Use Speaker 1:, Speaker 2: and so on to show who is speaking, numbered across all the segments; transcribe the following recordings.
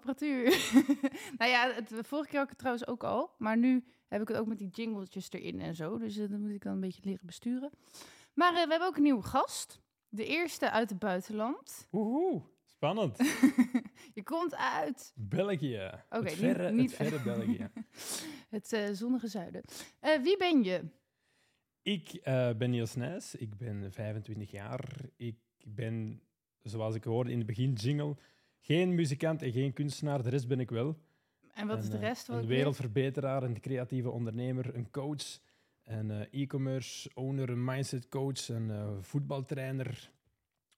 Speaker 1: Apparatuur. nou ja, het, vorige keer had ik het trouwens ook al. Maar nu heb ik het ook met die jingletjes erin en zo. Dus uh, dan moet ik dan een beetje leren besturen. Maar uh, we hebben ook een nieuwe gast. De eerste uit het buitenland.
Speaker 2: Woehoe, spannend.
Speaker 1: je komt uit...
Speaker 2: België.
Speaker 1: Oké,
Speaker 2: verre,
Speaker 1: niet, niet...
Speaker 2: het verre België.
Speaker 1: het uh, zonnige zuiden. wie ben je?
Speaker 2: Ik ben Niels Nijs. Ik ben 25 jaar. Ik ben, zoals ik hoorde in het begin, jingle geen muzikant en geen kunstenaar, de rest ben ik wel.
Speaker 1: En wat is de rest?
Speaker 2: Een wereldverbeteraar, een creatieve ondernemer, een coach, een uh, e-commerce owner, een mindset coach, een uh, voetbaltrainer.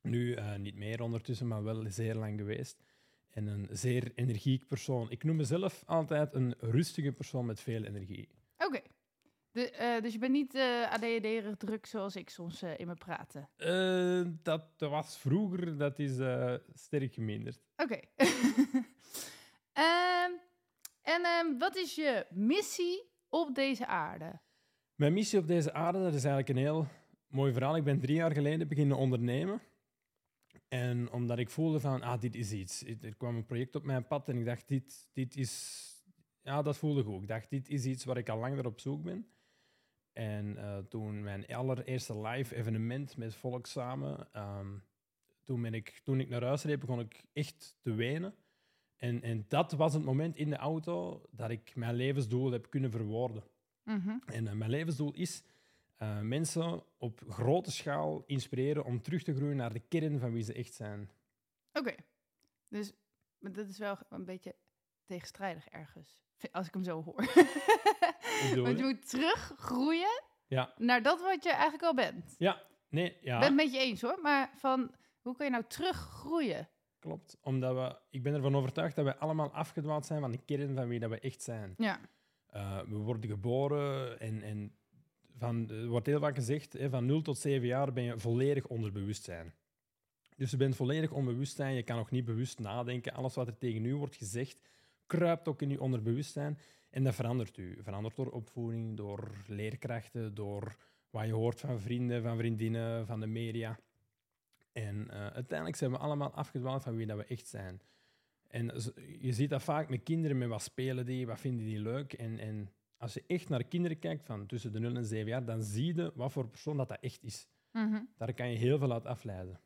Speaker 2: Nu niet meer ondertussen, maar wel zeer lang geweest. En een zeer energiek persoon. Ik noem mezelf altijd een rustige persoon met veel energie.
Speaker 1: Oké. Okay. De, uh, dus je bent niet uh, ADHD-erig druk zoals ik soms uh, in mijn praten?
Speaker 2: dat was vroeger, dat is sterk geminderd.
Speaker 1: Oké. Okay. um, en um, wat is je missie op deze aarde?
Speaker 2: Mijn missie op deze aarde, dat is eigenlijk een heel mooi verhaal. Ik ben drie jaar geleden beginnen ondernemen. En omdat ik voelde van, ah, dit is iets. Er kwam een project op mijn pad en ik dacht, dit, dit is... Ja, dat voelde goed. Ik dacht, dit is iets waar ik al langer op zoek ben. En uh, toen mijn allereerste live evenement met volk samen, um, toen, ben ik, toen ik naar huis reed, begon ik echt te wenen. En, en dat was het moment in de auto dat ik mijn levensdoel heb kunnen verwoorden.
Speaker 1: Mm -hmm.
Speaker 2: En uh, mijn levensdoel is uh, mensen op grote schaal inspireren om terug te groeien naar de kern van wie ze echt zijn.
Speaker 1: Oké, okay. dus dat is wel een beetje tegenstrijdig ergens, als ik hem zo hoor. Want je moet teruggroeien
Speaker 2: ja.
Speaker 1: naar dat wat je eigenlijk al bent.
Speaker 2: Ja, nee, ja.
Speaker 1: Ik ben het met je eens hoor, maar van hoe kun je nou teruggroeien?
Speaker 2: Klopt, omdat we, ik ben ervan overtuigd dat we allemaal afgedwaald zijn van de kern van wie dat we echt zijn.
Speaker 1: Ja.
Speaker 2: Uh, we worden geboren en, en van, er wordt heel vaak gezegd, hè, van 0 tot 7 jaar ben je volledig onder bewustzijn. Dus je bent volledig onbewustzijn, je kan nog niet bewust nadenken. Alles wat er tegen u wordt gezegd, kruipt ook in je onderbewustzijn. En dat verandert u. Verandert door opvoeding, door leerkrachten, door wat je hoort van vrienden, van vriendinnen, van de media. En uh, uiteindelijk zijn we allemaal afgedwaald van wie dat we echt zijn. En je ziet dat vaak met kinderen, met wat spelen die, wat vinden die leuk. En, en als je echt naar kinderen kijkt van tussen de 0 en 7 jaar, dan zie je wat voor persoon dat, dat echt is.
Speaker 1: Mm -hmm.
Speaker 2: Daar kan je heel veel uit afleiden.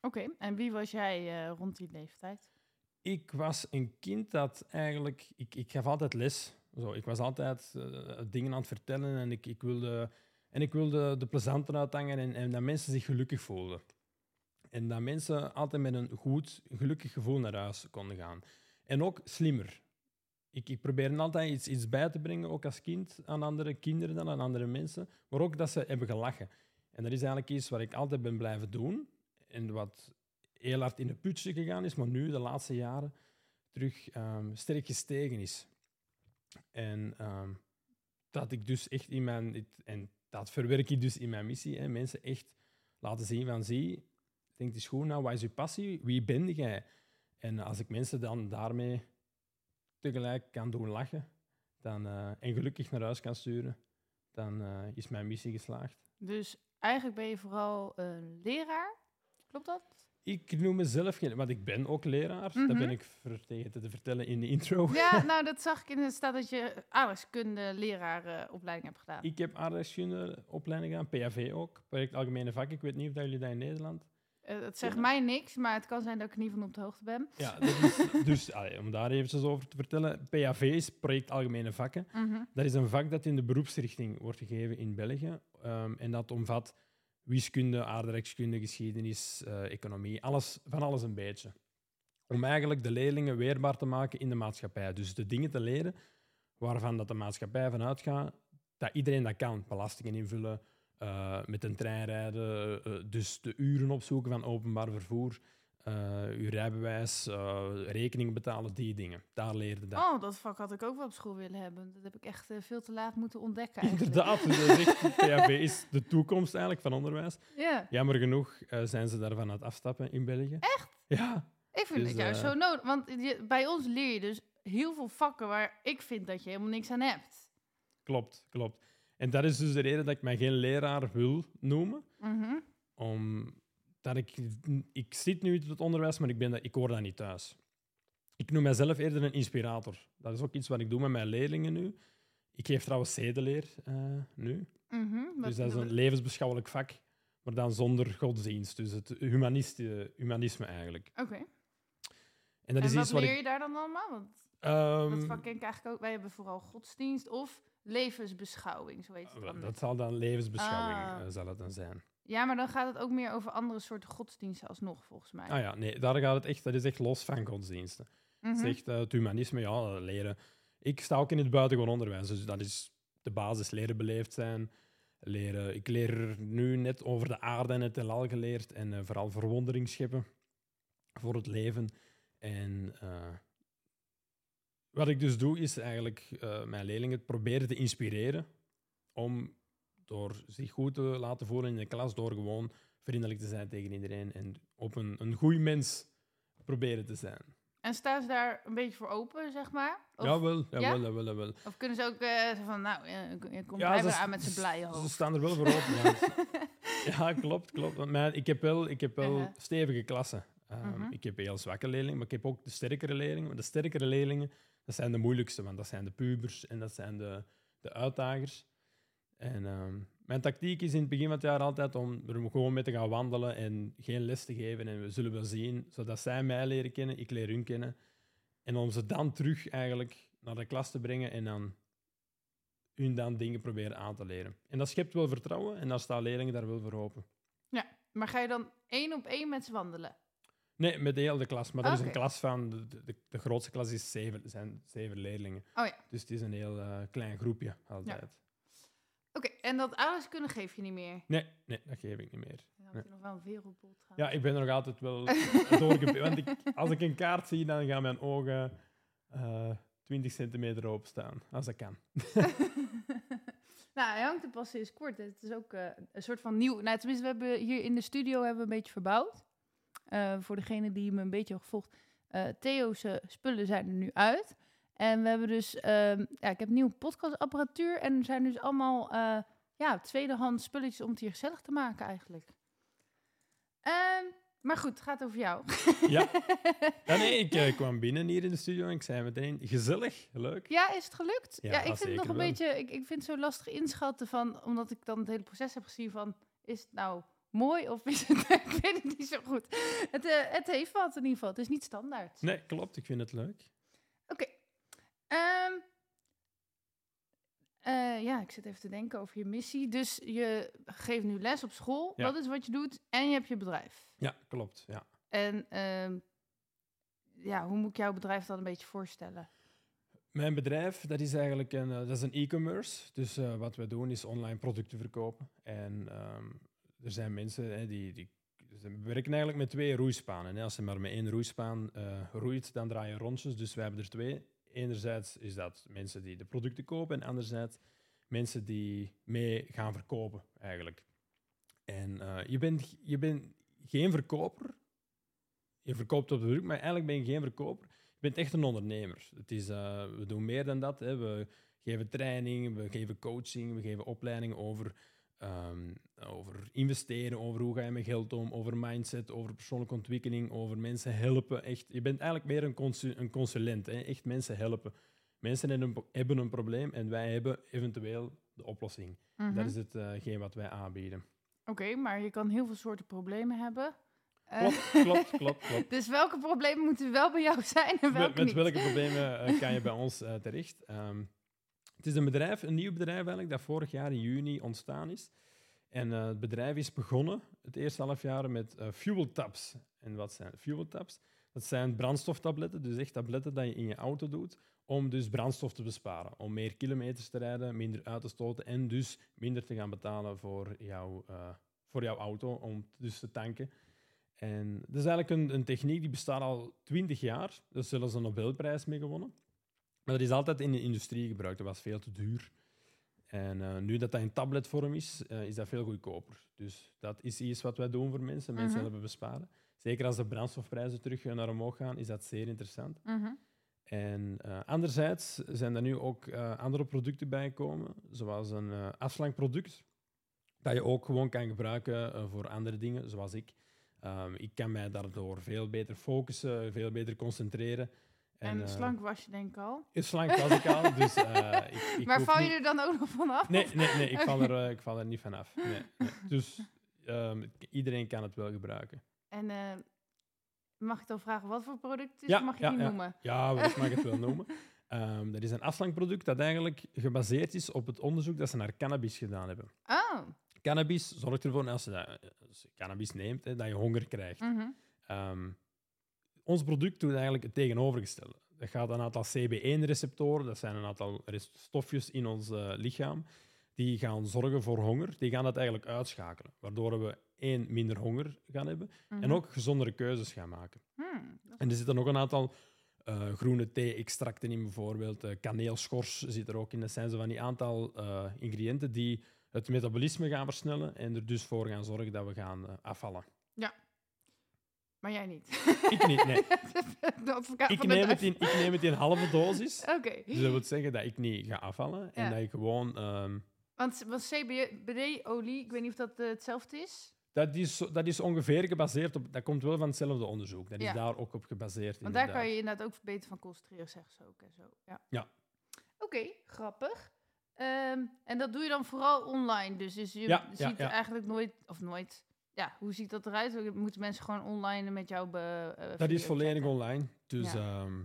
Speaker 1: Oké, okay. en wie was jij uh, rond die leeftijd?
Speaker 2: Ik was een kind dat eigenlijk... Ik, ik gaf altijd les. Zo, ik was altijd uh, dingen aan het vertellen en ik, ik wilde, en ik wilde de plezanten uithangen en, en dat mensen zich gelukkig voelden. En dat mensen altijd met een goed, gelukkig gevoel naar huis konden gaan. En ook slimmer. Ik, ik probeerde altijd iets, iets bij te brengen, ook als kind, aan andere kinderen dan aan andere mensen. Maar ook dat ze hebben gelachen. En dat is eigenlijk iets wat ik altijd ben blijven doen. En wat heel hard in de putje gegaan is, maar nu, de laatste jaren, terug um, sterk gestegen is. En um, dat ik dus echt in mijn... En dat verwerk ik dus in mijn missie. Hè, mensen echt laten zien van, zie, denk eens goed nou, wat is je passie? Wie ben jij? En als ik mensen dan daarmee tegelijk kan doen lachen dan, uh, en gelukkig naar huis kan sturen, dan uh, is mijn missie geslaagd.
Speaker 1: Dus eigenlijk ben je vooral een leraar, klopt dat?
Speaker 2: Ik noem mezelf geen, want ik ben ook leraar. Mm -hmm. Dat ben ik vergeten te vertellen in de intro.
Speaker 1: Ja, nou, dat zag ik in het staat dat je aardrijkskunde leraaropleiding hebt gedaan.
Speaker 2: Ik heb aardrijkskunde opleiding gedaan, PAV ook, project Algemene Vak. Ik weet niet of dat jullie dat in Nederland.
Speaker 1: Uh, het zegt mij niks, maar het kan zijn dat ik niet van op de hoogte ben.
Speaker 2: Ja, dat is, dus allee, om daar even over te vertellen. PAV is Project Algemene Vakken.
Speaker 1: Mm -hmm.
Speaker 2: Dat is een vak dat in de beroepsrichting wordt gegeven in België. Um, en dat omvat wiskunde, aardrijkskunde, geschiedenis, uh, economie, alles, van alles een beetje. Om eigenlijk de leerlingen weerbaar te maken in de maatschappij. Dus de dingen te leren waarvan dat de maatschappij vanuit gaat dat iedereen dat kan. Belastingen invullen, uh, met een trein rijden, uh, dus de uren opzoeken van openbaar vervoer, eh uw rijbewijs, eh, rekeningen betalen, die dingen. Daar leerde dat.
Speaker 1: Oh, dat vak had ik ook wel op school willen hebben. Dat heb ik echt eh, veel te laat moeten ontdekken eigenlijk.
Speaker 2: Inderdaad, dus dat is de toekomst eigenlijk van onderwijs.
Speaker 1: Ja,
Speaker 2: Jammer genoeg eh, zijn ze daarvan aan het afstappen in België. Echt? Ja,
Speaker 1: ik vind
Speaker 2: Dus,
Speaker 1: het juist
Speaker 2: eh,
Speaker 1: zo nodig. Want je- bij ons leer je dus heel veel vakken waar ik vind dat je helemaal niks aan hebt.
Speaker 2: klopt, klopt. En dat is dus de reden dat ik mij geen leraar wil noemen.
Speaker 1: Mhm.
Speaker 2: Omdat ik... Ik zit nu in het onderwijs, maar ik, ben dat, ik hoor dat niet thuis. Ik noem mijzelf eerder een inspirator. Dat is ook iets wat ik doe met mijn leerlingen nu. Ik geef trouwens zedeleer eh, nu.
Speaker 1: Mhm.
Speaker 2: Dus dat is een levensbeschouwelijk vak, maar dan zonder godsdienst. Dus het humanist, humanisme eigenlijk.
Speaker 1: Oké.
Speaker 2: En dat
Speaker 1: En
Speaker 2: is
Speaker 1: wat
Speaker 2: iets wat
Speaker 1: leer
Speaker 2: ik...
Speaker 1: je daar dan allemaal? Want
Speaker 2: ehm,
Speaker 1: dat vak ken ik eigenlijk ook. Wij hebben vooral godsdienst of levensbeschouwing, zo heet het dan.
Speaker 2: dat zal dan levensbeschouwing
Speaker 1: Ah.
Speaker 2: eh, zal het dan zijn.
Speaker 1: Ja, maar dan gaat het ook meer over andere soorten godsdiensten alsnog, volgens mij.
Speaker 2: Ah ja, nee, daar gaat het echt, dat is echt los van godsdiensten.
Speaker 1: Mhm.
Speaker 2: Het is echt eh, het humanisme, ja, eh, leren. Ik sta ook in het buitengewoon onderwijs, dus dat is de basis, leren beleefd zijn. Leren. Ik leer nu net over de aarde en het heelal geleerd en eh, vooral verwondering scheppen voor het leven. En wat ik dus doe, is eigenlijk mijn leerlingen proberen te inspireren om door zich goed te laten voelen in de klas, door gewoon vriendelijk te zijn tegen iedereen en op een, een goede mens proberen te zijn.
Speaker 1: En staan ze daar een beetje voor open, zeg maar? Of,
Speaker 2: Jawel,
Speaker 1: ja?
Speaker 2: jawel, jawel, jawel.
Speaker 1: of kunnen ze ook zo van, nou, je komt
Speaker 2: Ja, ze-
Speaker 1: weer aan met zijn blije
Speaker 2: Ze
Speaker 1: hoofd.
Speaker 2: staan er wel voor open. Ja, ja klopt, klopt. Want mijn, ik heb wel, ik heb wel
Speaker 1: Uh-huh.
Speaker 2: stevige klassen. Ehm,
Speaker 1: Mhm.
Speaker 2: Ik heb heel zwakke leerlingen, maar ik heb ook de sterkere leerlingen. De sterkere leerlingen, dat zijn de moeilijkste, want dat zijn de pubers en dat zijn de, de uitdagers. En ehm, mijn tactiek is in het begin van het jaar altijd om er gewoon mee te gaan wandelen en geen les te geven. En we zullen wel zien, zodat zij mij leren kennen, ik leer hun kennen. En om ze dan terug eigenlijk naar de klas te brengen en dan hun dan dingen proberen aan te leren. En dat schept wel vertrouwen en dan staan leerlingen daar wel voor open.
Speaker 1: Maar ga je dan één op één met ze wandelen?
Speaker 2: Nee, met de hele klas. Maar er is een klas van, de, de, de grootste klas is zeven, zijn zeven leerlingen.
Speaker 1: Oh ja.
Speaker 2: Dus het is een heel eh, klein groepje altijd.
Speaker 1: Oké, en dat ouders kunnen geef je niet meer?
Speaker 2: Nee, nee, dat geef ik niet meer.
Speaker 1: Dan
Speaker 2: Nee.
Speaker 1: je nog wel een wereldbol.
Speaker 2: Ja, ik ben er nog altijd wel doorgebeeld. Want ik, als ik een kaart zie, dan gaan mijn ogen eh 20 centimeter openstaan. Als dat kan.
Speaker 1: nou, hij hangt er pas sinds kort. Het is ook eh, een soort van nieuw... Nou, tenminste, we hebben hier in de studio hebben we een beetje verbouwd. Eh, voor degene die me een beetje gevolgd. Theo's spullen zijn er nu uit. En we hebben dus... ehm, ja, ik heb nieuwe podcastapparatuur. En er zijn dus allemaal eh ja, tweedehands spulletjes om het hier gezellig te maken eigenlijk. Ehm, maar goed, het gaat over jou.
Speaker 2: Ja. ja nee, ik eh, kwam binnen hier in de studio en ik zei meteen, gezellig, leuk.
Speaker 1: Ja, is het gelukt?
Speaker 2: Ja,
Speaker 1: Ja, ik vind het nog een
Speaker 2: wel.
Speaker 1: beetje. Ik, ik vind het zo lastig inschatten van, omdat ik dan het hele proces heb gezien van, is het nou mooi of is het? ik weet het niet zo goed. Het, eh, het heeft wat in ieder geval. Het is niet standaard.
Speaker 2: Nee, klopt, ik vind het leuk.
Speaker 1: Oké. Ehm, eh, ja, ik zit even te denken over je missie. Dus je geeft nu les op school.
Speaker 2: Ja.
Speaker 1: Dat is wat je doet. En je hebt je bedrijf.
Speaker 2: Ja, klopt. Ja.
Speaker 1: En ehm, ja, hoe moet ik jouw bedrijf dan een beetje voorstellen?
Speaker 2: Mijn bedrijf, dat is eigenlijk een, eh, dat is een e-commerce. Dus eh, wat we doen is online producten verkopen. En ehm, er zijn mensen hè, die, die ze werken eigenlijk met twee roeispanen. Hè. Als je maar met één roeispaan roeit, dan draai je rondjes. Dus wij hebben er twee. Enerzijds is dat mensen die de producten kopen en anderzijds mensen die mee gaan verkopen eigenlijk. En eh, je, bent, je bent geen verkoper. Je verkoopt op de druk, maar eigenlijk ben je geen verkoper. Je bent echt een ondernemer. Het is, eh, we doen meer dan dat. Hè. We geven training, we geven coaching, we geven opleiding over, ehm, over investeren, over hoe ga je met geld om, over mindset, over persoonlijke ontwikkeling, over mensen helpen. Echt, je bent eigenlijk meer een, een consulent. Hè. Echt mensen helpen. Mensen hebben een, hebben een probleem en wij hebben eventueel de oplossing.
Speaker 1: Mhm.
Speaker 2: Dat is hetgeen wat wij aanbieden.
Speaker 1: Oké, maar je kan heel veel soorten problemen hebben. Eh,
Speaker 2: Klopt, klopt, klopt, klopt.
Speaker 1: Dus welke problemen moeten wel bij jou zijn en welke
Speaker 2: Met, met welke problemen eh, kan je bij ons eh, terecht? Ehm, het is een bedrijf, een nieuw bedrijf eigenlijk, dat vorig jaar in juni ontstaan is. En eh, het bedrijf is begonnen het eerste half jaar met eh fuel tabs. En wat zijn fuel tabs? Dat zijn brandstoftabletten, dus echt tabletten dat je in je auto doet om dus brandstof te besparen. Om meer kilometers te rijden, minder uit te stoten en dus minder te gaan betalen voor, jouw, eh, voor jouw auto, om dus te tanken. En dat is eigenlijk een, een techniek die bestaat al twintig jaar. Daar is zelfs een Nobelprijs mee gewonnen. Maar dat is altijd in de industrie gebruikt. Dat was veel te duur. En eh, nu dat dat in tabletvorm is, eh, is dat veel goedkoper. Dus dat is iets wat wij doen voor mensen. Mensen
Speaker 1: Mhm.
Speaker 2: helpen besparen. Zeker als de brandstofprijzen terug naar omhoog gaan, is dat zeer interessant.
Speaker 1: Mhm.
Speaker 2: En eh, anderzijds zijn er nu ook eh, andere producten bijgekomen, zoals een eh afslankproduct, dat je ook gewoon kan gebruiken eh, voor andere dingen, zoals ik. Ehm, ik kan mij daardoor veel beter focussen, veel beter concentreren.
Speaker 1: En,
Speaker 2: eh,
Speaker 1: slank was je denk ik al.
Speaker 2: Slank was ik al, dus eh, ik, ik
Speaker 1: maar val je
Speaker 2: niet-
Speaker 1: er dan ook nog vanaf?
Speaker 2: Nee, nee, nee ik, val er, eh, ik val er niet vanaf. Nee, nee. Dus ehm, iedereen kan het wel gebruiken.
Speaker 1: En mag ik dan vragen wat voor product is?
Speaker 2: Ja,
Speaker 1: mag je
Speaker 2: ja, ja.
Speaker 1: noemen?
Speaker 2: Ja, ik mag het wel noemen. Ehm, dat is een afslankproduct dat eigenlijk gebaseerd is op het onderzoek dat ze naar cannabis gedaan hebben.
Speaker 1: Oh.
Speaker 2: Cannabis zorgt ervoor, als je, dat, als je cannabis neemt, hè, dat je honger krijgt. Ehm, ons product doet eigenlijk het tegenovergestelde. Dat gaat een aantal CB1-receptoren, dat zijn een aantal stofjes in ons eh, lichaam, die gaan zorgen voor honger. Die gaan dat eigenlijk uitschakelen, waardoor we één, minder honger gaan hebben en
Speaker 1: Mhm.
Speaker 2: ook gezondere keuzes gaan maken.
Speaker 1: Hmm, is-
Speaker 2: En er zitten nog een aantal eh, groene thee-extracten in, bijvoorbeeld. eh, kaneelschors zit er ook in. Dat zijn zo van die aantal ingrediënten die het metabolisme gaan versnellen en er dus voor gaan zorgen dat we gaan afvallen.
Speaker 1: Maar jij niet.
Speaker 2: Ik niet, nee. Ik neem, het in, ik neem het in halve dosis.
Speaker 1: Oké.
Speaker 2: Dus dat wil zeggen dat ik niet ga afvallen en dat ik gewoon... ehm,
Speaker 1: Want, want CBD-olie, ik weet niet of dat eh, hetzelfde is.
Speaker 2: dat, is, dat is ongeveer gebaseerd op... Dat komt wel van hetzelfde onderzoek. Dat is daar ook op gebaseerd.
Speaker 1: Want daar kan je inderdaad ook beter van concentreren, zeggen ze ook. En zo. Ja.
Speaker 2: Ja.
Speaker 1: Oké, grappig. Ehm, en dat doe je dan vooral online. Dus, dus je
Speaker 2: Ja,
Speaker 1: ziet eigenlijk nooit, of nooit. Ja, hoe ziet dat eruit? Moeten mensen gewoon online met jou be, eh,
Speaker 2: Dat is volledig
Speaker 1: chatten?
Speaker 2: online. Dus
Speaker 1: Ja.
Speaker 2: ehm,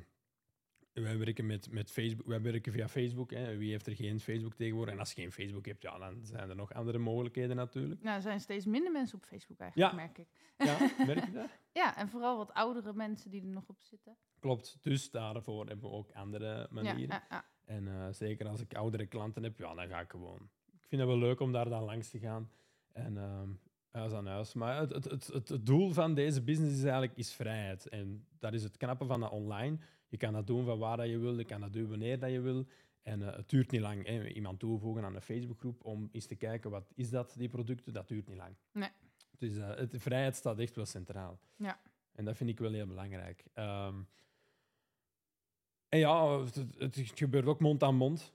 Speaker 2: wij werken met, met Facebook. Wij werken via Facebook. Hè. Wie heeft er geen Facebook tegenwoordig? En als je geen Facebook hebt, ja, dan zijn er nog andere mogelijkheden natuurlijk.
Speaker 1: Nou, er zijn steeds minder mensen op Facebook eigenlijk,
Speaker 2: Ja.
Speaker 1: merk ik.
Speaker 2: Ja, merk je dat?
Speaker 1: Ja, en vooral wat oudere mensen die er nog op zitten.
Speaker 2: Klopt. Dus daarvoor hebben we ook andere manieren.
Speaker 1: ja, ja.
Speaker 2: En eh, zeker als ik oudere klanten heb, ja, dan ga ik gewoon. Ik vind het wel leuk om daar dan langs te gaan. En ehm, huis aan huis. Maar het, het, het, het, doel van deze business is eigenlijk is vrijheid. En dat is het knappe van dat online. Je kan dat doen van waar dat je wil, je kan dat doen wanneer dat je wil. En eh, het duurt niet lang. Hè. Iemand toevoegen aan een Facebookgroep om eens te kijken wat is dat, die producten, dat duurt niet lang.
Speaker 1: Nee.
Speaker 2: Dus eh, het, de vrijheid staat echt wel centraal.
Speaker 1: Ja.
Speaker 2: En dat vind ik wel heel belangrijk. Ehm, en ja, het gebeurt ook mond aan mond.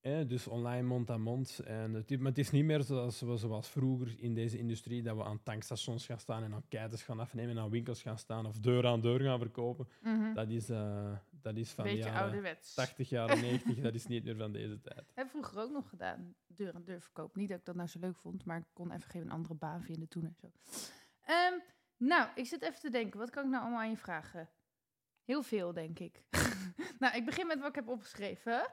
Speaker 2: Dus online mond aan mond. En het, maar het is niet meer zoals, zoals vroeger in deze industrie, dat we aan tankstations gaan staan en keitens gaan afnemen en aan winkels gaan staan of deur aan deur gaan verkopen.
Speaker 1: Mhm.
Speaker 2: Dat is, eh, dat is van
Speaker 1: Beetje
Speaker 2: jaren
Speaker 1: ouderwets.
Speaker 2: 80, jaren 90. dat is niet meer van deze tijd.
Speaker 1: Heb ik vroeger ook nog gedaan, deur aan deur verkoop. Niet dat ik dat nou zo leuk vond, maar ik kon even geen andere baan vinden toen en zo. Ehm, nou, ik zit even te denken, wat kan ik nou allemaal aan je vragen? Heel veel, denk ik. nou, ik begin met wat ik heb opgeschreven.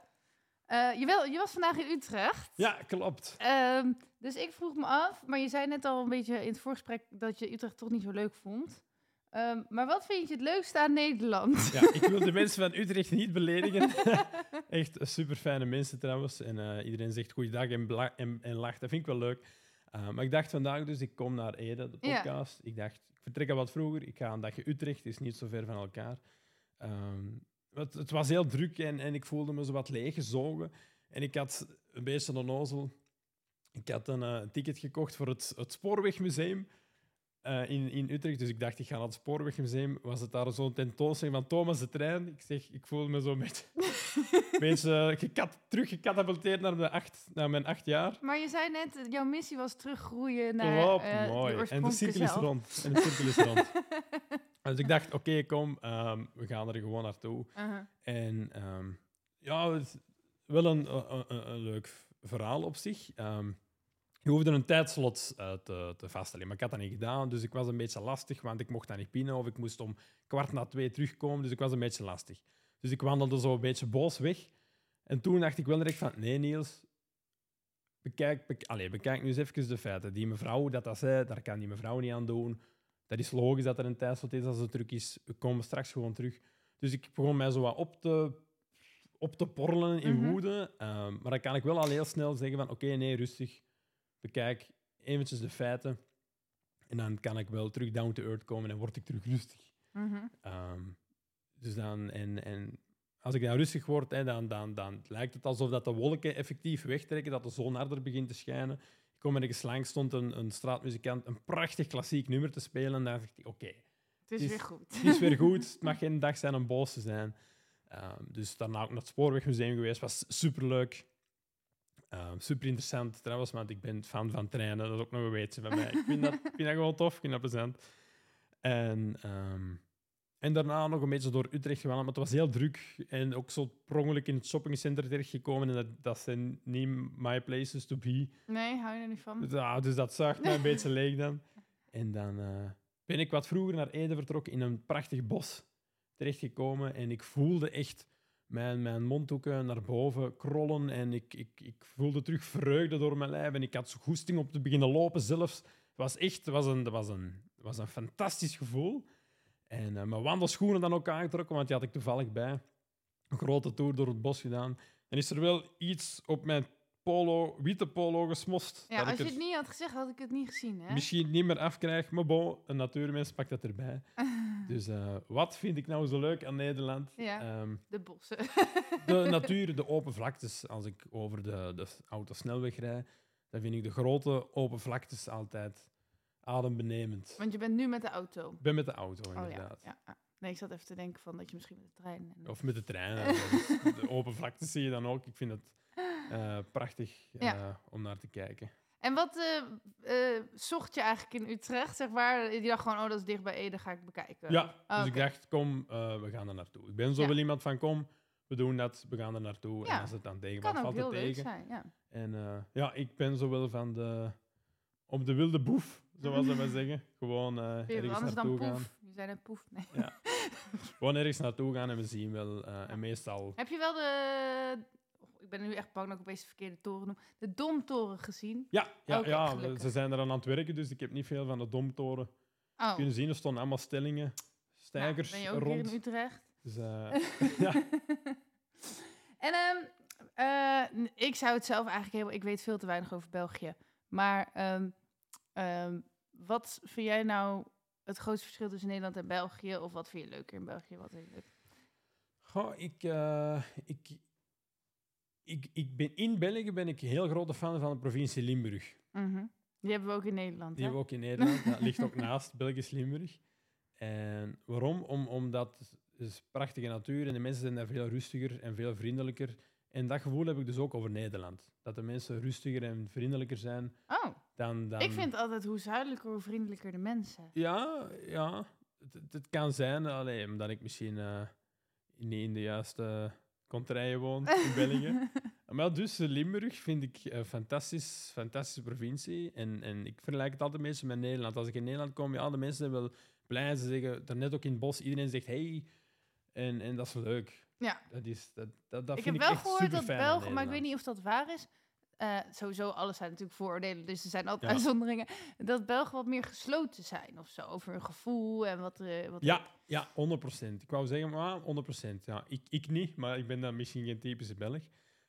Speaker 1: Eh, je, wel, je was vandaag in Utrecht.
Speaker 2: Ja, klopt.
Speaker 1: Ehm, dus ik vroeg me af, maar je zei net al een beetje in het voorgesprek dat je Utrecht toch niet zo leuk vond. Ehm, maar wat vind je het leukste aan Nederland?
Speaker 2: Ja, ik wil de mensen van Utrecht niet beledigen. Echt super fijne mensen trouwens. En eh, iedereen zegt goeiedag en, en, en lacht. Dat vind ik wel leuk. Uh, maar ik dacht vandaag dus, ik kom naar Ede, de
Speaker 1: Ja.
Speaker 2: podcast. Ik dacht, ik vertrek al wat vroeger. Ik ga een dagje Utrecht, het is niet zo ver van elkaar. Ehm, het, het was heel druk en, en ik voelde me zo wat leeggezogen. En ik had een beetje een onnozel. Ik had een eh, ticket gekocht voor het, het Spoorwegmuseum eh, in, in Utrecht. Dus ik dacht, ik ga naar het Spoorwegmuseum. Was het daar zo'n tentoonstelling van Thomas de Trein? Ik zeg, ik voel me zo met een beetje eh, gekat, teruggecatapulteerd naar, mijn acht, naar mijn acht jaar.
Speaker 1: Maar je zei net, jouw missie was teruggroeien naar eh,
Speaker 2: mooi.
Speaker 1: de
Speaker 2: En de cirkel is rond. En de cirkel is rond. dus ik dacht, oké, kom, ehm, we gaan er gewoon naartoe.
Speaker 1: Uh-huh.
Speaker 2: En ehm, ja, wel een, een, een- een leuk verhaal op zich. Ehm, je hoefde een tijdslot eh, te, te vaststellen, maar ik had dat niet gedaan. Dus ik was een beetje lastig, want ik mocht dat niet pinnen of ik moest om kwart na twee terugkomen. Dus ik was een beetje lastig. Dus ik wandelde zo een beetje boos weg. En toen dacht ik wel direct van, nee Niels, bekijk, allee, bekijk nu eens even de feiten. Die mevrouw dat dat zei, daar kan die mevrouw niet aan doen. Dat is logisch dat er een tijdslot is als het druk is. We komen straks gewoon terug. Dus ik begon mij zo wat op te, op te porrelen in
Speaker 1: Mhm.
Speaker 2: woede. Ehm, maar dan kan ik wel al heel snel zeggen van oké, nee, rustig. Bekijk eventjes de feiten. En dan kan ik wel terug down to earth komen en word ik terug rustig.
Speaker 1: Mhm.
Speaker 2: Ehm, dus dan, en, en als ik dan rustig word, hè, dan, dan, dan lijkt het alsof dat de wolken effectief wegtrekken, dat de zon harder begint te schijnen. Ik kom ergens langs, stond een, een straatmuzikant een prachtig klassiek nummer te spelen. En dan dacht ik, oké,
Speaker 1: Het is
Speaker 2: is-
Speaker 1: weer goed.
Speaker 2: het is weer goed. Het mag geen dag zijn om boos te zijn. Ehm, dus daarna ook naar het Spoorwegmuseum geweest. was superleuk. Ehm super interessant trouwens, want ik ben fan van treinen. Dat is ook nog een weetje van mij. Ik vind dat, ik vind dat gewoon tof, ik vind dat plezant. En, ehm, en daarna nog een beetje door Utrecht gewandeld, maar het was heel druk. En ook zo per ongeluk in het shoppingcenter terechtgekomen. En dat, dat zijn niet my places to be.
Speaker 1: Nee, hou je er niet van?
Speaker 2: Dus, ja, dus dat zuigt mij een beetje leeg dan. En dan eh, ben ik wat vroeger naar Ede vertrokken in een prachtig bos terechtgekomen. En ik voelde echt mijn, mijn mondhoeken naar boven krollen. En ik, ik, ik voelde terug vreugde door mijn lijf. En ik had zo goesting om te beginnen lopen zelfs. Het was echt was een, was een, was een fantastisch gevoel. En eh, mijn wandelschoenen dan ook aangetrokken, want die had ik toevallig bij. Een grote tour door het bos gedaan. En is er wel iets op mijn polo, witte polo gesmost.
Speaker 1: Ja,
Speaker 2: dat
Speaker 1: als je het niet had gezegd, had ik het niet gezien, hè?
Speaker 2: misschien niet meer afkrijg. Maar bon, een natuurmens pakt dat erbij. Dus eh, wat vind ik nou zo leuk aan Nederland?
Speaker 1: Ja.
Speaker 2: Ehm,
Speaker 1: De bossen.
Speaker 2: de natuur, de open vlaktes. Als ik over de, de autosnelweg rijd, dan vind ik de grote open vlaktes altijd adembenemend.
Speaker 1: Want je bent nu met de auto.
Speaker 2: Ik ben met de auto,
Speaker 1: Oh ja.
Speaker 2: inderdaad.
Speaker 1: ja. ja. Nee, ik zat even te denken van dat je misschien met de trein... En...
Speaker 2: Of met de trein. de open vlaktes zie je dan ook. Ik vind het eh, prachtig eh,
Speaker 1: Ja.
Speaker 2: om naar te kijken.
Speaker 1: En wat eh, zocht je eigenlijk in Utrecht? Zeg maar, je dacht gewoon, oh, dat is dicht bij Ede, ga ik bekijken.
Speaker 2: Ja, dus
Speaker 1: Oh,
Speaker 2: ik dacht, kom, we gaan er naartoe. Ik ben zo
Speaker 1: Ja.
Speaker 2: wel iemand van, kom, we doen dat, we gaan er naartoe.
Speaker 1: Ja,
Speaker 2: En als het dan tegen
Speaker 1: Kan
Speaker 2: valt, het tegen.
Speaker 1: zijn, ja.
Speaker 2: En ja, ik ben zo wel van de, op de wilde boef, zoals ze maar zeggen. Gewoon
Speaker 1: je
Speaker 2: ergens
Speaker 1: anders dan
Speaker 2: naartoe gaan.
Speaker 1: poef? Je zei net poef. Nee.
Speaker 2: Gewoon ergens naartoe gaan en we zien wel. en meestal...
Speaker 1: Heb je wel de... ik ben nu echt bang dat ik opeens de verkeerde toren noem. De Domtoren gezien?
Speaker 2: Ja, ja, ja
Speaker 1: gelukkig.
Speaker 2: ze zijn er aan het werken, dus ik heb niet veel van de domtoren
Speaker 1: Oh,
Speaker 2: kunnen zien. Er stonden allemaal stellingen,
Speaker 1: nou,
Speaker 2: stijgers
Speaker 1: ben je ook
Speaker 2: rond.
Speaker 1: hier in Utrecht?
Speaker 2: Dus, eh, ja.
Speaker 1: En ehm, eh, ik zou het zelf eigenlijk helemaal... Ik weet veel te weinig over België. Maar ehm, ehm, wat vind jij nou het grootste verschil tussen Nederland en België? Of wat vind je leuker in België? Wat vind je leuk?
Speaker 2: Goh, ik, eh, ik, ik, ik ben, in België ben ik een heel grote fan van de provincie Limburg.
Speaker 1: Mhm. Die hebben we ook in Nederland,
Speaker 2: Die
Speaker 1: hè?
Speaker 2: hebben we ook in Nederland. Dat ligt ook naast Belgisch Limburg. En waarom? Om, omdat het is prachtige natuur en de mensen zijn daar veel rustiger en veel vriendelijker. En dat gevoel heb ik dus ook over Nederland. Dat de mensen rustiger en vriendelijker zijn
Speaker 1: Oh,
Speaker 2: dan... dan
Speaker 1: ik vind altijd hoe zuidelijker, hoe vriendelijker de mensen.
Speaker 2: Ja, ja. Het, het- het kan zijn, alleen omdat ik misschien eh, niet in de juiste contraien woon in België. Maar dus eh, Limburg vind ik een fantastisch, fantastische provincie. En, en ik vergelijk het altijd meestal met Nederland. Als ik in Nederland kom, ja, de mensen zijn wel blij. Ze zeggen, daarnet ook in het bos, iedereen zegt hey. En, en dat is leuk.
Speaker 1: Ja.
Speaker 2: Dat, is, dat, dat, dat
Speaker 1: ik
Speaker 2: vind
Speaker 1: heb wel
Speaker 2: echt
Speaker 1: gehoord dat Belgen, maar ik weet niet of dat waar is. Eh, sowieso, alles zijn natuurlijk vooroordelen, dus er zijn altijd
Speaker 2: Ja.
Speaker 1: uitzonderingen. Dat Belgen wat meer gesloten zijn of zo, over hun gevoel en wat... eh wat
Speaker 2: Ja, ja, 100% Ik wou zeggen, maar 100% Ja, ik, ik niet, maar ik ben dan misschien geen typische Belg.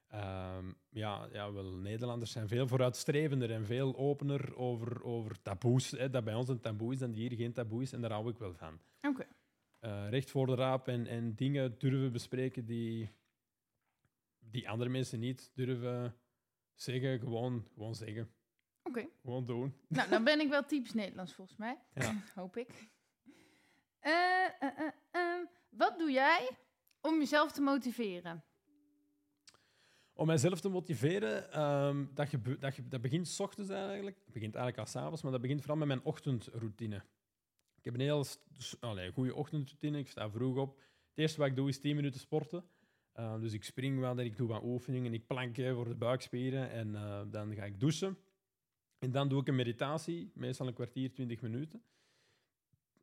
Speaker 2: Ehm, ja, ja, wel, Nederlanders zijn veel vooruitstrevender en veel opener over, over taboes. Hè, dat bij ons een taboe is en die hier geen taboe is, en daar hou ik wel van.
Speaker 1: Oké.
Speaker 2: Eh, recht voor de raap en, en dingen durven bespreken die, die andere mensen niet durven zeggen. Gewoon, gewoon zeggen.
Speaker 1: Oké.
Speaker 2: Gewoon doen.
Speaker 1: Nou, dan ben ik wel typisch Nederlands volgens mij.
Speaker 2: Ja.
Speaker 1: Hoop ik. Eh, eh, eh, ehm, wat doe jij om jezelf te motiveren?
Speaker 2: Om mijzelf te motiveren, ehm, dat, gebe- dat, ge- dat begint s ochtends eigenlijk. Het begint eigenlijk al s'avonds, maar dat begint vooral met mijn ochtendroutine. Ik heb een heel st- s- allee, goede ochtendroutine. Ik sta vroeg op. Het eerste wat ik doe is 10 minuten sporten. Uh, dus ik spring wel en ik doe wat oefeningen. Ik plank eh, voor de buikspieren en eh, dan ga ik douchen. En dan doe ik een meditatie, meestal een kwartier, 20 minuten.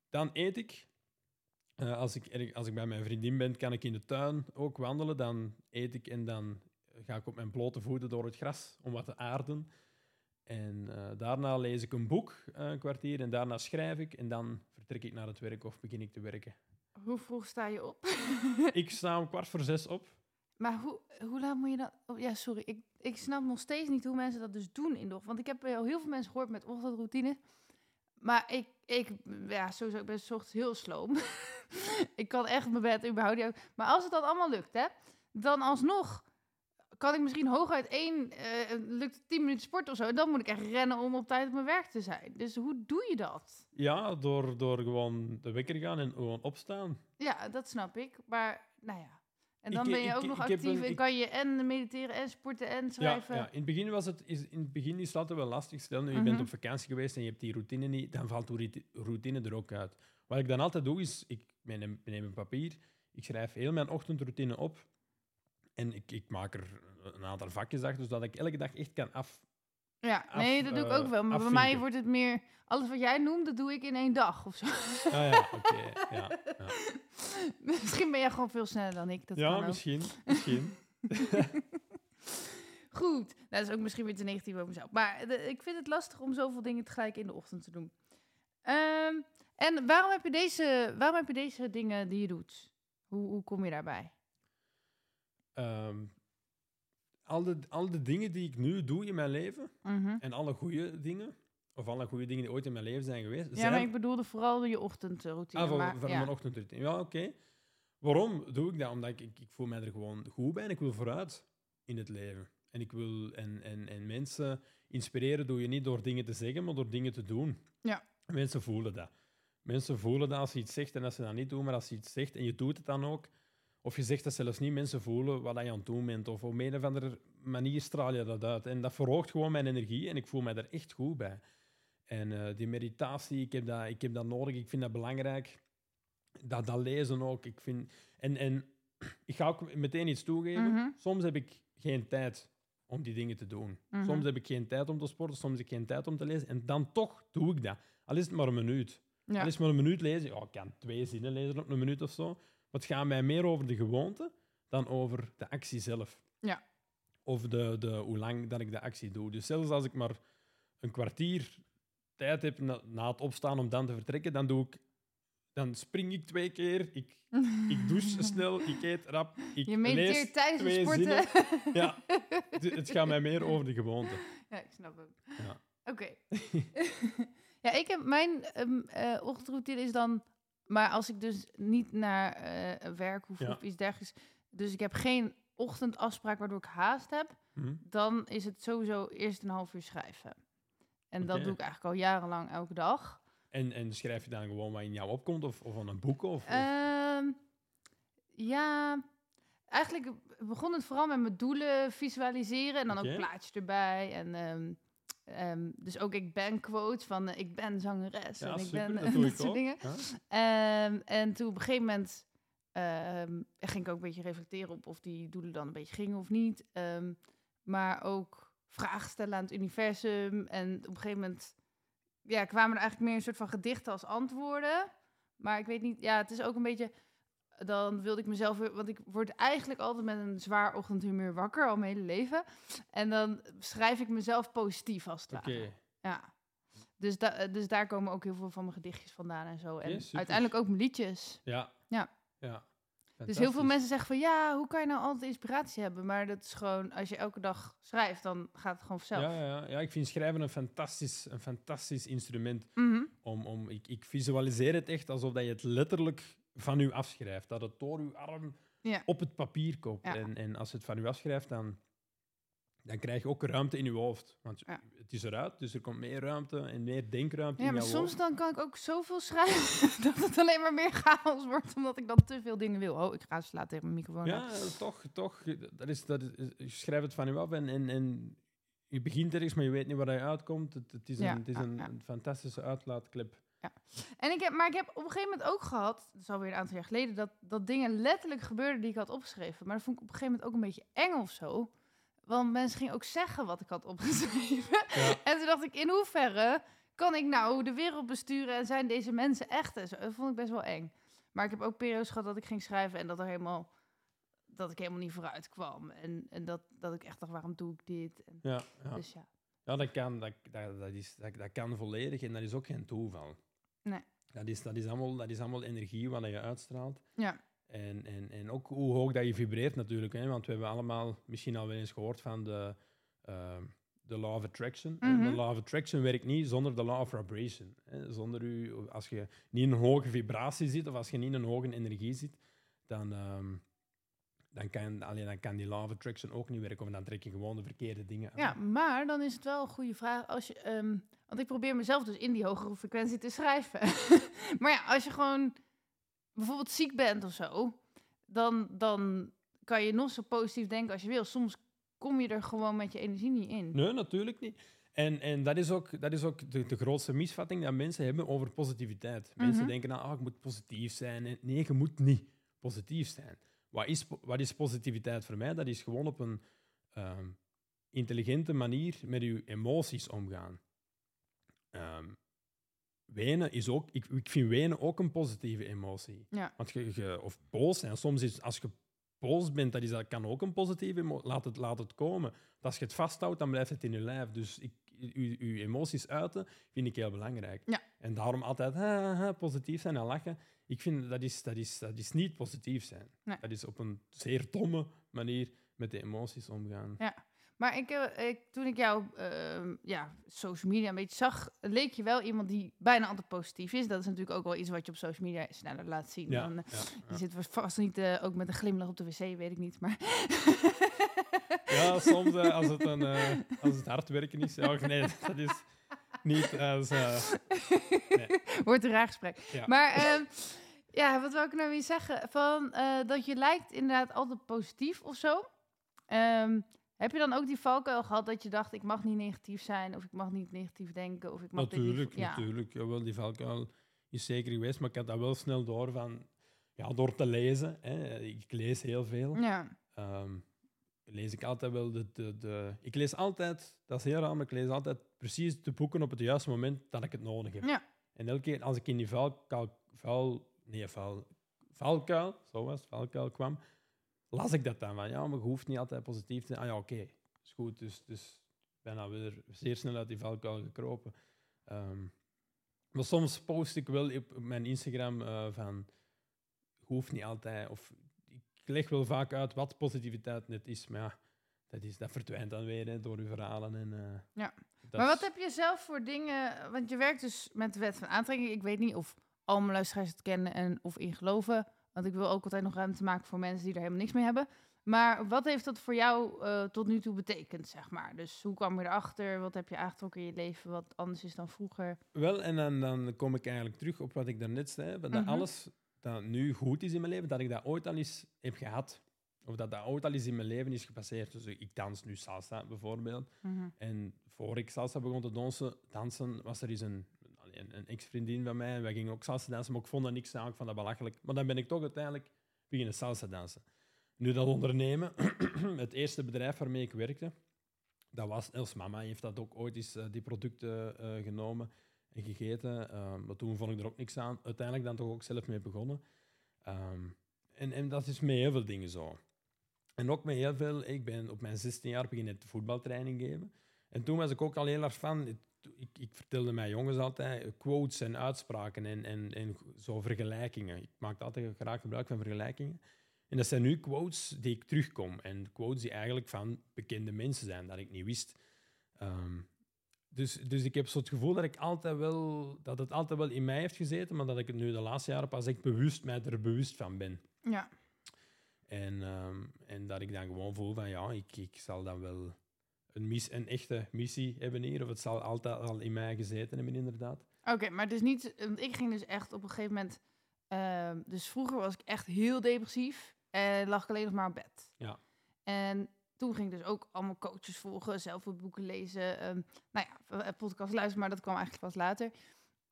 Speaker 2: Dan eet ik. Eh, als, ik als ik bij mijn vriendin ben, kan ik in de tuin ook wandelen. Dan eet ik en dan ga ik op mijn blote voeten door het gras om wat te aarden. En eh, daarna lees ik een boek, eh, een kwartier, en daarna schrijf ik. En dan vertrek ik naar het werk of begin ik te werken.
Speaker 1: Hoe vroeg sta je op?
Speaker 2: Ik sta om kwart voor zes op.
Speaker 1: maar hoe, hoe laat moet je dat... Oh, ja, sorry. Ik, ik snap nog steeds niet hoe mensen dat dus doen in de ochtend. Want ik heb al heel veel mensen gehoord met ochtendroutine. Maar ik, ik, ja, sowieso, ik ben 's ochtends heel sloom. ik kan echt mijn bed überhaupt niet Maar als het dan allemaal lukt, hè, dan alsnog kan ik misschien hooguit één, eh, lukt het tien minuten sport of zo. En dan moet ik echt rennen om op tijd op mijn werk te zijn. Dus hoe doe je dat?
Speaker 2: Ja, door, door gewoon de wekker gaan en gewoon opstaan.
Speaker 1: Ja, dat snap ik. Maar, nou ja. En dan
Speaker 2: Ik-
Speaker 1: ben je
Speaker 2: ik-
Speaker 1: ook nog
Speaker 2: ik
Speaker 1: actief
Speaker 2: een-
Speaker 1: en kan je en mediteren en sporten en schrijven.
Speaker 2: Ja, ja, in het begin was het is, in het begin is altijd wel lastig. Stel nu, je bent
Speaker 1: Mhm.
Speaker 2: op vakantie geweest en je hebt die routine niet, dan valt die routine- routine er ook uit. Wat ik dan altijd doe, is ik neem, neem een papier, ik schrijf heel mijn ochtendroutine op en ik, ik maak er een aantal vakjes achter, zodat ik elke dag echt kan af.
Speaker 1: Ja,
Speaker 2: Af-
Speaker 1: nee, dat doe ik ook
Speaker 2: eh,
Speaker 1: wel. Maar bij mij wordt het meer... Alles wat jij noemt, dat doe ik in één dag of zo.
Speaker 2: Ah ja, oké. ja, ja.
Speaker 1: Misschien ben jij gewoon veel sneller dan ik. Dat
Speaker 2: ja misschien. misschien.
Speaker 1: Goed. Nou, dat is ook misschien weer te negatief over mezelf. Maar de- ik vind het lastig om zoveel dingen tegelijk in de ochtend te doen. Ehm, en waarom heb, je deze, waarom heb je deze dingen die je doet? Hoe, hoe kom je daarbij?
Speaker 2: Ehm, al, de, al de dingen die ik nu doe in mijn leven,
Speaker 1: Mhm.
Speaker 2: en alle goede dingen, of alle goede dingen die ooit in mijn leven zijn geweest,
Speaker 1: Ja,
Speaker 2: zijn
Speaker 1: maar ik bedoelde vooral je ochtendroutine.
Speaker 2: Ah, voor,
Speaker 1: maar,
Speaker 2: voor
Speaker 1: ja.
Speaker 2: mijn ochtendroutine. Ja, oké. Waarom doe ik dat? Omdat ik, ik, ik voel mij er gewoon goed bij en ik wil vooruit in het leven. En ik wil en, en, en mensen inspireren doe je niet door dingen te zeggen, maar door dingen te doen.
Speaker 1: Ja.
Speaker 2: Mensen voelen dat. Mensen voelen dat als je iets zegt en als ze dat niet doen, maar als je iets zegt en je doet het dan ook, of je zegt dat zelfs niet, mensen voelen wat je aan het doen bent, of op een of andere manier straal je dat uit. En dat verhoogt gewoon mijn energie en ik voel mij er echt goed bij. En eh, die meditatie, ik heb, dat, ik heb dat nodig, ik vind dat belangrijk. Dat, dat lezen ook. Ik vind, en, en ik ga ook meteen iets toegeven.
Speaker 1: Mhm.
Speaker 2: Soms heb ik geen tijd om die dingen te doen.
Speaker 1: Mhm.
Speaker 2: Soms heb ik geen tijd om te sporten, soms heb ik geen tijd om te lezen. En dan toch doe ik dat. Al is het maar een minuut.
Speaker 1: Ja.
Speaker 2: Al is het maar een minuut lezen. Ja, ik kan twee zinnen lezen op een minuut of zo. Maar het gaat mij meer over de gewoonte dan over de actie zelf.
Speaker 1: Ja.
Speaker 2: Of de, de, hoe lang dat ik de actie doe. Dus zelfs als ik maar een kwartier tijd heb na, na het opstaan om dan te vertrekken, dan, doe ik, dan spring ik twee keer. Ik, ik douche snel, ik eet rap. Ik
Speaker 1: je mediteert tijdens het
Speaker 2: twee
Speaker 1: sporten.
Speaker 2: zinnen. Ja, het, het gaat mij meer over de gewoonte.
Speaker 1: Ja, ik snap hem.
Speaker 2: Ja.
Speaker 1: Oké. ja, ik heb mijn eh, ochtendroutine is dan, maar als ik dus niet naar eh, werk hoef
Speaker 2: Ja.
Speaker 1: of iets dergelijks, dus ik heb geen ochtendafspraak waardoor ik haast heb,
Speaker 2: Hm?
Speaker 1: dan is het sowieso eerst een half uur schrijven. En dat doe ik eigenlijk al jarenlang elke dag.
Speaker 2: En, en schrijf je dan gewoon wat in jou opkomt, of, of aan een boek? Of, of-
Speaker 1: Ehm, ja, eigenlijk begon het vooral met mijn doelen visualiseren en dan ook plaatjes erbij. En ehm, ehm, dus ook ik ben quotes van eh, ik ben zangeres
Speaker 2: ja,
Speaker 1: en ik
Speaker 2: super,
Speaker 1: ben
Speaker 2: dat
Speaker 1: soort dingen.
Speaker 2: Ja.
Speaker 1: Ehm, en toen op een gegeven moment ehm, ging ik ook een beetje reflecteren op of die doelen dan een beetje gingen of niet. Maar ook vragen stellen aan het universum. En op een gegeven moment ja, kwamen er eigenlijk meer een soort van gedichten als antwoorden. Maar ik weet niet, ja, het is ook een beetje. Dan wilde ik mezelf weer, want ik word eigenlijk altijd met een zwaar ochtendhumeur wakker, al mijn hele leven. En dan schrijf ik mezelf positief als het
Speaker 2: Oké.
Speaker 1: ware. Ja. Dus, da dus daar komen ook heel veel van mijn gedichtjes vandaan en zo. En uiteindelijk ook mijn liedjes.
Speaker 2: Ja.
Speaker 1: Ja.
Speaker 2: ja.
Speaker 1: Dus heel veel mensen zeggen van ja, hoe kan je nou altijd inspiratie hebben? Maar dat is gewoon, als je elke dag schrijft, dan gaat het gewoon vanzelf.
Speaker 2: Ja, ja, ja. ja, ik vind schrijven een fantastisch, een fantastisch instrument.
Speaker 1: Mhm.
Speaker 2: Om, om, ik, ik visualiseer het echt alsof dat je het letterlijk van u afschrijft. Dat het door uw arm
Speaker 1: Ja.
Speaker 2: op het papier komt.
Speaker 1: Ja.
Speaker 2: En, en als het van u afschrijft, dan, dan krijg je ook ruimte in je hoofd. Want
Speaker 1: Ja.
Speaker 2: het is eruit, dus er komt meer ruimte en meer denkruimte
Speaker 1: Ja,
Speaker 2: in
Speaker 1: maar
Speaker 2: jouw
Speaker 1: soms
Speaker 2: hoofd.
Speaker 1: dan kan ik ook zoveel schrijven dat het alleen maar meer chaos wordt, omdat ik dan te veel dingen wil. Oh, ik ga slaan tegen mijn microfoon.
Speaker 2: Ja, toch, toch. Dat is, dat is, je schrijft het van u af en, en, en je begint ergens, maar je weet niet waar je uitkomt. Het, het is,
Speaker 1: Ja,
Speaker 2: een, het is
Speaker 1: ja,
Speaker 2: een,
Speaker 1: ja.
Speaker 2: een fantastische uitlaatklep.
Speaker 1: En ik heb, maar ik heb op een gegeven moment ook gehad, dat is alweer een aantal jaar geleden, dat, dat dingen letterlijk gebeurden die ik had opgeschreven. Maar dat vond ik op een gegeven moment ook een beetje eng of zo. Want mensen gingen ook zeggen wat ik had opgeschreven.
Speaker 2: Ja.
Speaker 1: En toen dacht ik, in hoeverre kan ik nou de wereld besturen en zijn deze mensen echt? En zo. Dat vond ik best wel eng. Maar ik heb ook periodes gehad dat ik ging schrijven en dat er helemaal dat ik helemaal niet vooruit kwam. En, en dat, dat ik echt dacht, waarom doe ik dit? En,
Speaker 2: Ja, ja.
Speaker 1: Dus ja.
Speaker 2: ja dat, kan, dat, dat, dat, is, dat, dat kan volledig en dat is ook geen toeval.
Speaker 1: Nee.
Speaker 2: Dat is, dat is, allemaal, dat is allemaal energie wat je uitstraalt.
Speaker 1: Ja.
Speaker 2: En, en, en ook hoe hoog dat je vibreert natuurlijk. Hè? Want we hebben allemaal misschien al wel eens gehoord van de, ehm, de law of attraction.
Speaker 1: Mhm.
Speaker 2: De law of attraction werkt niet zonder de law of vibration. Hè. Zonder u, als je niet in een hoge vibratie zit of als je niet in een hoge energie zit, dan, ehm, dan, kan, alleen dan kan die of attraction ook niet werken. Of dan trek je gewoon de verkeerde dingen aan.
Speaker 1: Ja, maar dan is het wel een goede vraag als je. ehm, want ik probeer mezelf dus in die hogere frequentie te schrijven. maar ja, als je gewoon bijvoorbeeld ziek bent of zo, dan, dan kan je nog zo positief denken als je wil. Soms kom je er gewoon met je energie niet in.
Speaker 2: Nee, natuurlijk niet. En, en dat is ook, dat is ook de, de grootste misvatting dat mensen hebben over positiviteit. Mensen
Speaker 1: Mhm.
Speaker 2: denken, nou, ah, ik moet positief zijn. En nee, je moet niet positief zijn. Wat is, wat is positiviteit voor mij? Dat is gewoon op een ehm, intelligente manier met je emoties omgaan. Ehm, wenen is ook, ik, ik vind wenen ook een positieve emotie.
Speaker 1: Ja.
Speaker 2: Want je, je- of boos zijn, soms is als je boos bent, dat, is, dat kan ook een positieve emotie. Laat het, laat het komen. Want als je het vasthoudt, dan blijft het in je lijf. Dus ik, je, je emoties uiten vind ik heel belangrijk.
Speaker 1: Ja.
Speaker 2: En daarom altijd ha, ha, ha, positief zijn en lachen. Ik vind dat is, dat is, dat is niet positief zijn.
Speaker 1: Nee.
Speaker 2: Dat is op een zeer domme manier met de emoties omgaan.
Speaker 1: Maar ik, eh, ik, toen ik jou ehm, ja, social media een beetje zag, leek je wel iemand die bijna altijd positief is. Dat is natuurlijk ook wel iets wat je op social media sneller laat zien.
Speaker 2: Ja,
Speaker 1: Dan, eh,
Speaker 2: ja,
Speaker 1: Je zit vast niet eh, ook met een glimlach op de wc, weet ik niet. Maar
Speaker 2: Ja, soms als, het een, als het hard werken is. Ja, nee, dat is niet als. eh,
Speaker 1: Wordt een raar gesprek.
Speaker 2: Ja.
Speaker 1: Maar ehm, ja, wat wil ik nou weer zeggen? Van, dat je lijkt inderdaad altijd positief of zo. Ehm, heb je dan ook die valkuil gehad dat je dacht, ik mag niet negatief zijn, of ik mag niet negatief denken, of ik mag dit niet-
Speaker 2: Natuurlijk,
Speaker 1: ja.
Speaker 2: natuurlijk. Jawel, die valkuil is zeker geweest, maar ik had dat wel snel door van... Ja, door te lezen. Hè. Ik lees heel veel.
Speaker 1: Ja,
Speaker 2: Ehm, lees ik altijd wel de, de, de... Ik lees altijd, dat is heel raar, maar ik lees altijd precies de boeken op het juiste moment dat ik het nodig heb.
Speaker 1: Ja.
Speaker 2: En elke keer als ik in die valkuil... Val, nee, val, valkuil, zo was het, valkuil kwam, las ik dat dan van, ja, maar je hoeft niet altijd positief te zijn. Ah ja, oké, is goed. Dus, dus dan weer zeer snel uit die valkuil gekropen. Ehm, maar soms post ik wel op mijn Instagram eh, van, je hoeft niet altijd, of ik leg wel vaak uit wat positiviteit net is, maar ja, dat, is, dat verdwijnt dan weer hè, door uw verhalen. En, eh,
Speaker 1: Ja. maar wat heb je zelf voor dingen... Want je werkt dus met de wet van aantrekking. Ik weet niet of al mijn luisteraars het kennen en of in geloven. Want ik wil ook altijd nog ruimte maken voor mensen die er helemaal niks mee hebben. Maar wat heeft dat voor jou eh, tot nu toe betekend, zeg maar? Dus hoe kwam je erachter? Wat heb je aangetrokken in je leven wat anders is dan vroeger?
Speaker 2: Wel, en dan, dan kom ik eigenlijk terug op wat ik daarnet zei. Dat
Speaker 1: Mhm.
Speaker 2: alles dat nu goed is in mijn leven, dat ik dat ooit al eens heb gehad. Of dat dat ooit al eens in mijn leven is gepasseerd. Dus ik dans nu salsa bijvoorbeeld.
Speaker 1: Mhm.
Speaker 2: En voor ik salsa begon te dansen, dansen was er eens een, een, een ex-vriendin van mij. En wij gingen ook salsa dansen, maar ik vond dat niks aan. Ik vond dat belachelijk. Maar dan ben ik toch uiteindelijk beginnen salsa dansen. Nu dat ondernemen, het eerste bedrijf waarmee ik werkte, dat was Els Mama. heeft dat ook ooit eens eh, die producten eh, genomen en gegeten. Ehm, maar toen vond ik er ook niks aan. Uiteindelijk dan toch ook zelf mee begonnen. Ehm, en, en dat is met heel veel dingen zo. En ook met heel veel... Ik ben op mijn 16 jaar beginnen voetbaltraining geven. En toen was ik ook al heel erg van... Ik, ik vertelde mijn jongens altijd quotes en uitspraken en, en, en zo vergelijkingen. Ik maakte altijd graag gebruik van vergelijkingen. En dat zijn nu quotes die ik terugkom. En quotes die eigenlijk van bekende mensen zijn, dat ik niet wist. Ehm, dus, dus ik heb zo het gevoel dat, ik altijd wel, dat het altijd wel in mij heeft gezeten, maar dat ik het nu de laatste jaren pas echt bewust mij er bewust van ben.
Speaker 1: Ja,
Speaker 2: En, ehm, en dat ik dan gewoon voel van ja, ik, ik zal dan wel een, mis, een echte missie hebben hier. Of het zal altijd al in mij gezeten hebben, inderdaad.
Speaker 1: oké, maar het is niet... Want ik ging dus echt op een gegeven moment... ehm, dus vroeger was ik echt heel depressief en lag ik alleen nog maar op bed.
Speaker 2: Ja.
Speaker 1: En toen ging ik dus ook allemaal coaches volgen, zelf boeken lezen. ehm, nou ja, eh, podcast luisteren, maar dat kwam eigenlijk pas later.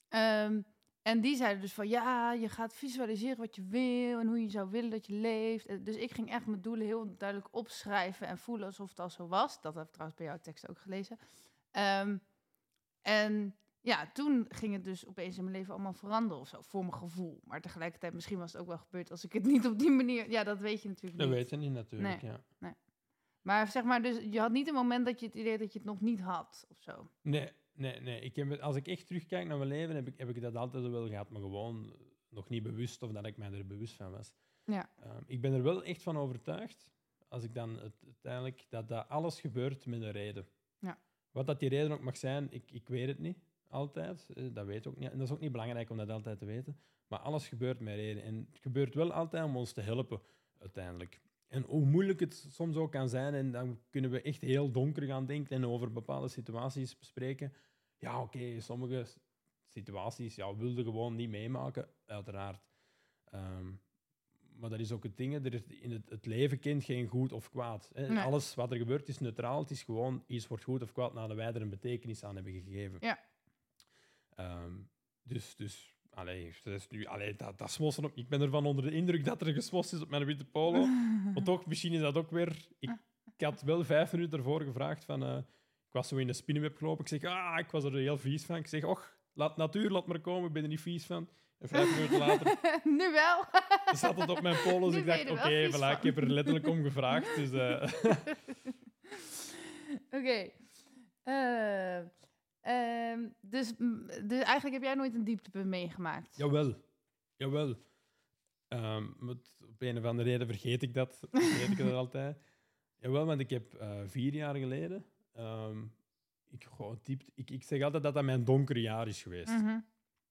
Speaker 1: Ehm, en die zeiden dus van ja, je gaat visualiseren wat je wil en hoe je zou willen dat je leeft. Eh, Dus ik ging echt mijn doelen heel duidelijk opschrijven en voelen alsof het al zo was. Dat heb ik trouwens bij jouw tekst ook gelezen. Ehm, en ja, toen ging het dus opeens in mijn leven allemaal veranderen of zo, voor mijn gevoel. Maar tegelijkertijd, misschien was het ook wel gebeurd als ik het niet op die manier... Ja, dat weet je natuurlijk
Speaker 2: Dat
Speaker 1: niet.
Speaker 2: weet je niet natuurlijk, ja.
Speaker 1: Maar zeg maar, dus je had niet een moment dat je het idee dat je het nog niet had of zo.
Speaker 2: Nee, nee, nee. Ik heb, als ik echt terugkijk naar mijn leven, heb ik, heb ik dat altijd wel gehad, maar gewoon nog niet bewust of dat ik mij er bewust van was.
Speaker 1: Ja.
Speaker 2: Ehm, ik ben er wel echt van overtuigd, als ik dan het, uiteindelijk, dat dat alles gebeurt met een reden.
Speaker 1: Ja.
Speaker 2: Wat dat die reden ook mag zijn, ik, ik weet het niet altijd. Eh, Dat weet ik ook niet. En dat is ook niet belangrijk om dat altijd te weten. Maar alles gebeurt met reden. En het gebeurt wel altijd om ons te helpen, uiteindelijk. En hoe moeilijk het soms ook kan zijn, en dan kunnen we echt heel donker gaan denken en over bepaalde situaties bespreken. Ja, oké, sommige situaties ja, wilde gewoon niet meemaken, uiteraard. Ehm, maar dat is ook het ding, er is in het, het leven kent geen goed of kwaad. Hè.
Speaker 1: Nee.
Speaker 2: Alles wat er gebeurt is neutraal. Het is gewoon iets wordt goed of kwaad naar wij er een betekenis aan hebben gegeven.
Speaker 1: Ja.
Speaker 2: Ehm, dus, dus allee, dat is nu, allee, dat, dat smossen op. Ik ben ervan onder de indruk dat er gesmost is op mijn witte polo. Maar toch, misschien is dat ook weer. Ik, ik had wel vijf minuten ervoor gevraagd van. eh, ik was zo in de spinnenweb gelopen. Ik zeg, ah, ik was er heel vies van. Ik zeg, och, laat natuur, laat maar komen. Ik ben er niet vies van. En vijf minuten later
Speaker 1: nu wel.
Speaker 2: zat het op mijn polo. Dus ik dacht, oké, voilà, ik heb er letterlijk om gevraagd. Dus eh,
Speaker 1: Oké. Eh, ehm, dus, dus eigenlijk heb jij nooit een dieptepunt meegemaakt?
Speaker 2: Jawel. Jawel. Ehm, met, op een of andere reden vergeet ik dat. Vergeet ik dat altijd. Jawel, want ik heb eh, vier jaar geleden... ehm, ik, gewoon diep, ik, ik zeg altijd dat dat mijn donkere jaar is geweest.
Speaker 1: Mhm.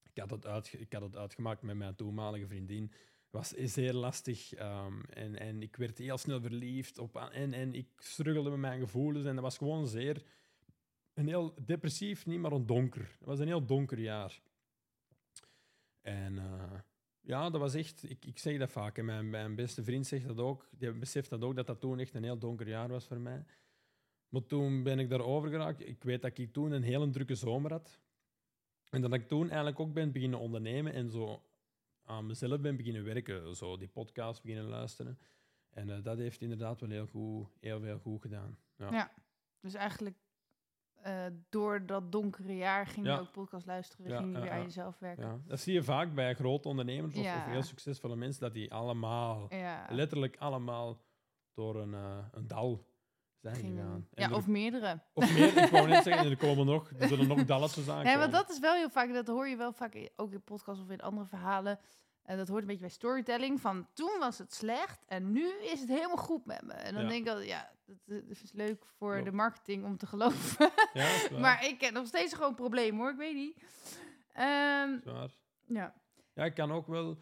Speaker 2: Ik, had het uitge- ik had het uitgemaakt met mijn toenmalige vriendin. Het was zeer lastig en, en ik werd heel snel verliefd op, en, en ik struggelde met mijn gevoelens. En dat was gewoon zeer... Een heel depressief, niet maar een donker. Het was een heel donker jaar. En eh, ja, dat was echt... Ik, ik zeg dat vaak. En mijn, mijn beste vriend zegt dat ook. Die beseft dat ook, dat dat toen echt een heel donker jaar was voor mij. Maar toen ben ik daarover geraakt. Ik weet dat ik toen een hele drukke zomer had. En dat ik toen eigenlijk ook ben beginnen ondernemen en zo aan mezelf ben beginnen werken. Zo die podcast beginnen luisteren. En eh, dat heeft inderdaad wel heel, goed, heel veel goed gedaan. Ja.
Speaker 1: Ja. Dus eigenlijk eh, door dat donkere jaar ging
Speaker 2: Ja.
Speaker 1: je ook podcast luisteren,
Speaker 2: Ja,
Speaker 1: ging je
Speaker 2: ja,
Speaker 1: weer aan
Speaker 2: ja.
Speaker 1: jezelf werken.
Speaker 2: Ja, dat zie je vaak bij grote ondernemers of,
Speaker 1: Ja.
Speaker 2: of heel succesvolle mensen, dat die allemaal,
Speaker 1: Ja.
Speaker 2: letterlijk allemaal, door een, eh, een dal zijn gegaan.
Speaker 1: Ja,
Speaker 2: er-
Speaker 1: of meerdere.
Speaker 2: of meer, ik wou net zeggen, er komen nog, er zullen nog dalletjes aankomen.
Speaker 1: Nee, maar dat is wel heel vaak, dat hoor je wel vaak ook in podcasts of in andere verhalen. En dat hoort een beetje bij storytelling. Van toen was het slecht en nu is het helemaal goed met me. En dan
Speaker 2: Ja.
Speaker 1: denk ik, al, ja, dat, dat is leuk voor
Speaker 2: Klopt.
Speaker 1: de marketing om te geloven.
Speaker 2: Ja, dat
Speaker 1: maar ik heb nog steeds gewoon problemen hoor, ik weet niet.
Speaker 2: Dat waar.
Speaker 1: ja.
Speaker 2: Ja, ik kan ook wel.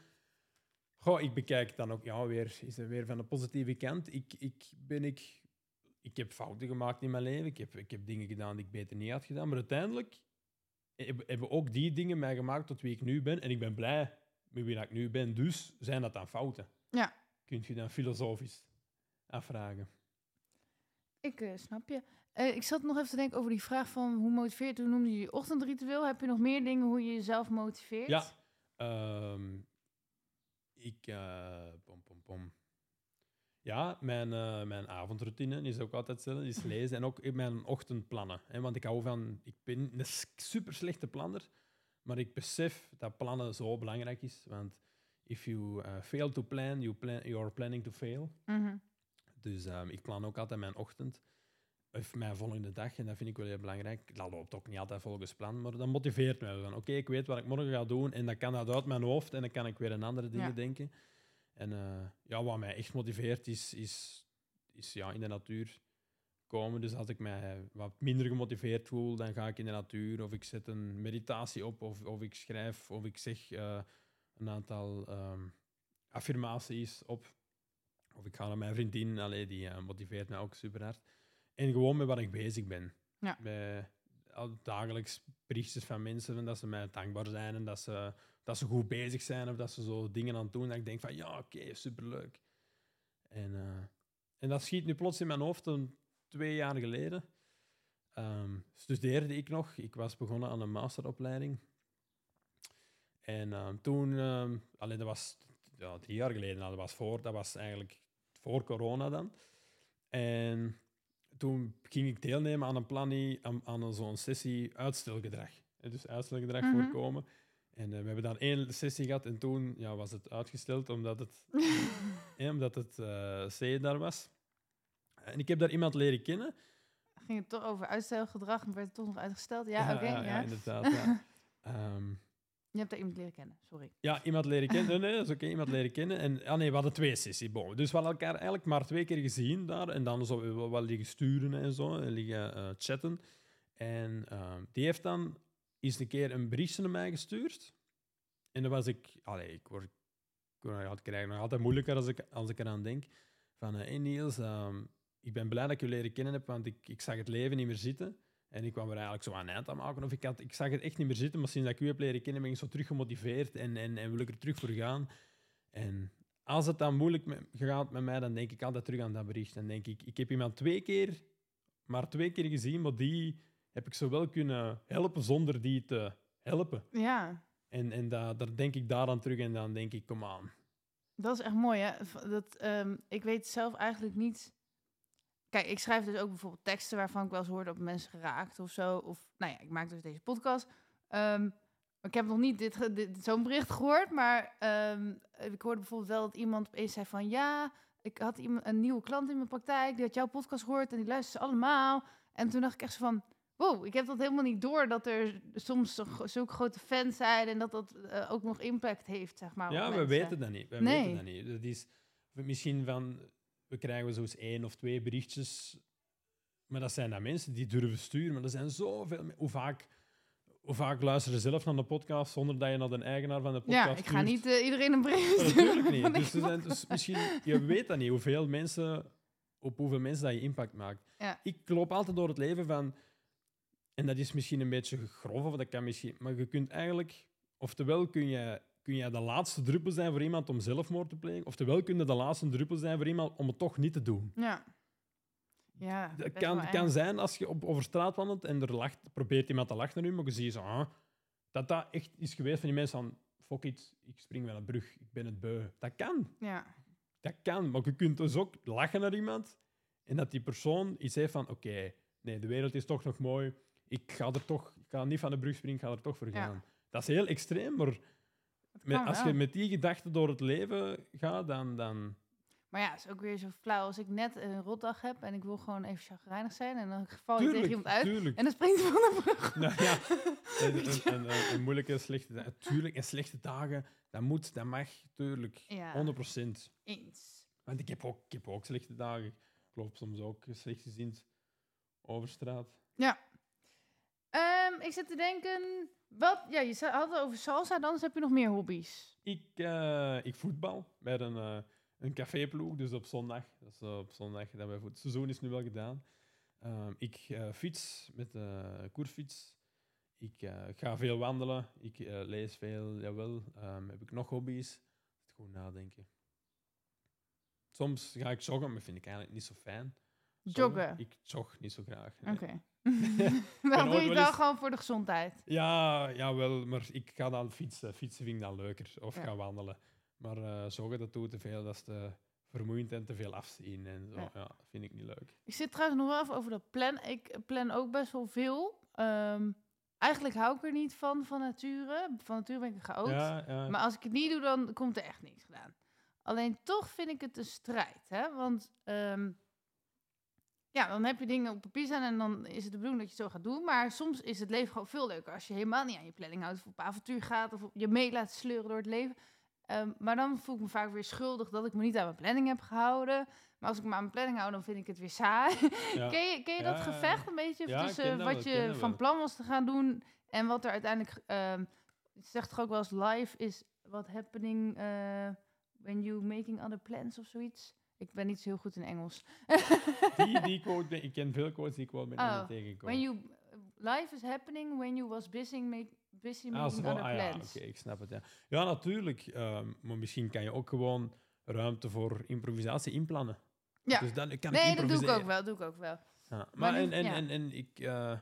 Speaker 2: Goh, ik bekijk dan ook ja, weer, is er weer van de positieve kant. Ik, ik, ben ik, ik heb fouten gemaakt in mijn leven. Ik heb, ik heb dingen gedaan die ik beter niet had gedaan. Maar uiteindelijk heb- hebben ook die dingen mij gemaakt tot wie ik nu ben. En ik ben blij wie ik nu ben. Dus zijn dat dan fouten?
Speaker 1: Ja.
Speaker 2: Kunt je dan filosofisch afvragen.
Speaker 1: Ik eh, snap je. Eh, ik zat nog even te denken over die vraag van hoe motiveert. Toen noemde je je ochtendritueel. Heb je nog meer dingen hoe je jezelf motiveert?
Speaker 2: Ja. Ehm, ik. eh, pom, pom, pom. Ja, mijn, mijn avondroutine is ook altijd hetzelfde, is lezen. En ook mijn ochtendplannen. Hè, want ik hou van... Ik ben een super slechte planner, maar ik besef dat plannen zo belangrijk is. Want if you eh, fail to plan, you plan, you're planning to fail.
Speaker 1: Mhm.
Speaker 2: Dus ehm, ik plan ook altijd mijn ochtend of mijn volgende dag. En dat vind ik wel heel belangrijk. Dat loopt ook niet altijd volgens plan, maar dat motiveert mij wel. Van, Oké, ik weet wat ik morgen ga doen en dan kan dat uit mijn hoofd en dan kan ik weer aan andere dingen
Speaker 1: Ja.
Speaker 2: denken. En eh, ja, wat mij echt motiveert is, is, is ja, in de natuur komen. Dus als ik mij wat minder gemotiveerd voel, dan ga ik in de natuur of ik zet een meditatie op of, of ik schrijf of ik zeg eh, een aantal ehm, affirmaties op. Of ik ga naar mijn vriendin, allee, die eh, motiveert mij ook super hard. En gewoon met wat ik bezig ben.
Speaker 1: Ja.
Speaker 2: Bij dagelijks berichtjes van mensen en dat ze mij dankbaar zijn en dat ze, dat ze goed bezig zijn of dat ze zo dingen aan het doen. Dat ik denk van ja, oké, superleuk. En, eh, en dat schiet nu plots in mijn hoofd een, twee jaar geleden. Ehm, studeerde ik nog. Ik was begonnen aan een masteropleiding. En ehm, toen, ehm allee, dat was ja, drie jaar geleden, nou, dat, was voor, dat was eigenlijk voor corona dan. En toen ging ik deelnemen aan een planning, aan, aan zo'n sessie uitstelgedrag. Dus uitstelgedrag
Speaker 1: Mhm.
Speaker 2: voorkomen. En eh, we hebben dan één sessie gehad en toen ja, was het uitgesteld omdat het, omdat het eh C daar was. En ik heb daar iemand leren kennen.
Speaker 1: Ging het toch over uitstelgedrag en werd het toch nog uitgesteld? Ja, oké. ja,
Speaker 2: ja, inderdaad. Ja. Ehm,
Speaker 1: Je hebt daar iemand leren kennen, sorry.
Speaker 2: Ja, iemand leren kennen. Nee, nee, dat is oké. Iemand leren kennen. En ah nee, we hadden twee sessies. Bon. Dus we hadden elkaar eigenlijk maar twee keer gezien daar. En dan zo wel, wel liggen sturen en zo. En liggen eh, chatten. En ehm, die heeft dan eens een keer een berichtje naar mij gestuurd. En dan was ik... Allee, ik word... Ik, krijgt nog altijd moeilijker als ik, als ik eraan denk. Van, hé hey Niels, ehm, ik ben blij dat ik je leren kennen heb, want ik, ik zag het leven niet meer zitten. En ik kwam er eigenlijk zo aan eind aan maken. Of ik, had, ik zag het echt niet meer zitten, maar sinds dat ik u heb leren kennen, ben ik zo terug gemotiveerd en, en, en wil ik er terug voor gaan. En als het dan moeilijk gaat met mij, dan denk ik altijd terug aan dat bericht. Dan denk ik, ik heb iemand twee keer, maar twee keer gezien, maar die heb ik zo wel kunnen helpen zonder die te helpen.
Speaker 1: Ja,
Speaker 2: En, en da, daar denk ik daar aan terug en dan denk ik, kom aan.
Speaker 1: dat is echt mooi, hè? Dat, ehm, ik weet zelf eigenlijk niet... Kijk, ik schrijf dus ook bijvoorbeeld teksten waarvan ik wel eens hoor dat mensen geraakt of zo. Of, nou ja, ik maak dus deze podcast. Ehm, ik heb nog niet dit, zo'n bericht gehoord, maar ehm, ik hoorde bijvoorbeeld wel dat iemand opeens zei van... Ja, ik had iemand, een nieuwe klant in mijn praktijk, die had jouw podcast gehoord en die luistert ze allemaal. En toen dacht ik echt zo van... Wow, ik heb dat helemaal niet door dat er soms zulke grote fans zijn en dat dat eh, ook nog impact heeft, zeg maar.
Speaker 2: Ja, we weten dat niet. We
Speaker 1: Nee.
Speaker 2: weten dat niet. Dat is misschien van, we krijgen zo eens één of twee berichtjes, maar dat zijn dan mensen die durven sturen. Maar er zijn zoveel. Hoe vaak, hoe vaak luister je zelf naar de podcast zonder dat je naar de eigenaar van de podcast
Speaker 1: Ja, ik ga
Speaker 2: stuurt?
Speaker 1: niet eh, iedereen een bericht sturen.
Speaker 2: Natuurlijk niet. Dus, er zijn, dus misschien, je weet dat niet, hoeveel mensen, op hoeveel mensen dat je impact maakt.
Speaker 1: Ja.
Speaker 2: Ik loop altijd door het leven van, en dat is misschien een beetje grof, of dat kan misschien, maar je kunt eigenlijk, oftewel kun je, kun je de laatste druppel zijn voor iemand om zelfmoord te plegen, oftewel kun je de laatste druppel zijn voor iemand om het toch niet te doen.
Speaker 1: Ja. Ja,
Speaker 2: Het kan, kan zijn als je op, over straat wandelt en er lacht, probeert iemand te lachen naar u, maar je ziet zo, ah, dat dat echt is geweest van die mensen van, fuck it, ik spring wel een brug, ik ben het beu. Dat kan.
Speaker 1: Ja.
Speaker 2: Dat kan, maar je kunt dus ook lachen naar iemand en dat die persoon iets heeft van: oké, nee, de wereld is toch nog mooi. Ik ga er toch, ik ga niet van de brug springen, ik ga er toch voor
Speaker 1: Ja.
Speaker 2: gaan. Dat is heel extreem, maar met, als je met die gedachten door het leven gaat, dan. dan
Speaker 1: Maar ja, het is ook weer zo flauw als ik net een rotdag heb en ik wil gewoon even chagrijnig zijn en dan val je tegen iemand uit
Speaker 2: tuurlijk.
Speaker 1: en dan springt hij van de brug.
Speaker 2: Nou ja, een, een, een, een- een moeilijke, slechte dag. Tuurlijk, en slechte dagen, dat moet, dat mag, tuurlijk.
Speaker 1: Ja.
Speaker 2: 100%.
Speaker 1: Eens.
Speaker 2: Want ik heb, ook, ik heb ook slechte dagen. Ik loop soms ook slechtgezind over straat.
Speaker 1: Ehm, ik zit te denken, ja, je had het over salsa, dan heb je nog meer hobby's.
Speaker 2: Ik, eh, ik voetbal met een, eh een caféploeg, dus op zondag. Dat is eh, op zondag dat wij voet- Het seizoen is nu wel gedaan. Ehm, ik fiets met de koersfiets. Ik ga veel wandelen. Ik lees veel, jawel. Ehm, heb ik nog hobby's? Moet Goed nadenken. Soms ga ik joggen, maar vind ik eigenlijk niet zo fijn.
Speaker 1: Joggen.
Speaker 2: Ik jog niet zo graag. nee.
Speaker 1: Oké. dan doe je het
Speaker 2: wel
Speaker 1: wel
Speaker 2: eens-
Speaker 1: gewoon voor de gezondheid.
Speaker 2: Ja, jawel, maar ik ga dan fietsen. Fietsen vind ik dan leuker. Of
Speaker 1: Ja.
Speaker 2: gaan wandelen. Maar eh joggen, dat doet te veel. Dat is te vermoeiend en te veel afzien. En zo.
Speaker 1: Ja.
Speaker 2: Ja. vind ik niet leuk.
Speaker 1: Ik zit trouwens nog wel even over dat plan. Ik plan ook best wel veel. Ehm, eigenlijk hou ik er niet van, van nature. Van nature ben ik een chaot.
Speaker 2: Ja, ja.
Speaker 1: Maar als ik het niet doe, dan komt er echt niks gedaan. Alleen toch vind ik het een strijd. Hè? Want ehm, ja, dan heb je dingen op papier staan en dan is het de bedoeling dat je het zo gaat doen. Maar soms is het leven gewoon veel leuker als je helemaal niet aan je planning houdt. Of op avontuur gaat of je mee laat sleuren door het leven. Ehm, maar dan voel ik me vaak weer schuldig dat ik me niet aan mijn planning heb gehouden. Maar als ik me aan mijn planning hou, dan vind ik het weer saai.
Speaker 2: ja.
Speaker 1: Ken je, ken je
Speaker 2: Ja,
Speaker 1: dat gevecht een beetje
Speaker 2: Ja, ik
Speaker 1: tussen wat
Speaker 2: wel, ik
Speaker 1: je van plan was te gaan doen en wat er uiteindelijk... ehm het zegt toch ook wel eens life is what happening eh, when you making other plans of zoiets? Ik ben niet zo heel goed in Engels.
Speaker 2: Die, die quote, ben- ik ken veel quotes die ik wel met
Speaker 1: Oh,
Speaker 2: tegenkom.
Speaker 1: when you, life is happening when you was busy, make, busy
Speaker 2: Ah,
Speaker 1: making
Speaker 2: zo,
Speaker 1: other
Speaker 2: ah, ja, oké, ik snap het. Ja, ja natuurlijk. ehm, maar misschien kan je ook gewoon ruimte voor improvisatie inplannen.
Speaker 1: Ja.
Speaker 2: Dus dan kan ik
Speaker 1: Nee, dat doe ik ook wel, doe ik ook wel.
Speaker 2: Ja,
Speaker 1: Maar
Speaker 2: maar en,
Speaker 1: nu-
Speaker 2: en,
Speaker 1: ja.
Speaker 2: en, en ik, eh,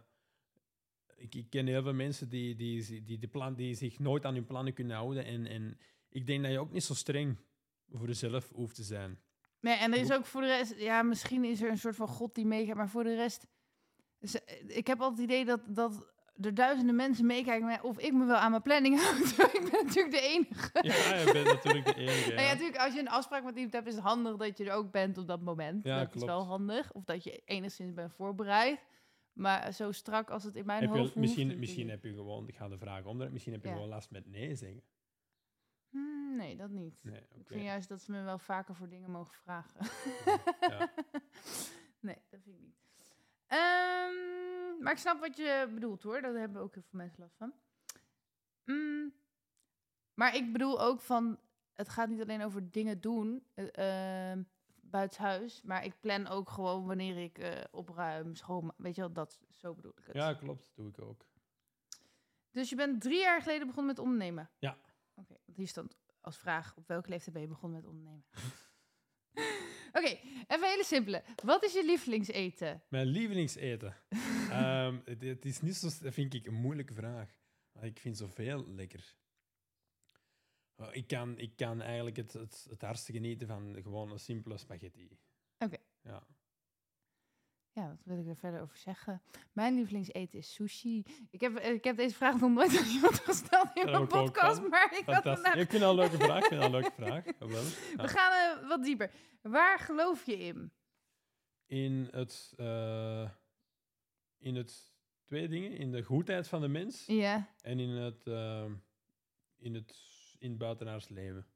Speaker 2: ik, ik ken heel veel mensen die, die, die, die, de plan, die zich nooit aan hun plannen kunnen houden. En, en ik denk dat je ook niet zo streng voor jezelf hoeft te zijn.
Speaker 1: Nee, en er is ook voor de rest, ja, misschien is er een soort van God die meegaat, maar voor de rest, is- ik heb altijd het idee dat, dat er duizenden mensen meekijken, of ik me wel aan mijn planning houd. ik ben natuurlijk de enige.
Speaker 2: Ja, je bent natuurlijk de enige.
Speaker 1: Nou ja, natuurlijk, als je een afspraak met iemand hebt, is het handig dat je er ook bent op dat moment.
Speaker 2: Ja,
Speaker 1: dat is
Speaker 2: klopt.
Speaker 1: wel handig. Of dat je enigszins bent voorbereid. Maar zo strak als het in mijn
Speaker 2: Heb
Speaker 1: hoofd
Speaker 2: misschien, misschien heb je gewoon, ik ga de vraag omdraaien, misschien heb je
Speaker 1: Ja.
Speaker 2: gewoon last met nee zeggen.
Speaker 1: Hmm, nee, dat niet.
Speaker 2: Nee,
Speaker 1: Ik vind juist dat ze me wel vaker voor dingen mogen vragen.
Speaker 2: Ja.
Speaker 1: nee, dat vind ik niet. Ehm, maar ik snap wat je bedoelt hoor. Daar hebben ook heel veel mensen last van. Mm, maar ik bedoel ook van, het gaat niet alleen over dingen doen uh, buitenshuis, maar ik plan ook gewoon wanneer ik uh, opruim, schoon, weet je wel, dat, zo bedoel ik het.
Speaker 2: Ja, klopt, dat doe ik ook.
Speaker 1: Dus je bent drie jaar geleden begonnen met ondernemen?
Speaker 2: Ja.
Speaker 1: Hier stond als vraag, op welke leeftijd ben je begonnen met ondernemen? Oké, even hele simpele. Wat is je lievelingseten?
Speaker 2: Mijn lievelingseten? um, het, het, is niet zo, vind ik een moeilijke vraag. Ik vind zoveel lekker. Ik kan, ik kan eigenlijk het, het, het hardste genieten van gewoon een simpele spaghetti.
Speaker 1: Oké.
Speaker 2: Ja.
Speaker 1: Ja, wat wil ik er verder over zeggen? Mijn lievelingseten is sushi. Ik heb, ik heb deze vraag nog nooit aan iemand gesteld in mijn podcast, maar ik had
Speaker 2: vandaag... Ik vind het een leuke vraag. Ik vind een leuke vraag.
Speaker 1: We gaan uh, wat dieper. Waar geloof je in?
Speaker 2: In het, uh, in het twee dingen. In de goedheid van de mens.
Speaker 1: Ja.
Speaker 2: En in het, uh, in het, in het buitenaards leven.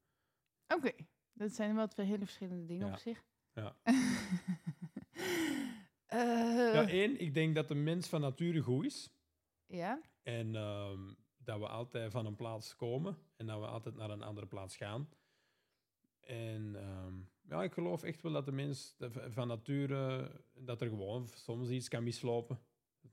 Speaker 1: Oké. Okay. Dat zijn wel twee hele verschillende dingen
Speaker 2: ja.
Speaker 1: op zich.
Speaker 2: Ja.
Speaker 1: Uh,
Speaker 2: ja, één, ik denk dat de mens van nature goed is.
Speaker 1: Ja.
Speaker 2: En um, dat we altijd van een plaats komen en dat we altijd naar een andere plaats gaan. En um, ja, ik geloof echt wel dat de mens van nature, dat er gewoon soms iets kan mislopen.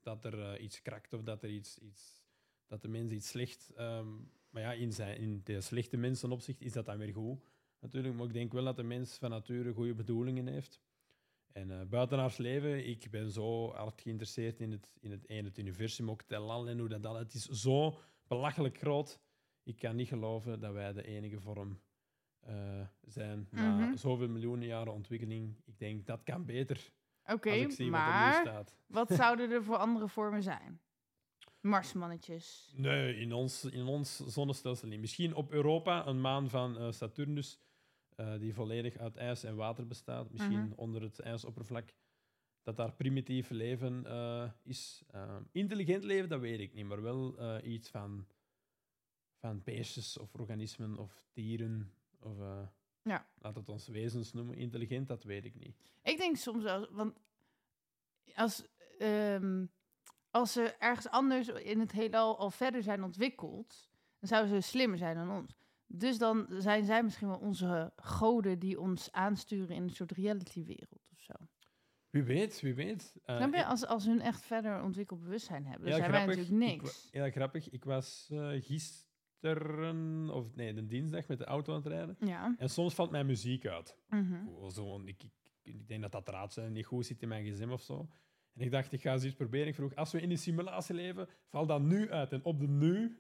Speaker 2: Dat er uh, iets krakt of dat er iets, iets dat de mens iets slecht. Um, maar ja, in, zijn, in de slechte mensen opzicht is dat dan weer goed. Natuurlijk, maar ik denk wel dat de mens van nature goede bedoelingen heeft. En uh, buitenaards leven, ik ben zo hard geïnteresseerd in het, in het, in het universum, ook Telal en hoe dat, dat Het is zo belachelijk groot. Ik kan niet geloven dat wij de enige vorm uh, zijn na
Speaker 1: Mhm.
Speaker 2: zoveel miljoenen jaren ontwikkeling. Ik denk dat kan beter.
Speaker 1: Oké,
Speaker 2: wat er
Speaker 1: maar
Speaker 2: nu staat.
Speaker 1: wat zouden er voor andere vormen zijn? Marsmannetjes.
Speaker 2: Nee, in ons, in ons zonnestelsel niet. Misschien op Europa een maan van uh, Saturnus, uh, die volledig uit ijs en water bestaat. Misschien
Speaker 1: Mhm.
Speaker 2: onder het ijsoppervlak. Dat daar primitief leven uh, is. intelligent leven, dat weet ik niet, maar wel iets van, van beestjes of organismen of dieren. Of
Speaker 1: Ja.
Speaker 2: laat het ons wezens noemen. Intelligent, dat weet ik niet.
Speaker 1: Ik denk soms wel, want als, ehm, als ze ergens anders in het heelal al verder zijn ontwikkeld, dan zouden ze slimmer zijn dan ons. Dus dan zijn zij misschien wel onze goden die ons aansturen in een soort reality-wereld of zo.
Speaker 2: Wie weet, wie weet. Uh,
Speaker 1: je? Als, als hun echt verder ontwikkeld bewustzijn hebben,
Speaker 2: Ja,
Speaker 1: zijn wij natuurlijk
Speaker 2: Ik
Speaker 1: niks.
Speaker 2: wa- ja, grappig. Ik was uh, gisteren, of nee, de dinsdag met de auto aan het rijden.
Speaker 1: Ja.
Speaker 2: En soms valt mijn muziek uit.
Speaker 1: Mhm.
Speaker 2: Gewoon Zo, ik, ik, ik denk dat dat raad niet goed zit in mijn gsm of zo. En ik dacht, ik ga eens iets proberen. Ik vroeg, als we in een simulatie leven, valt dat nu uit. En op de nu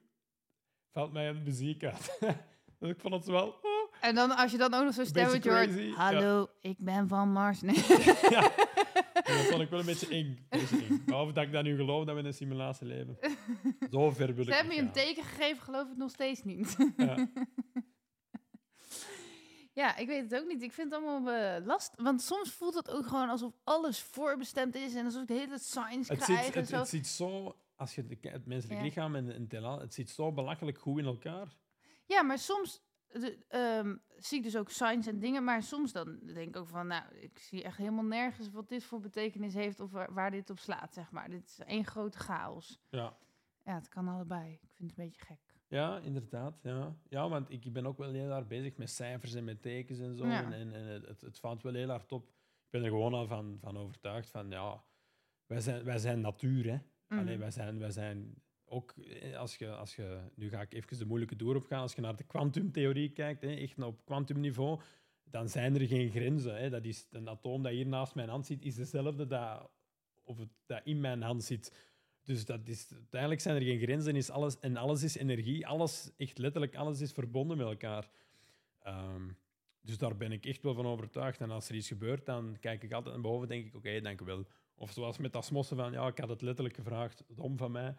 Speaker 2: valt mijn muziek uit. dus ik vond het wel... oh.
Speaker 1: En dan als je dan ook nog zo'n stemmetje hoort.
Speaker 2: ja.
Speaker 1: Hallo, ik ben van Mars. Nee.
Speaker 2: ja. Dat vond ik wel een beetje eng. Een beetje eng. Maar of dat ik dat nu geloof dat we in een simulatie leven. Zo ver wil ik
Speaker 1: Ze hebben je een teken gegeven, geloof ik nog steeds niet.
Speaker 2: Ja.
Speaker 1: Ja, ik weet het ook niet. Ik vind het allemaal eh, lastig. Want soms voelt het ook gewoon alsof alles voorbestemd is. En alsof ik de hele tijd signs
Speaker 2: Het
Speaker 1: krijg
Speaker 2: zit,
Speaker 1: en
Speaker 2: het,
Speaker 1: zo.
Speaker 2: het zit zo, als je de, het menselijk
Speaker 1: Ja.
Speaker 2: lichaam en en telal, het zit zo belachelijk goed in elkaar.
Speaker 1: Ja, maar soms de, ehm, zie ik dus ook signs en dingen. Maar soms dan denk ik ook van... Nou, ik zie echt helemaal nergens wat dit voor betekenis heeft... of waar, waar dit op slaat, zeg maar. Dit is één grote chaos.
Speaker 2: Ja.
Speaker 1: Ja, het kan allebei. Ik vind het een beetje gek.
Speaker 2: Ja, inderdaad. Ja, ja want ik ben ook wel heel erg bezig met cijfers en met tekens en zo.
Speaker 1: Ja.
Speaker 2: En, en, en het, het valt wel heel hard op. Ik ben er gewoon al van, van overtuigd van, ja, wij zijn, wij zijn natuur, hè.
Speaker 1: Mhm.
Speaker 2: Alleen wij zijn, wij zijn ook, eh, als je, als je, nu ga ik even de moeilijke door op gaan, als je naar de kwantumtheorie kijkt, hè, echt op kwantumniveau, dan zijn er geen grenzen. Hè. Dat is, een atoom dat hier naast mijn hand zit, is dezelfde dat, of het, dat in mijn hand zit. Dus dat is, uiteindelijk zijn er geen grenzen is alles, en alles is energie. Alles, echt letterlijk, alles is verbonden met elkaar. Ehm, dus daar ben ik echt wel van overtuigd. En als er iets gebeurt, dan kijk ik altijd naar boven denk ik, oké, dank u wel. Of zoals met dat smossen van, ja, ik had het letterlijk gevraagd, dom van mij.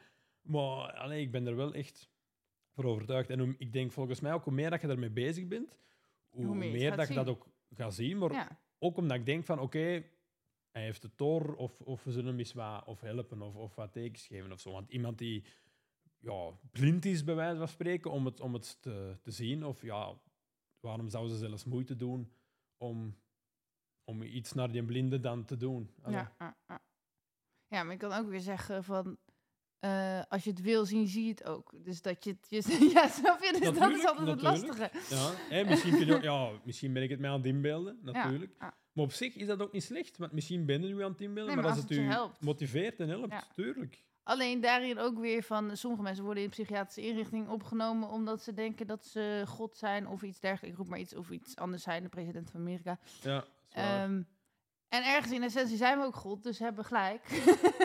Speaker 2: Maar allee, ik ben er wel echt voor overtuigd. En hoe- ik denk volgens mij ook, hoe meer dat je ermee bezig bent, hoe,
Speaker 1: Hoe meer
Speaker 2: dat je dat ook gaat zien. Maar
Speaker 1: Ja.
Speaker 2: ook omdat ik denk van, oké, hij heeft het door, of, of we zullen hem eens wat of helpen, of, of wat tekens geven of zo. Want iemand die ja, blind is, bij wijze van spreken, om het, om het te, te zien, of ja, waarom zou ze zelfs moeite doen om, om iets naar die blinde dan te doen? Allee.
Speaker 1: Ja, ja, ja. Ja, maar ik kan ook weer zeggen van... eh, als je het wil zien, zie je het ook. Dus dat je het... Je, ja, snap je? Dus dat is
Speaker 2: Natuurlijk,
Speaker 1: altijd het
Speaker 2: natuurlijk.
Speaker 1: lastige.
Speaker 2: Ja, hè, misschien, ook, ja, misschien ben ik het mij aan het inbeelden, natuurlijk.
Speaker 1: ja.
Speaker 2: Maar op zich is dat ook niet slecht, want misschien ben je nu aan het inbeelden,
Speaker 1: Nee,
Speaker 2: maar,
Speaker 1: maar
Speaker 2: als,
Speaker 1: als
Speaker 2: het
Speaker 1: het
Speaker 2: u
Speaker 1: helpt.
Speaker 2: motiveert en helpt, tuurlijk.
Speaker 1: Alleen daarin ook weer van... Sommige mensen worden in psychiatrische inrichting opgenomen... omdat ze denken dat ze God zijn of iets dergelijks. Ik roep maar iets of iets anders zijn. De president van Amerika.
Speaker 2: Ja.
Speaker 1: Ehm, en ergens in essentie zijn we ook God, dus hebben gelijk.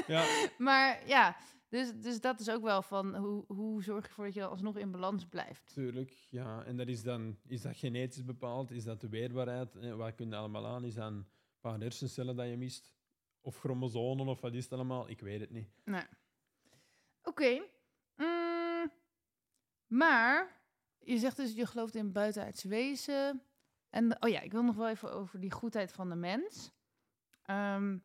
Speaker 2: ja,
Speaker 1: maar ja, dus, dus dat is ook wel van... Hoe, hoe zorg je ervoor dat je alsnog in balans blijft?
Speaker 2: tuurlijk. Ja, en dat is dan is dat genetisch bepaald, is dat de weerbaarheid, hè, wat kun je allemaal aan, is dan een paar hersencellen dat je mist, of chromosomen, of wat is het allemaal, ik weet het niet.
Speaker 1: Nee. Oké. Mm, maar je zegt dus je gelooft in buitenaards wezen. En oh ja, ik wil nog wel even over die goedheid van de mens. Ehm,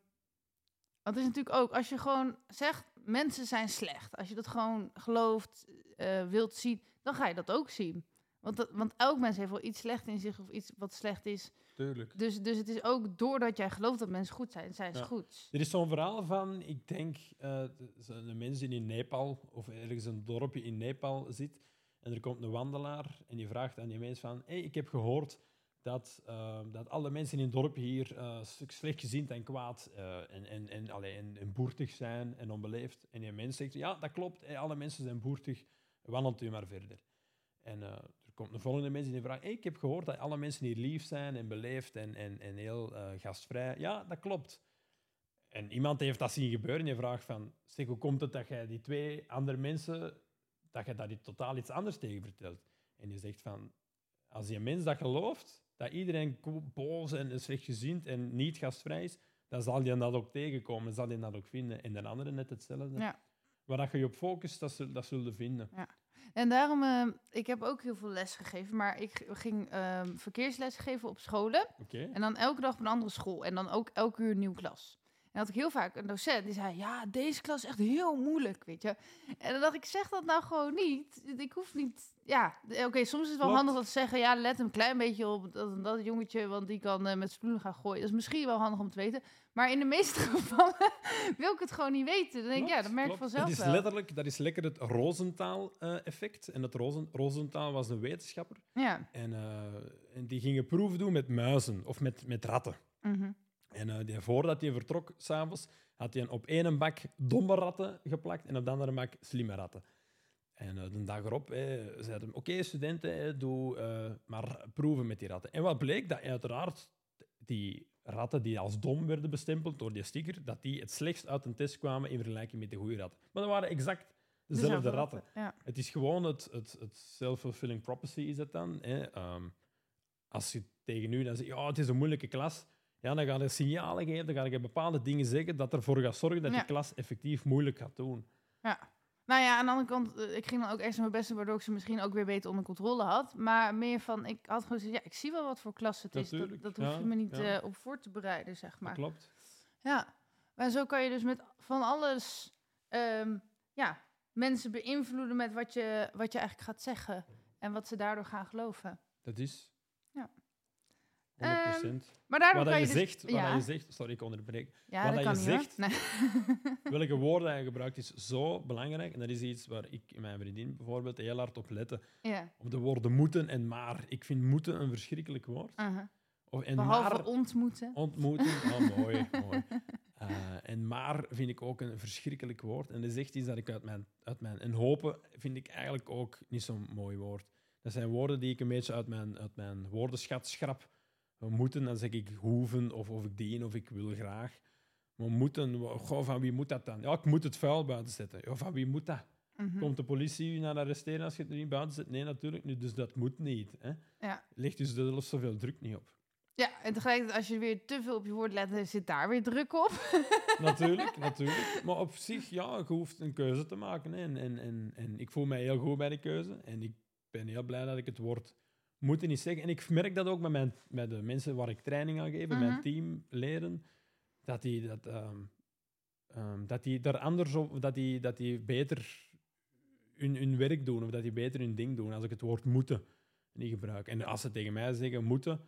Speaker 1: want het is natuurlijk ook, als je gewoon zegt mensen zijn slecht, als je dat gewoon gelooft, eh, wilt zien, dan ga je dat ook zien. Want, dat, want elk mens heeft wel iets slecht in zich of iets wat slecht is.
Speaker 2: Tuurlijk.
Speaker 1: Dus, dus het is ook doordat jij gelooft dat mensen goed zijn, zijn ze
Speaker 2: Ja.
Speaker 1: goed.
Speaker 2: Er is zo'n verhaal van, ik denk, eh de- zo'n mens die in Nepal, of ergens een dorpje in Nepal zit, en er komt een wandelaar en die vraagt aan die mens van, hey, ik heb gehoord dat, eh, dat alle mensen in het dorpje hier stuk slechtgezind en kwaad eh, en, en, en, allee, en, boertig zijn en onbeleefd. En die mens zegt, ja, dat klopt, hey, alle mensen zijn boertig, wandelt u maar verder. En eh, er komt een volgende mens die vraagt, ik heb gehoord dat alle mensen hier lief zijn en beleefd en, en, en heel gastvrij. Ja, dat klopt. En iemand heeft dat zien gebeuren en je vraagt van, zeg, hoe komt het dat jij die twee andere mensen, dat je daar totaal iets anders tegen vertelt? En je zegt van, als die mens dat gelooft, dat iedereen boos en slechtgezind en niet gastvrij is, dan zal je dat ook tegenkomen, zal je dat ook vinden. En de andere net hetzelfde.
Speaker 1: Ja.
Speaker 2: Waar dat je je op focust, dat, dat zul je vinden.
Speaker 1: En daarom, eh, ik heb ook heel veel les gegeven, maar ik ging ehm, verkeersles geven op scholen. En dan elke dag op een andere school. En dan ook elke uur een nieuw klas. Had ik heel vaak een docent die zei: Ja, deze klas is echt heel moeilijk, weet je. En dan dacht ik: Zeg dat nou gewoon niet. Ik hoef niet. Ja, d- oké, soms is het wel
Speaker 2: Klopt.
Speaker 1: handig dat ze zeggen: Ja, let een klein beetje op dat, dat jongetje, want die kan eh, met spullen gaan gooien. Dat is misschien wel handig om te weten. Maar in de meeste gevallen wil ik het gewoon niet weten. Dan denk ik: Ja, dat merk
Speaker 2: Klopt.
Speaker 1: vanzelf
Speaker 2: dat is letterlijk, dat is lekker het Rosenthal-effect. en dat Rosen, Rosenthal was een wetenschapper.
Speaker 1: Ja.
Speaker 2: En, eh, en die gingen proeven doen met muizen of met, met ratten.
Speaker 1: mhm.
Speaker 2: En eh, die, voordat hij vertrok, s'avonds, had hij op één bak domme ratten geplakt en op de andere bak slimme ratten. En eh, de dag erop eh, zei hij, oké studenten, doe eh, maar proeven met die ratten. En wat bleek? Dat uiteraard die ratten die als dom werden bestempeld door die sticker, dat die het slechtst uit een test kwamen in vergelijking met de goede ratten. Maar dat waren exact dezelfde ratten.
Speaker 1: Ja.
Speaker 2: Het is gewoon het, het, het self-fulfilling prophecy, is het dan. Ehm, als je tegen u dan zegt, ja, het is een moeilijke klas, ja, dan ga je signalen geven, dan ga je bepaalde dingen zeggen dat ervoor gaat zorgen dat
Speaker 1: Ja.
Speaker 2: die klas effectief moeilijk gaat doen.
Speaker 1: Ja. Nou ja, aan de andere kant, eh, ik ging dan ook extra mijn best doen, waardoor ik ze misschien ook weer beter onder controle had. Maar meer van, ik had gewoon gezegd, ja, ik zie wel wat voor klas het is. Dat,
Speaker 2: Natuurlijk,
Speaker 1: dat hoef
Speaker 2: ja,
Speaker 1: je me niet
Speaker 2: ja.
Speaker 1: eh, op voor te bereiden, zeg
Speaker 2: Dat
Speaker 1: maar.
Speaker 2: klopt.
Speaker 1: Ja, maar zo kan je dus met van alles ehm, ja, mensen beïnvloeden met wat je, wat je eigenlijk gaat zeggen. En wat ze daardoor gaan geloven.
Speaker 2: Dat is.
Speaker 1: Ja.
Speaker 2: 100%.
Speaker 1: Maar daardoor
Speaker 2: wat
Speaker 1: kan
Speaker 2: je,
Speaker 1: je dus...
Speaker 2: zegt,
Speaker 1: ja,
Speaker 2: je zegt, sorry, ik onderbreek.
Speaker 1: ja,
Speaker 2: wat
Speaker 1: dat kan
Speaker 2: je
Speaker 1: niet. Nee.
Speaker 2: Welke woorden je gebruikt is zo belangrijk. En dat is iets waar ik en mijn vriendin bijvoorbeeld heel hard op letten.
Speaker 1: ja.
Speaker 2: Op de woorden moeten en maar. Ik vind moeten een verschrikkelijk woord. Of, en
Speaker 1: Behalve
Speaker 2: maar,
Speaker 1: ontmoeten.
Speaker 2: Ontmoeten, oh, mooi, mooi. Eh, en maar vind ik ook een verschrikkelijk woord. En dat is echt iets dat ik uit mijn, uit mijn... En hopen vind ik eigenlijk ook niet zo'n mooi woord. Dat zijn woorden die ik een beetje uit mijn, uit mijn woordenschat schrap. We moeten, dan zeg ik hoeven, of, of ik dien, of ik wil graag. Maar moeten, goh, van wie moet dat dan? Ja, ik moet het vuil buiten zetten. Ja, van wie moet dat?
Speaker 1: Mhm.
Speaker 2: Komt de politie u naar arresteren als je het er niet buiten zet? Nee, natuurlijk niet. Dus dat moet niet. Hè?
Speaker 1: Ja.
Speaker 2: Ligt dus zelfs zoveel druk niet op.
Speaker 1: ja, en tegelijkertijd als je weer te veel op je woord let, zit daar weer druk op.
Speaker 2: natuurlijk, natuurlijk. Maar op zich, ja, je hoeft een keuze te maken. hè. En, en, en, en ik voel mij heel goed bij de keuze. En ik ben heel blij dat ik het woord moeten niet zeggen. En ik merk dat ook met, mijn, met de mensen waar ik training aan geef,
Speaker 1: Mhm.
Speaker 2: mijn teamleden, dat die, dat, ehm, ehm, dat die daar anders op, dat die, dat die beter hun, hun werk doen, of dat die beter hun ding doen, als ik het woord moeten niet gebruik. En als ze tegen mij zeggen moeten,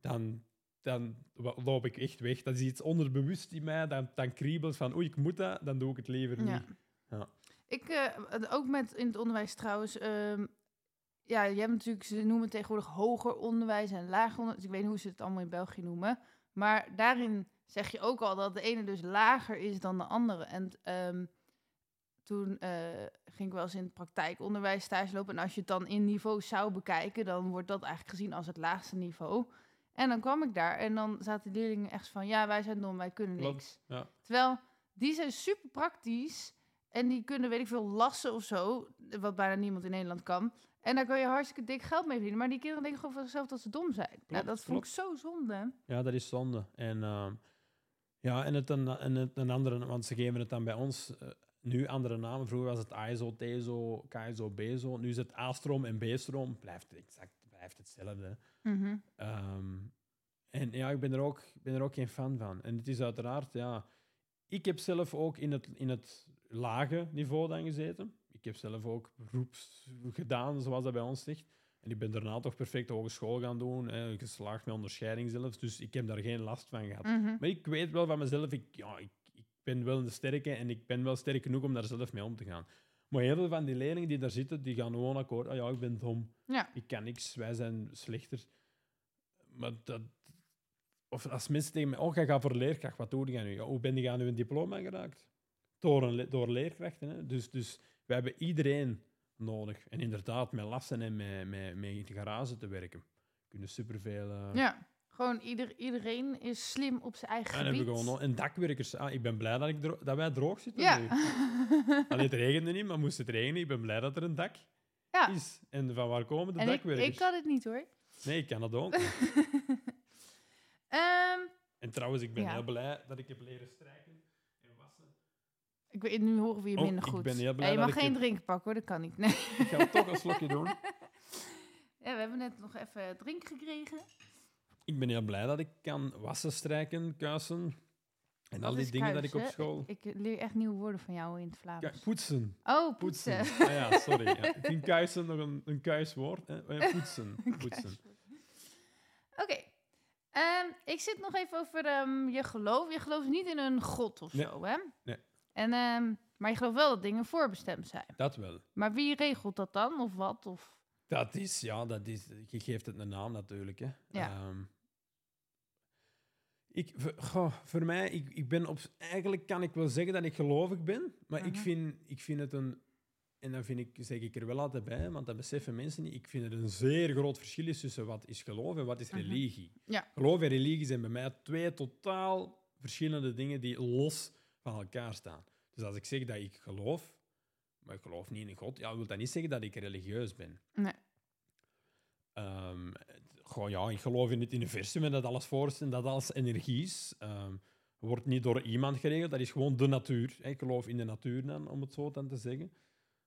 Speaker 2: dan, dan loop ik echt weg. Dat is iets onderbewust in mij, dan, dan kriebelt van oei, ik moet dat, dan doe ik het liever niet. Ja.
Speaker 1: Ik, eh, ook met in het onderwijs trouwens. ehm, ja, je hebt natuurlijk, ze noemen tegenwoordig hoger onderwijs en lager onderwijs. Ik weet niet hoe ze het allemaal in België noemen. Maar daarin zeg je ook al dat de ene dus lager is dan de andere. En ehm, toen eh, ging ik wel eens in het praktijkonderwijs stage lopen. En als je het dan in niveau zou bekijken, dan wordt dat eigenlijk gezien als het laagste niveau. En dan kwam ik daar en dan zaten de leerlingen echt van, ja, wij zijn dom, wij kunnen niks.
Speaker 2: ja.
Speaker 1: Terwijl, die zijn super praktisch en die kunnen, weet ik veel, lassen of zo, wat bijna niemand in Nederland kan. En daar kan je hartstikke dik geld mee verdienen. Maar die kinderen denken gewoon van zichzelf dat ze dom zijn. nou,
Speaker 2: Klopt,
Speaker 1: dat vond ik zo zonde.
Speaker 2: Ja, dat is zonde. En, ehm, ja, en, het een, en het een andere, want ze geven het dan bij ons eh, nu andere namen. Vroeger was het ISO, TESO, KSO, BESO. Nu is het A-stroom en B-stroom. Blijft exact blijft hetzelfde.
Speaker 1: Mhm.
Speaker 2: Ehm, en ja, ik ben, er ook, ik ben er ook geen fan van. En het is uiteraard, ja... Ik heb zelf ook in het, in het lage niveau dan gezeten. Ik heb zelf ook beroeps gedaan, zoals dat bij ons ligt. En ik ben daarna toch perfect hogeschool gaan doen. Eh, geslaagd met onderscheiding zelfs. Dus ik heb daar geen last van gehad.
Speaker 1: Mhm.
Speaker 2: Maar ik weet wel van mezelf, ik, ja, ik, ik ben wel een sterke en ik ben wel sterk genoeg om daar zelf mee om te gaan. Maar heel veel van die leerlingen die daar zitten, die gaan gewoon akkoord. Ah ja, ik ben dom.
Speaker 1: Ja.
Speaker 2: Ik kan niks, wij zijn slechter. Maar dat... Of als mensen tegen mij, oh, jij gaat voor leerkracht, wat doe je nu? Ja, hoe ben je aan uw diploma geraakt? Door, een, door leerkrachten. Hè? Dus, dus we hebben iedereen nodig. En inderdaad, met lassen en met, met, met in de garage te werken. Kunnen superveel... eh,
Speaker 1: ja, gewoon ieder, iedereen is slim op zijn eigen
Speaker 2: en
Speaker 1: gebied.
Speaker 2: hebben we gewoon nog- en dakwerkers. Ah, ik ben blij dat, ik dat wij droog zitten
Speaker 1: ja.
Speaker 2: nu. Allee, het regende niet, maar moest het regenen, ik ben blij dat er een dak
Speaker 1: ja.
Speaker 2: is. En van waar komen de
Speaker 1: En ik,
Speaker 2: dakwerkers?
Speaker 1: ik kan het niet hoor.
Speaker 2: Nee, ik kan dat ook. niet.
Speaker 1: Ehm,
Speaker 2: en trouwens, ik ben
Speaker 1: Ja.
Speaker 2: heel blij dat ik heb leren strijken.
Speaker 1: Ik weet, nu horen we je
Speaker 2: Oh,
Speaker 1: minder
Speaker 2: ik
Speaker 1: goed.
Speaker 2: ben heel blij
Speaker 1: Hey, je mag
Speaker 2: ik
Speaker 1: geen
Speaker 2: heb-
Speaker 1: drinken pakken hoor, dat kan niet. Nee.
Speaker 2: Ik ga toch een slokje doen.
Speaker 1: Ja, we hebben net nog even drink gekregen.
Speaker 2: Ik ben heel blij dat ik kan wassen, strijken, kuisen en al die dingen dat ik op school...
Speaker 1: Ik, ik leer echt nieuwe woorden van jou in het Vlaams.
Speaker 2: Poetsen.
Speaker 1: oh,
Speaker 2: Poetsen.
Speaker 1: poetsen.
Speaker 2: Ah ja, sorry. Ja. Ik vind kuisen nog een, een kuiswoord. Hè. Eh, Poetsen. poetsen.
Speaker 1: Oké. Ehm, ik zit nog even over ehm, je geloof. Je gelooft niet in een god of
Speaker 2: Nee.
Speaker 1: zo, hè?
Speaker 2: Nee.
Speaker 1: En, ehm, maar je gelooft wel dat dingen voorbestemd zijn.
Speaker 2: Dat wel.
Speaker 1: Maar wie regelt dat dan? Of wat? Of...
Speaker 2: Dat is, ja, dat is, je geeft het een naam natuurlijk. Hè.
Speaker 1: Ja.
Speaker 2: Ehm, ik, voor, goh, voor mij, ik, ik ben op, eigenlijk kan ik wel zeggen dat ik gelovig ben, maar ik,
Speaker 1: Mhm.
Speaker 2: vind, ik vind het een, en dan vind ik, zeg ik er wel altijd bij, want dat beseffen mensen niet, ik vind er een zeer groot verschil is tussen wat is geloof en wat is
Speaker 1: Mhm.
Speaker 2: religie.
Speaker 1: Ja.
Speaker 2: Geloof en religie zijn bij mij twee totaal verschillende dingen die los van elkaar staan. Dus als ik zeg dat ik geloof, maar ik geloof niet in God, ja, wil dat niet zeggen dat ik religieus ben.
Speaker 1: Nee.
Speaker 2: Ehm, gewoon, ja, ik geloof in het universum en dat alles voor is en dat alles energie is. Ehm, wordt niet door iemand geregeld, dat is gewoon de natuur. Ik geloof in de natuur dan, om het zo dan te zeggen.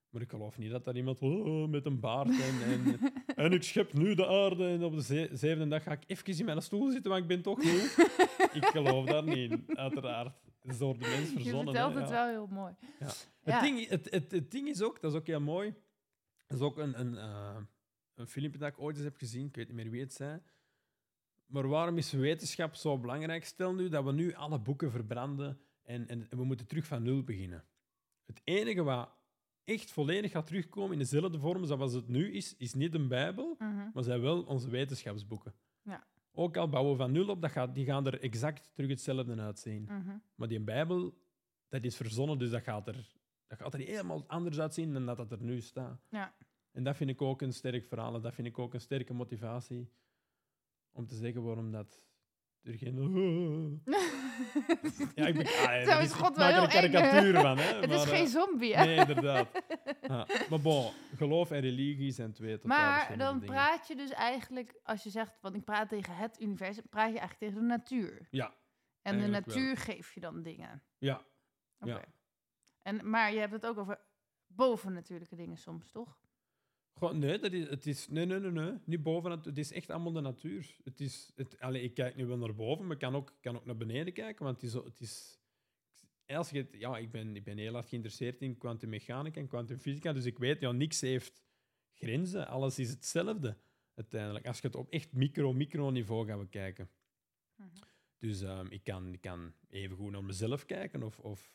Speaker 2: Maar ik geloof niet dat er iemand oh, met een baard en, en, en ik schep nu de aarde en op de ze- zevende dag ga ik even in mijn stoel zitten, want ik ben toch moe. ik geloof daar niet in, uiteraard. Dat is door de mens
Speaker 1: Je
Speaker 2: verzonnen.
Speaker 1: vertelt
Speaker 2: hè,
Speaker 1: het
Speaker 2: ja.
Speaker 1: wel heel mooi.
Speaker 2: Ja. Het. Ding, het, het, het ding is ook, dat is ook heel mooi. Dat is ook een, een, eh, een filmpje dat ik ooit eens heb gezien. Ik weet niet meer wie het zei. Maar waarom is wetenschap zo belangrijk? Stel nu dat we nu alle boeken verbranden en, en we moeten terug van nul beginnen. Het enige wat echt volledig gaat terugkomen in dezelfde vorm zoals het nu is, is niet een Bijbel,
Speaker 1: Mhm.
Speaker 2: maar zijn wel onze wetenschapsboeken.
Speaker 1: Ja.
Speaker 2: Ook al bouwen we van nul op, dat gaat, die gaan er exact terug hetzelfde uitzien.
Speaker 1: Mhm.
Speaker 2: Maar die Bijbel, dat is verzonnen, dus dat gaat er, dat gaat er helemaal anders uitzien dan dat het er nu staat.
Speaker 1: Ja.
Speaker 2: En dat vind ik ook een sterk verhaal. En dat vind ik ook een sterke motivatie om te zeggen waarom dat er geen... Ja, ik ben... Ah, is,
Speaker 1: God wel
Speaker 2: een
Speaker 1: eng,
Speaker 2: karikatuur van. Hè,
Speaker 1: Het is geen
Speaker 2: eh,
Speaker 1: zombie, hè?
Speaker 2: Nee, inderdaad. Ja. Maar bon, geloof en religie zijn twee totaal
Speaker 1: Maar dan
Speaker 2: dingen.
Speaker 1: praat je dus eigenlijk, als je zegt, want ik praat tegen het universum, praat je eigenlijk tegen de natuur.
Speaker 2: Ja,
Speaker 1: En de
Speaker 2: eigenlijk wel.
Speaker 1: natuur geeft je dan dingen.
Speaker 2: ja.
Speaker 1: Oké.
Speaker 2: Ja.
Speaker 1: En, maar je hebt het ook over bovennatuurlijke dingen soms, toch?
Speaker 2: Gewoon, nee, dat is, het is, nee, nee, nee, nee, niet boven. Het, het is echt allemaal de natuur. Het is, het, allee, ik kijk nu wel naar boven, maar ik kan ook, kan ook naar beneden kijken. Want het is, het is, als je het- ja, ik, ben, ik ben heel erg geïnteresseerd in kwantummechanica en kwantumfysica. Dus ik weet, ja, niks heeft grenzen. Alles is hetzelfde uiteindelijk. Als je het op echt micro-micro-niveau gaat bekijken. Dus ehm, ik, kan, ik kan even goed naar mezelf kijken. Of, of,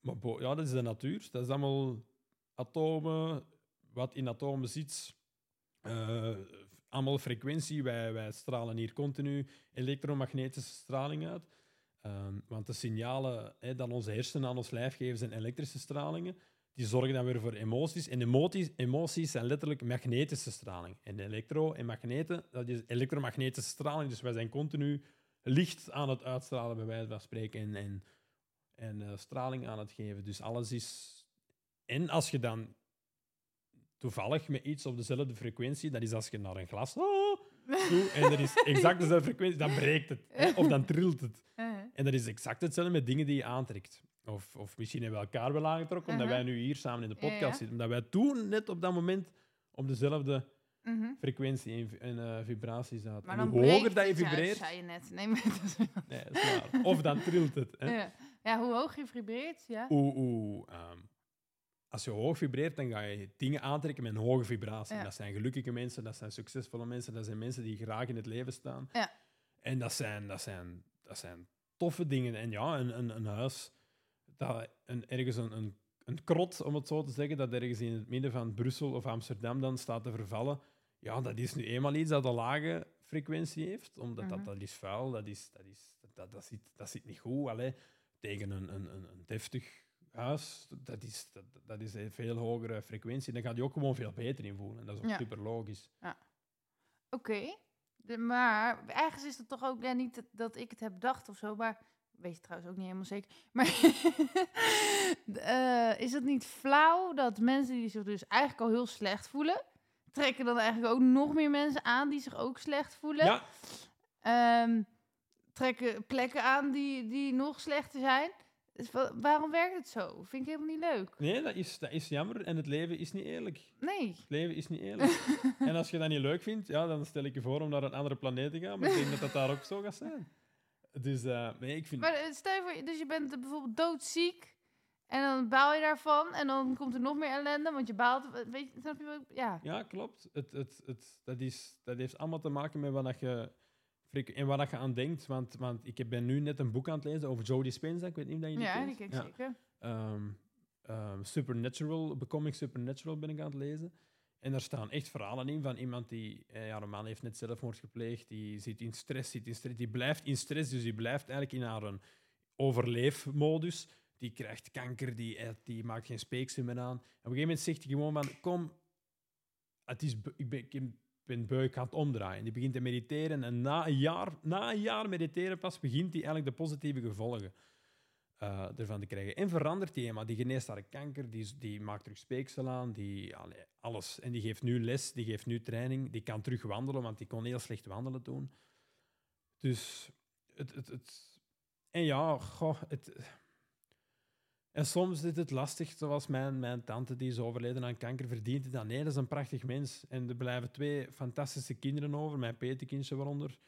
Speaker 2: maar bo- ja, dat is de natuur. Dat is allemaal atomen, wat in atomen zit. Eh, allemaal frequentie. Wij, wij stralen hier continu elektromagnetische straling uit. Ehm, want de signalen hè, dat onze hersenen aan ons lijf geven zijn elektrische stralingen. Die zorgen dan weer voor emoties. En emoties, emoties zijn letterlijk magnetische straling. En elektro en magneten, dat is elektromagnetische straling. Dus wij zijn continu licht aan het uitstralen, bij wijze van spreken. En, en, en eh, straling aan het geven. Dus alles is. En als je dan toevallig met iets op dezelfde frequentie, dat is als je naar een glas oh, doet en er is exact dezelfde frequentie, dan breekt het. hè, Of dan trilt het.
Speaker 1: Uh,
Speaker 2: En dat is exact hetzelfde met dingen die je aantrekt. Of, of misschien hebben we elkaar wel aangetrokken, omdat
Speaker 1: Uh-huh.
Speaker 2: wij nu hier samen in de
Speaker 1: Ja,
Speaker 2: podcast
Speaker 1: ja.
Speaker 2: zitten. Omdat wij toen net op dat moment op dezelfde
Speaker 1: mhm.
Speaker 2: frequentie en, en eh, vibratie zaten.
Speaker 1: Maar
Speaker 2: hoe hoger dat je
Speaker 1: ja,
Speaker 2: vibreert,
Speaker 1: zei je net. Nee, maar dat is-
Speaker 2: nee, dat is waar. of dan trilt het. Hè.
Speaker 1: ja. ja, hoe hoog je vibreert, ja.
Speaker 2: Hoe, hoe, ehm, als je hoog vibreert, dan ga je dingen aantrekken met een hoge vibratie.
Speaker 1: Ja.
Speaker 2: Dat zijn gelukkige mensen, dat zijn succesvolle mensen, dat zijn mensen die graag in het leven staan.
Speaker 1: Ja.
Speaker 2: En dat zijn, dat, zijn, dat zijn toffe dingen. En ja, een, een, een huis, dat een, ergens een, een, een krot, om het zo te zeggen, dat ergens in het midden van Brussel of Amsterdam dan staat te vervallen. Ja, dat is nu eenmaal iets dat een lage frequentie heeft, omdat
Speaker 1: Mhm.
Speaker 2: dat, dat is vuil, dat, is, dat, is, dat, dat, dat, zit, dat zit niet goed. Allee, tegen een, een, een, een deftig huis, dat is, dat, dat is een veel hogere frequentie. Dan gaat je ook gewoon veel beter in voelen. En dat is ook
Speaker 1: Ja.
Speaker 2: super logisch.
Speaker 1: Oké. De- Maar ergens is het toch ook ja, niet dat, dat ik het heb bedacht of zo, maar weet je trouwens ook niet helemaal zeker. Maar eh, is het niet flauw dat mensen die zich dus eigenlijk al heel slecht voelen, trekken dan eigenlijk ook nog meer mensen aan die zich ook slecht voelen?
Speaker 2: Ja,
Speaker 1: Ehm, trekken plekken aan die, die nog slechter zijn? Dus wa- waarom werkt het zo? Vind ik helemaal niet leuk.
Speaker 2: nee, dat is, dat is jammer. En het leven is niet eerlijk.
Speaker 1: Nee.
Speaker 2: Het leven is niet eerlijk. en als je dat niet leuk vindt, ja, dan stel ik je voor om naar een andere planeet te gaan. Maar ik denk dat dat daar ook zo gaat zijn. Dus eh, nee, ik vind...
Speaker 1: Maar eh, stel je voor, dus je bent bijvoorbeeld doodziek en dan baal je daarvan en dan komt er nog meer ellende, want je baalt, eh, weet je, snap je wat Ja.
Speaker 2: Ja, klopt. Het, het, het, dat, is, dat heeft allemaal te maken met wat je, en wat dat je aan denkt. Want, want ik ben nu net een boek aan het lezen over Jodie Dispenza. Ik weet niet of dat je die
Speaker 1: Ja, die ken ik
Speaker 2: Ja.
Speaker 1: zeker.
Speaker 2: Ehm, ehm, Supernatural, Becoming Supernatural ben ik aan het lezen. En daar staan echt verhalen in van iemand die, eh, ja, een man heeft net zelfmoord gepleegd, die zit in stress, zit in stress, die blijft in stress, dus die blijft eigenlijk in haar een overleefmodus. Die krijgt kanker, die, die maakt geen speeksel meer aan. En op een gegeven moment zegt hij gewoon van, kom, het is, ik ben, ik ben beu, ik ga het omdraaien. Die begint te mediteren en na een jaar, na een jaar mediteren pas begint hij eigenlijk de positieve gevolgen eh, ervan te krijgen. En verandert die eenmaal. Die geneest haar kanker, die, die maakt terug speeksel aan, die, alles. En die geeft nu les, die geeft nu training, die kan terug wandelen, want die kon heel slecht wandelen toen. Dus het... het, het en ja, goh, het... En soms is het lastig, zoals mijn, mijn tante die is overleden aan kanker, verdient het dan. Nee, dat is een prachtig mens. En er blijven twee fantastische kinderen over, mijn petekindje waaronder.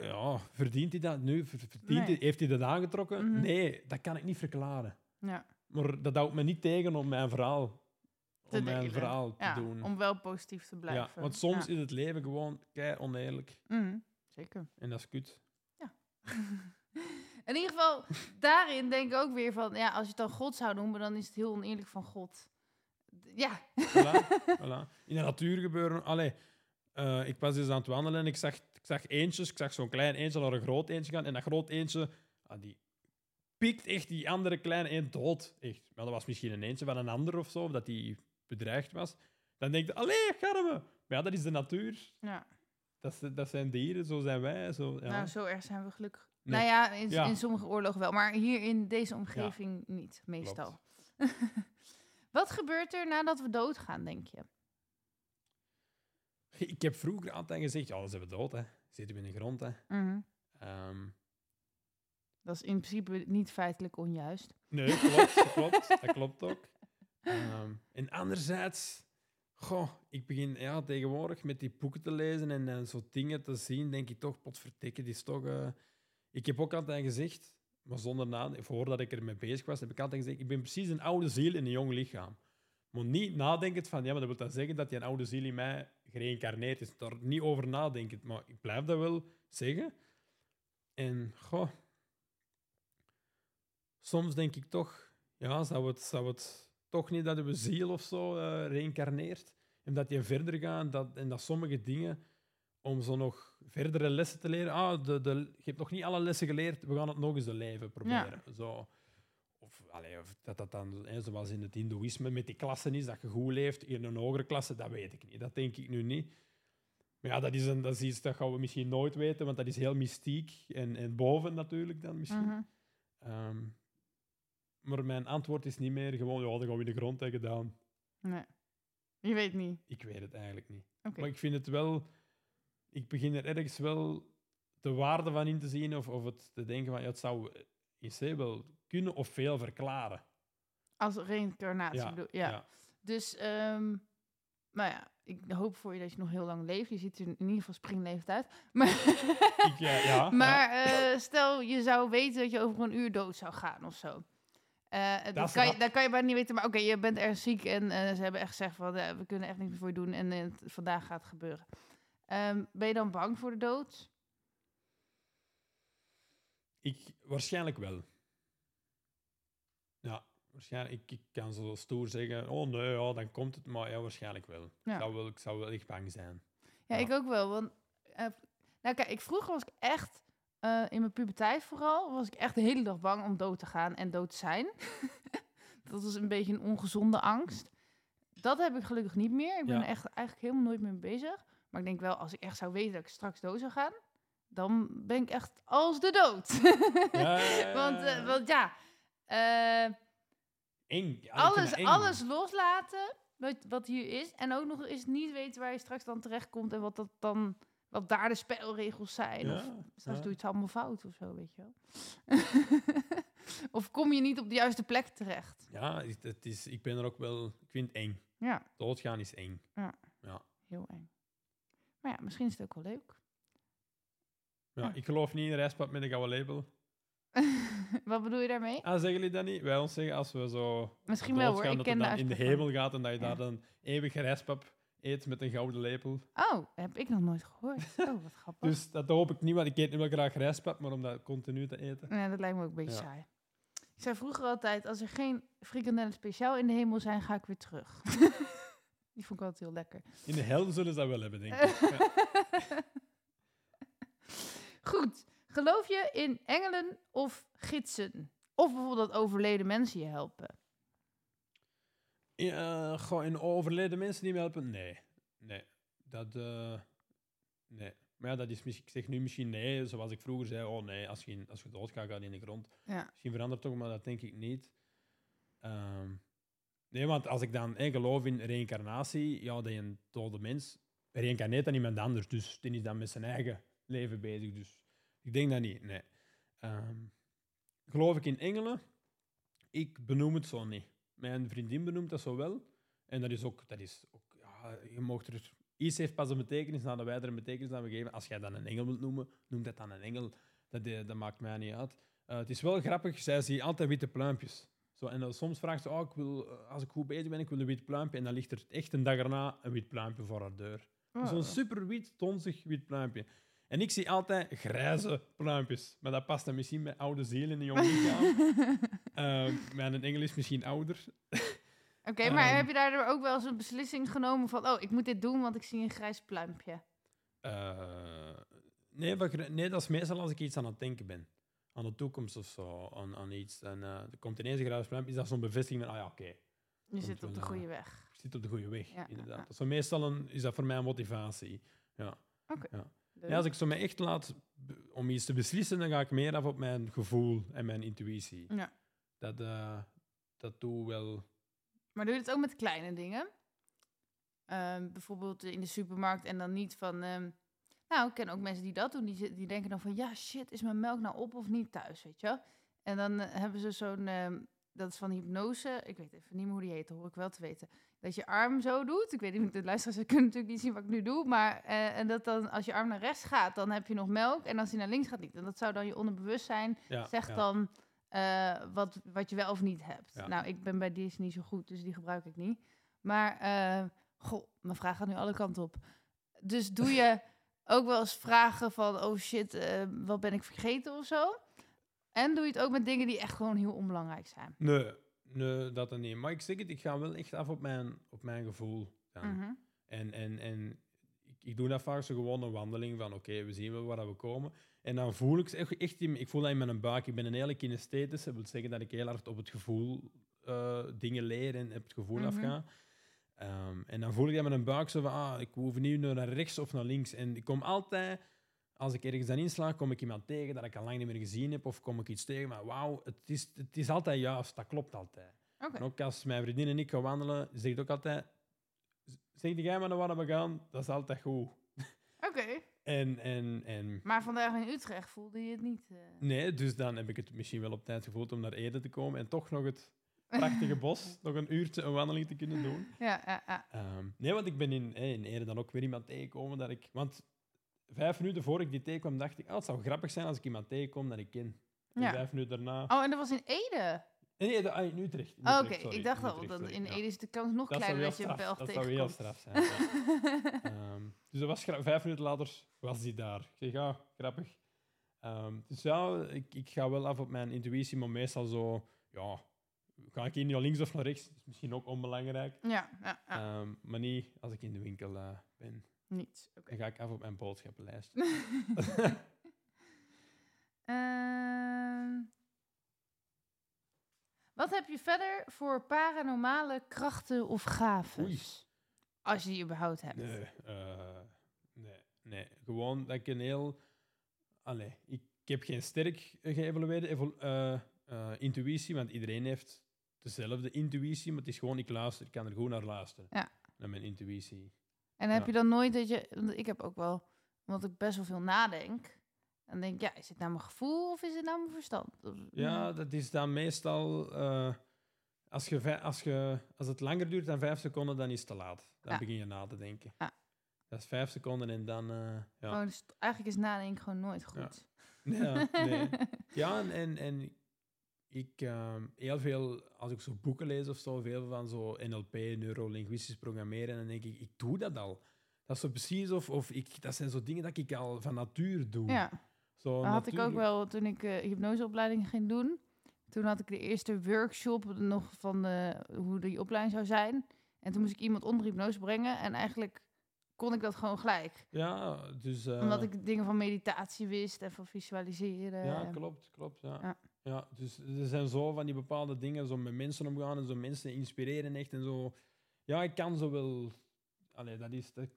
Speaker 2: Ja, verdient hij dat nu? Ver- Verdient
Speaker 1: Nee.
Speaker 2: hij, heeft hij dat aangetrokken?
Speaker 1: Mhm.
Speaker 2: Nee, dat kan ik niet verklaren.
Speaker 1: Ja.
Speaker 2: Maar dat houdt me niet tegen om mijn verhaal,
Speaker 1: Te
Speaker 2: om mijn verhaal te
Speaker 1: ja,
Speaker 2: doen.
Speaker 1: om wel positief te blijven.
Speaker 2: ja, want soms
Speaker 1: Ja.
Speaker 2: is het leven gewoon kei oneerlijk.
Speaker 1: Mhm, Zeker.
Speaker 2: En dat is kut.
Speaker 1: In ieder geval, daarin denk ik ook weer van, ja, als je het dan God zou noemen, dan is het heel oneerlijk van God. D- Ja,
Speaker 2: Voilà, voilà. In de natuur gebeuren... Allee, eh, ik was dus aan het wandelen en ik zag, ik zag eentjes. Ik zag zo'n klein eentje naar een groot eentje gaan. En dat groot eentje, ah, die pikt echt die andere kleine eend dood. Echt. Maar dat was misschien een eentje van een ander of zo, of dat die bedreigd was. Dan denk je, allee, garme. Maar ja, dat is de natuur.
Speaker 1: ja.
Speaker 2: Dat, dat zijn dieren, zo zijn wij. Zo, ja.
Speaker 1: nou zo erg zijn we gelukkig.
Speaker 2: Nee.
Speaker 1: Nou ja in,
Speaker 2: Ja.
Speaker 1: in sommige oorlogen wel, maar hier in deze omgeving niet, meestal. Wat gebeurt er nadat we doodgaan, denk je?
Speaker 2: Ik heb vroeger altijd gezegd, ja, zijn we dood. Hè. Zitten we in de grond. Hè.
Speaker 1: Mhm.
Speaker 2: Ehm,
Speaker 1: Dat is in principe niet feitelijk onjuist.
Speaker 2: Nee, klopt, dat klopt. Dat klopt ook. Ehm, en anderzijds, goh, ik begin ja, tegenwoordig met die boeken te lezen en, en zo dingen te zien, denk ik toch, potverdikke, die is toch... eh, Ik heb ook altijd gezegd, maar zonder na, voordat ik ermee bezig was, heb ik altijd gezegd, ik ben precies een oude ziel in een jong lichaam. Maar niet nadenkend van, ja, maar dat wil dan zeggen dat die een oude ziel in mij gereïncarneerd is. Daar niet over nadenken. Maar ik blijf dat wel zeggen. En, goh... Soms denk ik toch, ja, zou het, zou het toch niet dat we ziel of zo uh, reïncarneert? En dat je verder gaat dat, en dat sommige dingen, om zo nog verdere lessen te leren. Ah, de, de, je hebt nog niet alle lessen geleerd, we gaan het nog eens een leven proberen. Zo. Of, allee, of dat dat dan, hè, zoals in het Hindoeïsme, met die klassen is, dat je goed leeft in een hogere klasse, dat weet ik niet. Dat denk ik nu niet. Maar ja, dat is, een, dat is iets dat gaan we misschien nooit weten, want dat is heel mystiek en, en boven natuurlijk dan misschien.
Speaker 1: Mhm.
Speaker 2: Ehm, maar mijn antwoord is niet meer gewoon, ja, dan gaan we in de grond hebben gedaan.
Speaker 1: Nee. Je weet niet.
Speaker 2: Ik weet het eigenlijk niet. Maar ik vind het wel... Ik begin er ergens wel de waarde van in te zien of, of het te denken van, ja, het zou in C wel kunnen of veel verklaren.
Speaker 1: Als reïncarnatie
Speaker 2: Ja,
Speaker 1: bedoel ja.
Speaker 2: ja.
Speaker 1: Dus, ehm nou ja, ik hoop voor je dat je nog heel lang leeft. Je ziet er in ieder geval springlevend uit. Maar,
Speaker 2: Ik, ja, ja,
Speaker 1: maar eh, stel, je zou weten dat je over een uur dood zou gaan of zo. Eh, dat
Speaker 2: is
Speaker 1: kan je, dat kan je bijna niet weten. Maar oké, je bent erg ziek en eh, ze hebben echt gezegd van... eh, we kunnen echt niks meer voor je doen en eh, vandaag gaat het gebeuren. Ehm, ben je dan bang voor de dood?
Speaker 2: Ik, waarschijnlijk wel. Ja, waarschijnlijk. Ik, ik kan zo stoer zeggen, oh nee, ja, dan komt het. Maar ja, waarschijnlijk wel.
Speaker 1: Ja.
Speaker 2: Ik, zou wel ik zou wel echt bang zijn.
Speaker 1: Ja,
Speaker 2: Ja.
Speaker 1: ik ook wel. Want, eh, nou kijk, ik, vroeger was ik echt, eh, in mijn puberteit vooral, was ik echt de hele dag bang om dood te gaan en dood te zijn. dat was een beetje een ongezonde angst. Dat heb ik gelukkig niet meer. Ik ben
Speaker 2: Ja.
Speaker 1: er echt eigenlijk helemaal nooit meer mee bezig. Maar ik denk wel, als ik echt zou weten dat ik straks dood zou gaan, dan ben ik echt als de dood.
Speaker 2: Ja, ja, ja,
Speaker 1: want,
Speaker 2: ja.
Speaker 1: want ja.
Speaker 2: Ja, vind
Speaker 1: alles, alles loslaten wat, wat hier is. En ook nog eens niet weten waar je straks dan terechtkomt en wat, dat dan, wat daar de spelregels zijn. Of
Speaker 2: Ja,
Speaker 1: straks
Speaker 2: ja.
Speaker 1: doe je het allemaal fout of zo, weet je wel. of kom je niet op de juiste plek terecht.
Speaker 2: Ja, het is, ik ben er ook wel... Ik vind het eng.
Speaker 1: Ja,
Speaker 2: Doodgaan is eng.
Speaker 1: heel eng. Maar ja, misschien is het ook wel leuk.
Speaker 2: Ja,
Speaker 1: Ja.
Speaker 2: Ik geloof niet in een reispad met een gouden label.
Speaker 1: wat bedoel je daarmee?
Speaker 2: Ah, zeggen jullie dat niet? Wij ons zeggen als we zo
Speaker 1: Misschien wel, hoor.
Speaker 2: doodgaan,
Speaker 1: Ik
Speaker 2: dat
Speaker 1: ken
Speaker 2: het
Speaker 1: de
Speaker 2: dan in de hemel gaat en dat je
Speaker 1: Ja.
Speaker 2: daar dan eeuwig rijstpap eet met een gouden lepel.
Speaker 1: Oh, heb ik nog nooit gehoord. Oh, wat grappig.
Speaker 2: Dus dat hoop ik niet, want ik eet nu wel graag rijstpap, maar om dat continu te eten.
Speaker 1: Ja, dat lijkt me ook een beetje
Speaker 2: Ja.
Speaker 1: saai. Ik zei vroeger altijd, als er geen frikandellen speciaal in de hemel zijn, ga ik weer terug. Die vond ik altijd heel lekker.
Speaker 2: In de hel zullen ze dat wel hebben, denk ik. Ja.
Speaker 1: Goed. Geloof je in engelen of gidsen? Of bijvoorbeeld dat overleden mensen je helpen?
Speaker 2: Ja, gewoon in overleden mensen die me helpen? Nee. Nee. Dat, eh, nee. Maar ja, dat is misschien, ik zeg nu misschien nee, zoals ik vroeger zei, oh nee, als je, als je doodgaat, gaat in de grond.
Speaker 1: Ja.
Speaker 2: Misschien verandert het toch, maar dat denk ik niet. Ehm, nee, want als ik dan geloof in reïncarnatie, ja, dat je een dode mens reïncarneert dan iemand anders. Dus die is dan met zijn eigen leven bezig. Dus ik denk dat niet, nee. Ehm, geloof ik in engelen? Ik benoem het zo niet. Mijn vriendin benoemt dat zo wel. En dat is ook, dat is ook ja, je mocht er... Iets heeft pas een betekenis nadat wij er een betekenis aan geven. Als jij dan een engel wilt noemen, noem dat dan een engel. Dat, eh, dat maakt mij niet uit. Eh, het is wel grappig, zij ziet altijd witte pluimpjes. Zo, en dan soms vraagt ze, oh, ik wil, eh, als ik goed bezig ben, ik wil een wit pluimpje. En dan ligt er echt een dag erna een wit pluimpje voor haar deur.
Speaker 1: Oh.
Speaker 2: Zo'n super wit, tonzig wit pluimpje. En ik zie altijd grijze pluimpjes. Maar dat past dan misschien bij oude ziel in een jong lichaam. Mijn engel is misschien ouder.
Speaker 1: Oké, maar
Speaker 2: Ehm.
Speaker 1: heb je daardoor ook wel eens een beslissing genomen van... oh, ik moet dit doen, want ik zie een grijs pluimpje?
Speaker 2: Eh, nee, nee, dat is meestal als ik iets aan het denken ben. Aan de toekomst of zo, aan, aan iets. En er komt ineens een pluimpje, is dat zo'n bevestiging van, ah ja, oké,
Speaker 1: Je zit op de
Speaker 2: eh,
Speaker 1: goede weg.
Speaker 2: ik zit op de goede weg,
Speaker 1: Ja,
Speaker 2: inderdaad.
Speaker 1: ja.
Speaker 2: Zo meestal een, is dat voor mij een motivatie.
Speaker 1: Leuk.
Speaker 2: Ja, als ik zo mij echt laat om iets te beslissen, dan ga ik meer af op mijn gevoel en mijn intuïtie.
Speaker 1: Ja.
Speaker 2: Dat, eh dat doe wel...
Speaker 1: Maar doe je het ook met kleine dingen? Ehm, bijvoorbeeld in de supermarkt en dan niet van... ehm, nou, ik ken ook mensen die dat doen. Die, die denken dan van... Ja, shit, is mijn melk nou op of niet thuis, weet je? En dan eh, hebben ze zo'n... ehm, dat is van hypnose. Ik weet even niet meer hoe die heet, hoor ik wel te weten. Dat je arm zo doet. Ik weet niet, de luisteraars kunnen natuurlijk niet zien wat ik nu doe. Maar eh, en dat dan, als je arm naar rechts gaat, dan heb je nog melk. En als die naar links gaat, niet. En dat zou dan je onderbewustzijn
Speaker 2: Ja,
Speaker 1: zegt
Speaker 2: ja.
Speaker 1: dan eh, wat, wat je wel of niet hebt.
Speaker 2: Ja.
Speaker 1: Nou, ik ben bij Disney niet zo goed, dus die gebruik ik niet. Maar, goh, mijn vraag gaat nu alle kanten op. Dus doe je ook wel eens vragen van, oh shit, eh, wat ben ik vergeten of zo? En doe je het ook met dingen die echt gewoon heel onbelangrijk zijn?
Speaker 2: Nee, nee, dat dan niet. Maar ik zeg het, ik ga wel echt af op mijn, op mijn gevoel. Dan.
Speaker 1: Mhm.
Speaker 2: En, en, en ik, ik doe dat vaak zo gewoon een wandeling van oké, we zien wel waar we komen. En dan voel ik echt, echt in, ik voel dat in mijn buik. Ik ben een hele kinesthetische. Dat wil zeggen dat ik heel hard op het gevoel eh, dingen leer en op het gevoel
Speaker 1: Mhm.
Speaker 2: afga. Ehm, en dan voel ik dat met een buik zo van, ah, ik hoef niet naar rechts of naar links. En ik kom altijd, als ik ergens dan insla, kom ik iemand tegen dat ik al lang niet meer gezien heb. Of kom ik iets tegen, maar wauw, het is, het is altijd juist. Dat klopt altijd. En ook als mijn vriendin en ik gaan wandelen, zegt ook altijd, zeg jij maar naar waar we gaan, dat is altijd goed.
Speaker 1: Oké.
Speaker 2: En, en, en
Speaker 1: Maar vandaag in Utrecht voelde je het niet. eh.
Speaker 2: nee, dus dan heb ik het misschien wel op tijd gevoeld om naar Ede te komen en toch nog het prachtige bos, nog een uurtje een wandeling te kunnen doen.
Speaker 1: Ja, ja, ja.
Speaker 2: Ehm, nee, want ik ben in, eh, in Ede dan ook weer iemand tegengekomen dat ik... Want vijf minuten voor ik die tegenkwam, dacht ik, oh, het zou grappig zijn als ik iemand tegenkom dat ik ken. En
Speaker 1: Ja.
Speaker 2: vijf minuten daarna...
Speaker 1: Oh, en dat was in Ede?
Speaker 2: Nee, dat- ah, in Utrecht. in
Speaker 1: Oh, Oké, ik dacht al, dat in. Ede is de kans nog
Speaker 2: Dat
Speaker 1: kleiner dat je een Belg
Speaker 2: dat zou heel
Speaker 1: tegenkomt.
Speaker 2: straf zijn. Ehm, dus dat was vijf minuten later was hij daar. Ik zeg, ja, grappig. Ehm, dus ja, ik, ik ga wel af op mijn intuïtie, maar meestal zo, ja, ga ik hier naar links of naar rechts? Is misschien ook onbelangrijk.
Speaker 1: ja, ja, ja.
Speaker 2: Ehm, maar niet als ik in de winkel eh, ben.
Speaker 1: Niets. Oké.
Speaker 2: Dan ga ik af op mijn boodschappenlijst.
Speaker 1: Ehm, wat heb je verder voor paranormale krachten of gaven?
Speaker 2: Oei.
Speaker 1: Als je die überhaupt hebt.
Speaker 2: Nee, eh, nee, nee. Gewoon dat ik een heel... Allee, ik, ik heb geen sterk geëvalueerde eh, intuïtie, want iedereen heeft dezelfde intuïtie, maar het is gewoon, ik luister, ik kan er goed naar luisteren.
Speaker 1: Ja.
Speaker 2: Naar mijn intuïtie.
Speaker 1: En heb
Speaker 2: Ja.
Speaker 1: je dan nooit dat je... Want ik heb ook wel... Omdat ik best wel veel nadenk. Dan denk ik, ja, is het nou mijn gevoel of is het nou mijn verstand?
Speaker 2: Ja, dat is dan meestal... eh, als, je, als, je, als het langer duurt dan vijf seconden, dan is het te laat. Dan
Speaker 1: Ja.
Speaker 2: begin je na te denken.
Speaker 1: Ja.
Speaker 2: Dat is vijf seconden en dan... eh, ja.
Speaker 1: Oh, dus eigenlijk is nadenken gewoon nooit goed.
Speaker 2: Ja, nee. Ja, en, en, en ik ehm, heel veel, als ik zo boeken lees of zo, veel van zo NLP, neurolinguistisch programmeren, dan denk ik, ik doe dat al. Dat is zo precies of, of ik, dat zijn zo dingen dat ik al van natuur doe.
Speaker 1: Ja,
Speaker 2: zo
Speaker 1: dat had ik ook wel toen ik eh, hypnoseopleiding ging doen. Toen had ik de eerste workshop nog van de, hoe die opleiding zou zijn. En toen moest ik iemand onder hypnose brengen. En eigenlijk kon ik dat gewoon gelijk.
Speaker 2: Ja, dus... eh,
Speaker 1: Omdat ik dingen van meditatie wist en van visualiseren.
Speaker 2: Ja,
Speaker 1: en-
Speaker 2: klopt, klopt. Ja.
Speaker 1: Ja.
Speaker 2: Ja. dus er zijn zo van die bepaalde dingen, zo met mensen omgaan en zo mensen inspireren echt en zo. Ja, ik kan zo wel... Allee, dat is... Dat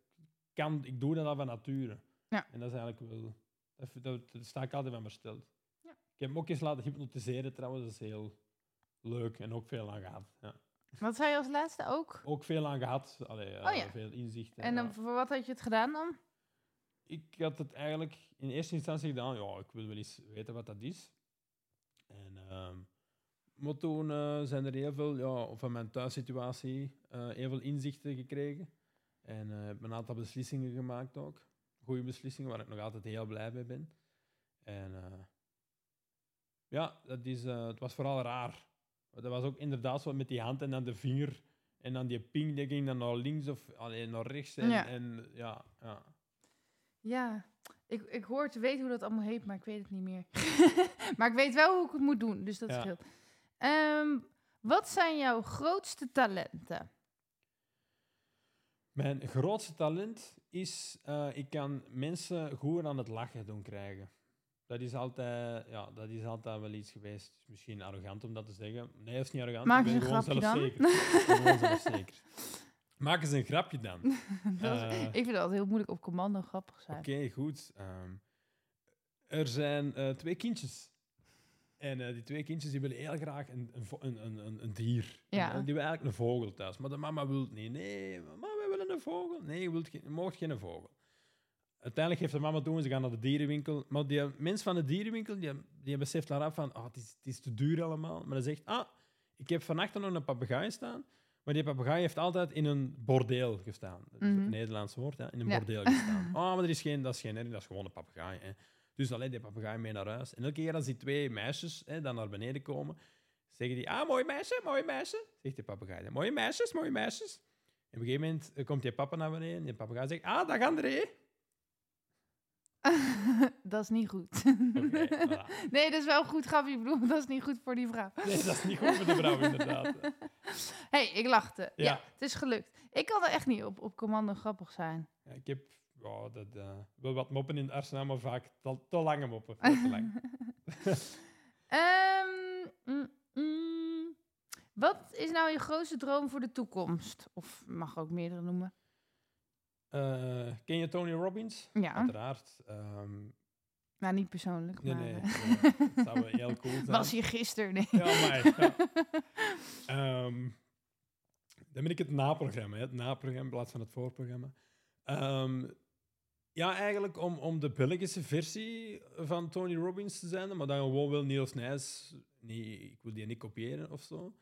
Speaker 2: kan, ik doe dat al van nature.
Speaker 1: Ja.
Speaker 2: En dat is eigenlijk wel... Dat, dat, daar sta ik altijd van versteld.
Speaker 1: Ja.
Speaker 2: Ik heb me ook eens laten hypnotiseren trouwens, dat is heel leuk en ook veel aan gehad. Ja.
Speaker 1: Wat zei je als laatste ook?
Speaker 2: Ook veel aan gehad, Allee, eh,
Speaker 1: Oh ja.
Speaker 2: veel inzichten.
Speaker 1: En dan, voor wat had je het gedaan dan?
Speaker 2: Ik had het eigenlijk in eerste instantie gedaan, ja, ik wil wel eens weten wat dat is. En, ehm, maar toen zijn er heel veel, ja, van mijn thuissituatie, eh heel veel inzichten gekregen. En eh, heb een aantal beslissingen gemaakt ook. Goede beslissingen, waar ik nog altijd heel blij mee ben. En eh, ja, dat is, het was vooral raar. Dat was ook inderdaad zo met die hand en dan de vinger. En dan die ping, die ging dan naar links of alleen naar rechts. En
Speaker 1: ja,
Speaker 2: en, ja, ja.
Speaker 1: Ja, ik, ik hoor te weten hoe dat allemaal heet, maar ik weet het niet meer. maar ik weet wel hoe ik het moet doen, dus dat
Speaker 2: Ja.
Speaker 1: scheelt. Ehm, wat zijn jouw grootste talenten?
Speaker 2: Mijn grootste talent is, eh, ik kan mensen goed aan het lachen doen krijgen. Dat is altijd, ja, dat is altijd wel iets geweest. Misschien arrogant om dat te zeggen. Nee, dat is niet arrogant.
Speaker 1: Maak
Speaker 2: ik ben
Speaker 1: een
Speaker 2: gewoon
Speaker 1: grapje dan.
Speaker 2: zelfzeker. Ik ben gewoon zelfzeker. Maak eens een grapje dan.
Speaker 1: Dat
Speaker 2: Eh,
Speaker 1: ik vind het altijd heel moeilijk op commando grappig zijn.
Speaker 2: Oké, goed. Ehm, er zijn eh, twee kindjes. En eh, die twee kindjes die willen heel graag een, een, een, een, dier.
Speaker 1: Ja.
Speaker 2: Eh, die willen eigenlijk een vogel thuis. Maar de mama wil het niet. Nee, mama, wij willen een vogel. Nee, je, wilt geen, je mag geen vogel. Uiteindelijk geeft de mama toe en ze gaan naar de dierenwinkel. Maar die mens van de dierenwinkel, die, die beseft daaraf van, ah, het, is, het is te duur allemaal. Maar hij zegt, ah, ik heb vannacht nog een papegaai staan. Maar die papegaai heeft altijd in een bordeel gestaan. Dat is
Speaker 1: Mhm.
Speaker 2: het Nederlandse woord, hè? in een
Speaker 1: Ja.
Speaker 2: bordeel gestaan. Oh, maar er is geen, dat is geen herrie, dat is gewoon een papegaai. Hè? Dus alleen die papegaai mee naar huis. En elke keer als die twee meisjes hè, dan naar beneden komen, zeggen die, ah, mooi meisje, mooi meisje. Zegt die papegaai, mooie meisjes, mooie meisjes. En op een gegeven moment eh, komt je papa naar beneden. En papa gaat zeggen, ah, dag André.
Speaker 1: dat is niet goed.
Speaker 2: Voilà.
Speaker 1: Nee, dat is wel goed grapje. Ik bedoel, dat is niet goed voor die vrouw.
Speaker 2: Nee, dat is niet goed voor de vrouw, inderdaad.
Speaker 1: hey, ik lachte. Ja.
Speaker 2: Ja.
Speaker 1: het is gelukt. Ik kan er echt niet op, op commando grappig zijn.
Speaker 2: Ja, ik heb ja, dat, eh, wel wat moppen in het arsenaal, maar vaak te, te lange moppen. veel te lang.
Speaker 1: Ehm, mm, mm. wat is nou je grootste droom voor de toekomst? Of je mag ook meerdere noemen.
Speaker 2: Eh, ken je Tony Robbins?
Speaker 1: Ja,
Speaker 2: Uiteraard. Ehm,
Speaker 1: nou niet persoonlijk,
Speaker 2: nee,
Speaker 1: maar...
Speaker 2: nee.
Speaker 1: eh,
Speaker 2: eh, dat zou wel heel cool zijn.
Speaker 1: was hier gisteren, nee.
Speaker 2: Ja, maar. Ja. Ehm, dan ben ik het naprogramma, hè, het naprogramma in plaats van het voorprogramma. Ehm, ja, eigenlijk om, om de Belgische versie van Tony Robbins te zijn, maar dan gewoon wel Niels Nijs. Nee, ik wil die niet kopiëren of zo.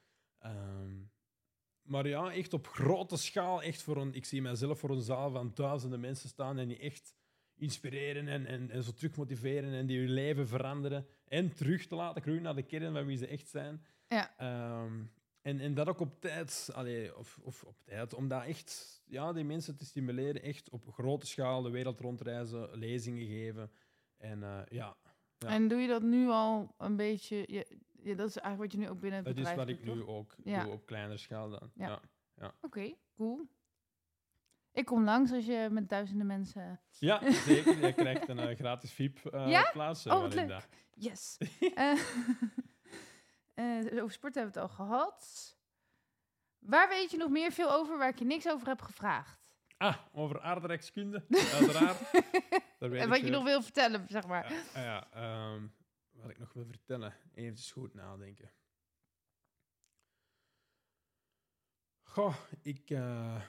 Speaker 2: Maar ja, echt op grote schaal. Echt voor een, ik zie mijzelf voor een zaal van duizenden mensen staan en die echt inspireren en, en, en zo terug motiveren en die hun leven veranderen. En terug te laten groeien naar de kern van wie ze echt zijn.
Speaker 1: Ja.
Speaker 2: Ehm, en, en dat ook op tijd, allee, of, of op tijd, om dat echt, ja, die mensen te stimuleren, echt op grote schaal de wereld rondreizen, lezingen geven. En eh, ja, Ja.
Speaker 1: En doe je dat nu al een beetje... Je, ja, dat is eigenlijk wat je nu ook binnen het
Speaker 2: dat is
Speaker 1: bedrijf
Speaker 2: wat ik
Speaker 1: doet,
Speaker 2: nu
Speaker 1: toch?
Speaker 2: ook
Speaker 1: Ja.
Speaker 2: doe op kleinere schaal dan.
Speaker 1: Ja.
Speaker 2: Ja,
Speaker 1: Oké, cool. Ik kom langs als je met duizenden mensen...
Speaker 2: ja zeker. Je krijgt een eh, gratis
Speaker 1: Ja?
Speaker 2: VIP-plaats.
Speaker 1: Oh, wat leuk. Yes. Eh, eh, over sport hebben we het al gehad. Waar weet je nog meer veel over waar ik je niks over heb gevraagd?
Speaker 2: Ah, over aardrijkskunde, uiteraard. Daar weet
Speaker 1: En
Speaker 2: ik
Speaker 1: wat je nog wil vertellen, zeg maar.
Speaker 2: Ja, ja, ehm, wat ik nog wil vertellen. Even goed nadenken. Goh, ik... eh,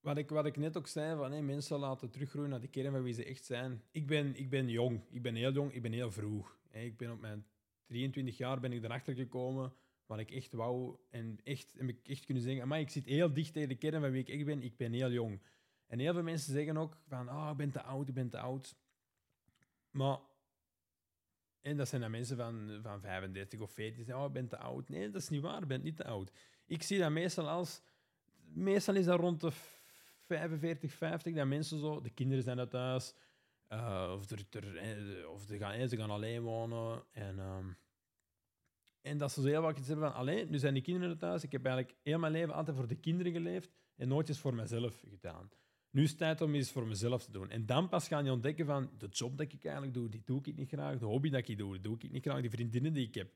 Speaker 2: wat, ik wat ik net ook zei, van hey, mensen laten teruggroeien naar de kern van wie ze echt zijn. Ik ben, ik ben jong. Ik ben heel jong. Ik ben heel vroeg. Hè. Ik ben op mijn 23 jaar ben ik erachter gekomen wat ik echt wou. En echt, heb ik echt kunnen zeggen, maar ik zit heel dicht tegen de kern van wie ik echt ben. Ik ben heel jong. En heel veel mensen zeggen ook van, ah, ik ben te oud, ik ben te oud. Maar, en dat zijn dan mensen van, van 35 of 40 die zeggen, oh, ben te oud. Nee, dat is niet waar, je bent niet te oud. Ik zie dat meestal als, meestal is dat rond de 45, 50, dat mensen zo, de kinderen zijn uit thuis, eh, of, er, eh, of ze, gaan, eh, ze gaan alleen wonen. En, ehm, en dat ze zo heel wat iets hebben van, alleen, nu zijn die kinderen thuis. Ik heb eigenlijk heel mijn leven altijd voor de kinderen geleefd en nooit eens voor mezelf gedaan. Nu is het tijd om iets voor mezelf te doen. En dan pas gaan je ontdekken van, de job dat ik eigenlijk doe, die doe ik niet graag. De hobby dat ik doe, die doe ik niet graag. Die vriendinnen die ik heb,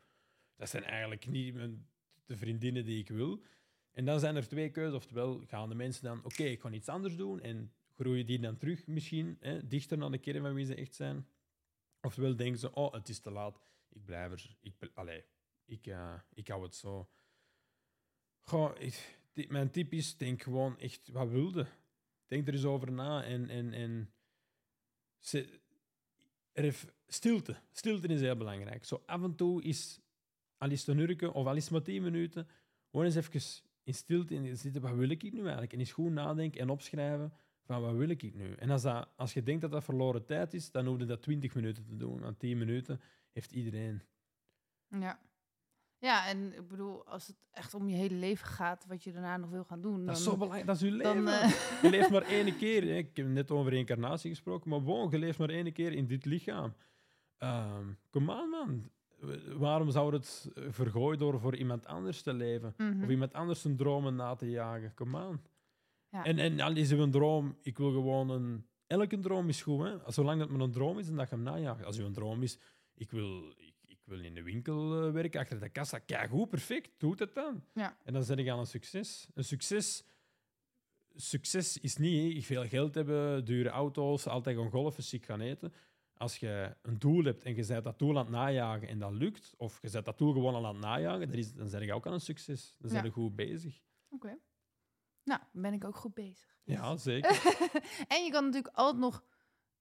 Speaker 2: dat zijn eigenlijk niet mijn, de vriendinnen die ik wil. En dan zijn er twee keuzes. Oftewel gaan de mensen dan, oké, ik ga iets anders doen en groeien die dan terug misschien, hè, dichter naar de kern van wie ze echt zijn. Oftewel denken ze, oh, het is te laat, ik blijf er, ik, allee, ik, eh, ik hou het zo. Goh, mijn tip is, denk gewoon echt, wat wilde? Denk er eens over na en, en, en stilte. Stilte is heel belangrijk. Zo af en toe is, al is het een of al is het maar tien minuten, gewoon eens even in stilte in zitten. Wat wil ik nu eigenlijk? En eens goed nadenken en opschrijven van wat wil ik nu? En als, dat, als je denkt dat dat verloren tijd is, dan hoef je dat 20 minuten te doen. Want 10 minuten heeft iedereen.
Speaker 1: Ja. Ja, en ik bedoel, als het echt om je hele leven gaat, wat je daarna nog wil gaan doen, dan...
Speaker 2: Dat is zo belangrijk. Dat is uw leven.
Speaker 1: dan, eh,
Speaker 2: Je leeft maar één keer. Ik heb net over reïncarnatie gesproken, maar bon, je leeft maar één keer in dit lichaam. Ehm come on, man. Waarom zou het vergooien door voor iemand anders te leven?
Speaker 1: mhm.
Speaker 2: Of iemand anders zijn dromen na te jagen? Come on.
Speaker 1: Ja.
Speaker 2: En, en al is een droom, ik wil gewoon een... Elke droom is goed, hè. Zolang dat maar een droom is en dat je hem najaagt. Als je een droom is, ik wil, ik, ik wil in de winkel eh, werken, achter de kassa. Kijk, goed, perfect, doe het dan.
Speaker 1: Ja.
Speaker 2: En dan zet je aan een succes. Een succes, succes is niet hè, veel geld hebben, dure auto's, altijd gaan golfen, ziek gaan eten. Als je een doel hebt en je bent dat doel aan het najagen en dat lukt, of je bent dat doel gewoon al aan het najagen, dan, is, dan ben je ook aan een succes. Dan ben je goed bezig.
Speaker 1: Oké. Nou, ben ik ook goed bezig.
Speaker 2: Ja, zeker.
Speaker 1: en je kan natuurlijk altijd nog,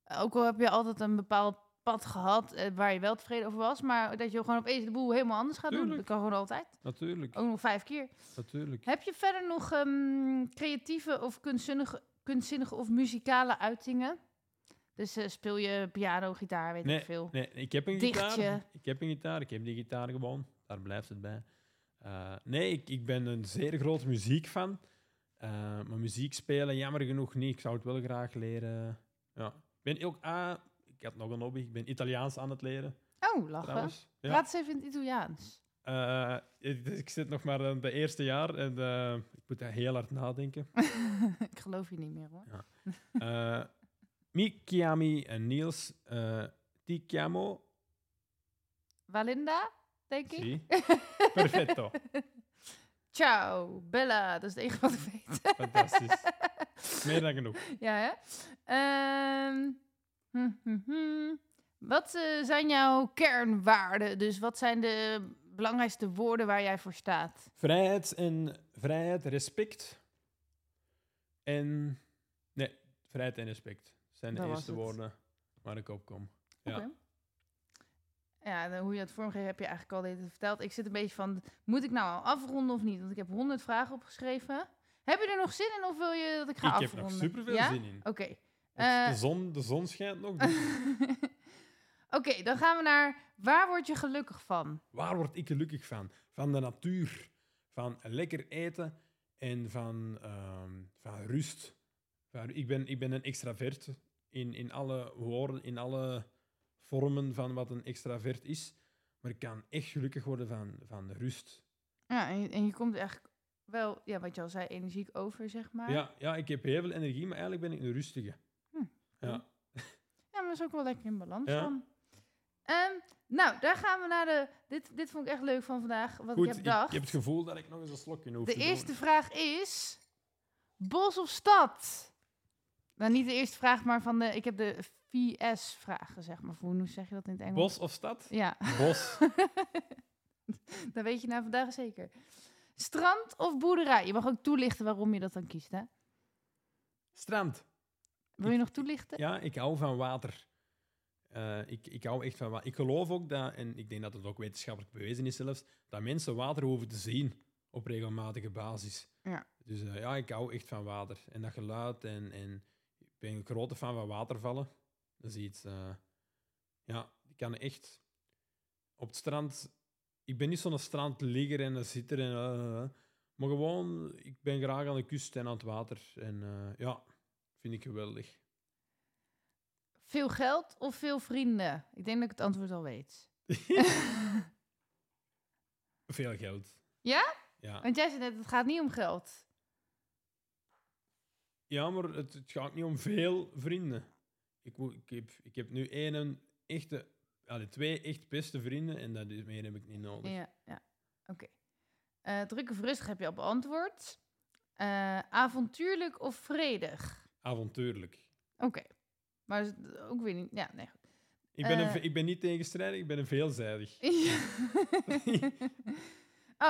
Speaker 1: ook al heb je altijd een bepaald pad gehad eh, waar je wel tevreden over was, maar dat je gewoon opeens de boel helemaal anders gaat doen. Dat kan gewoon altijd.
Speaker 2: Natuurlijk,
Speaker 1: Ook nog vijf keer.
Speaker 2: natuurlijk.
Speaker 1: Heb je verder nog ehm, creatieve of kunstzinnige, kunstzinnige of muzikale uitingen? Dus eh, speel je piano, gitaar, weet
Speaker 2: Nee,
Speaker 1: ik veel.
Speaker 2: Nee, ik heb een
Speaker 1: Dichtje.
Speaker 2: gitaar. Ik heb een gitaar. Ik heb die gitaar gewoon. Daar blijft het bij. Eh, nee, ik, ik ben een zeer groot muziekfan. Eh maar muziek spelen, jammer genoeg niet. Ik zou het wel graag leren. Ja. Ik ben ook... Ah, ik had nog een hobby. Ik ben Italiaans aan het leren,
Speaker 1: Oh, lachen.
Speaker 2: Ja.
Speaker 1: Praat eens even in het Italiaans.
Speaker 2: Eh, ik, ik zit nog maar in het eerste jaar en eh, ik moet daar heel hard nadenken.
Speaker 1: ik geloof je niet meer hoor.
Speaker 2: Mi chiami eh, Niels. eh ti chiamo...
Speaker 1: Walinda, denk ik.
Speaker 2: Sì. Perfetto.
Speaker 1: Ciao, Bella. Dat is het enige wat ik weet.
Speaker 2: Fantastisch. Meer dan genoeg.
Speaker 1: ja, hè? Ehm, hm, hm, hm. Wat eh, zijn jouw kernwaarden? Dus wat zijn de belangrijkste woorden waar jij voor staat?
Speaker 2: Vrijheid en vrijheid, respect. En nee, vrijheid en respect zijn de
Speaker 1: Dat
Speaker 2: eerste woorden waar ik op kom. Ja.
Speaker 1: Oké. Ja, de- hoe je het vormgeeft heb je eigenlijk al dit verteld. Ik zit een beetje van, moet ik nou al afronden of niet? Want ik heb honderd vragen opgeschreven. Heb je er nog zin in of wil je dat ik ga
Speaker 2: Ik heb
Speaker 1: afronden?
Speaker 2: nog superveel
Speaker 1: ja?
Speaker 2: zin in.
Speaker 1: Oké. Eh,
Speaker 2: de, zon, de zon schijnt nog. dus
Speaker 1: Oké, dan gaan we naar, waar word je gelukkig van?
Speaker 2: waar word ik gelukkig van? Van de natuur, van lekker eten en van, ehm, van rust. Ik, ben, ik ben een extravert in, in alle woorden, in alle vormen van wat een extravert is. Maar ik kan echt gelukkig worden van, van rust.
Speaker 1: Ja, en je, en je komt echt wel, ja, wat je al zei, energiek over, zeg maar.
Speaker 2: Ja, ja, ik heb heel veel energie, maar eigenlijk ben ik een rustige. Ja.
Speaker 1: Ja, maar dat is ook wel lekker in balans
Speaker 2: Ja.
Speaker 1: dan. Ehm, nou, daar gaan we naar de... Dit, dit vond ik echt leuk van vandaag, wat
Speaker 2: Goed,
Speaker 1: ik heb bedacht.
Speaker 2: ik heb het gevoel dat ik nog eens een slokje hoef
Speaker 1: de
Speaker 2: te doen.
Speaker 1: eerste vraag is... Bos of stad? Nou, niet de eerste vraag, maar van de... Ik heb de VS-vragen, zeg maar. Hoe zeg je dat in het Engels?
Speaker 2: Bos of stad?
Speaker 1: Ja,
Speaker 2: Bos.
Speaker 1: dat weet je nou vandaag zeker. Strand of boerderij? Je mag ook toelichten waarom je dat dan kiest, hè?
Speaker 2: Strand.
Speaker 1: Wil je nog toelichten?
Speaker 2: Ja, ik hou van water. Eh, ik, ik hou echt van water. Ik geloof ook dat, en ik denk dat het ook wetenschappelijk bewezen is zelfs, dat mensen water hoeven te zien op regelmatige basis.
Speaker 1: Ja.
Speaker 2: Dus eh, ja, ik hou echt van water. En dat geluid en, en ik ben een grote fan van watervallen. Dat is iets, eh, ja, ik kan echt op het strand, ik ben niet zo'n strandligger en een zitter en maar gewoon, ik ben graag aan de kust en aan het water. En ja, vind ik geweldig.
Speaker 1: Veel geld of veel vrienden? Ik denk dat ik het antwoord al weet.
Speaker 2: Veel geld.
Speaker 1: Ja?
Speaker 2: Ja,
Speaker 1: Want jij zei net, het gaat niet om geld.
Speaker 2: ja maar het, het gaat niet om veel vrienden. Ik, moet- ik, heb, ik heb nu één echte, allee, twee echt beste vrienden en dat is, meer heb ik niet nodig.
Speaker 1: Ja, ja. Oké. Eh, druk of rustig heb je al beantwoord. Eh, avontuurlijk of vredig?
Speaker 2: Avontuurlijk.
Speaker 1: Oké. Maar ook weer niet... Ja, nee, goed.
Speaker 2: Ik ben, een,
Speaker 1: Eh.
Speaker 2: ik ben niet tegenstrijdig, ik ben een veelzijdig.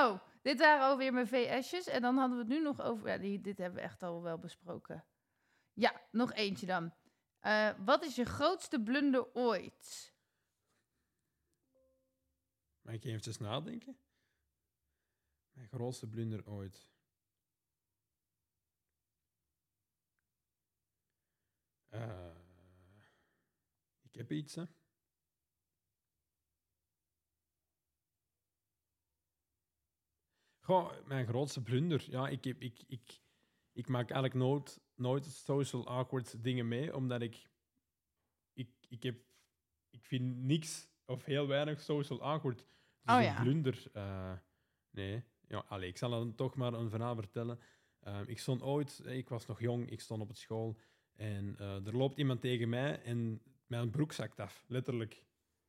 Speaker 1: oh, dit waren alweer mijn VS'jes. En dan hadden we het nu nog over... Ja, die, dit hebben we echt al wel besproken. Ja, nog eentje dan. Eh, wat is je grootste blunder ooit?
Speaker 2: Mag ik eventjes nadenken? Mijn grootste blunder ooit. Eh, ik heb iets, hè. Goh, mijn grootste blunder. Ja, ik, heb, ik, ik, ik maak eigenlijk nooit, nooit social awkward dingen mee, omdat ik, ik, ik heb, ik vind niks of heel weinig social awkward. Dus
Speaker 1: Oh
Speaker 2: een
Speaker 1: ja.
Speaker 2: blunder, eh, nee. Ja, allee, ik zal dan toch maar een verhaal vertellen. Eh, ik stond ooit, ik was nog jong, ik stond op het school en eh, er loopt iemand tegen mij en mijn broek zakt af, letterlijk.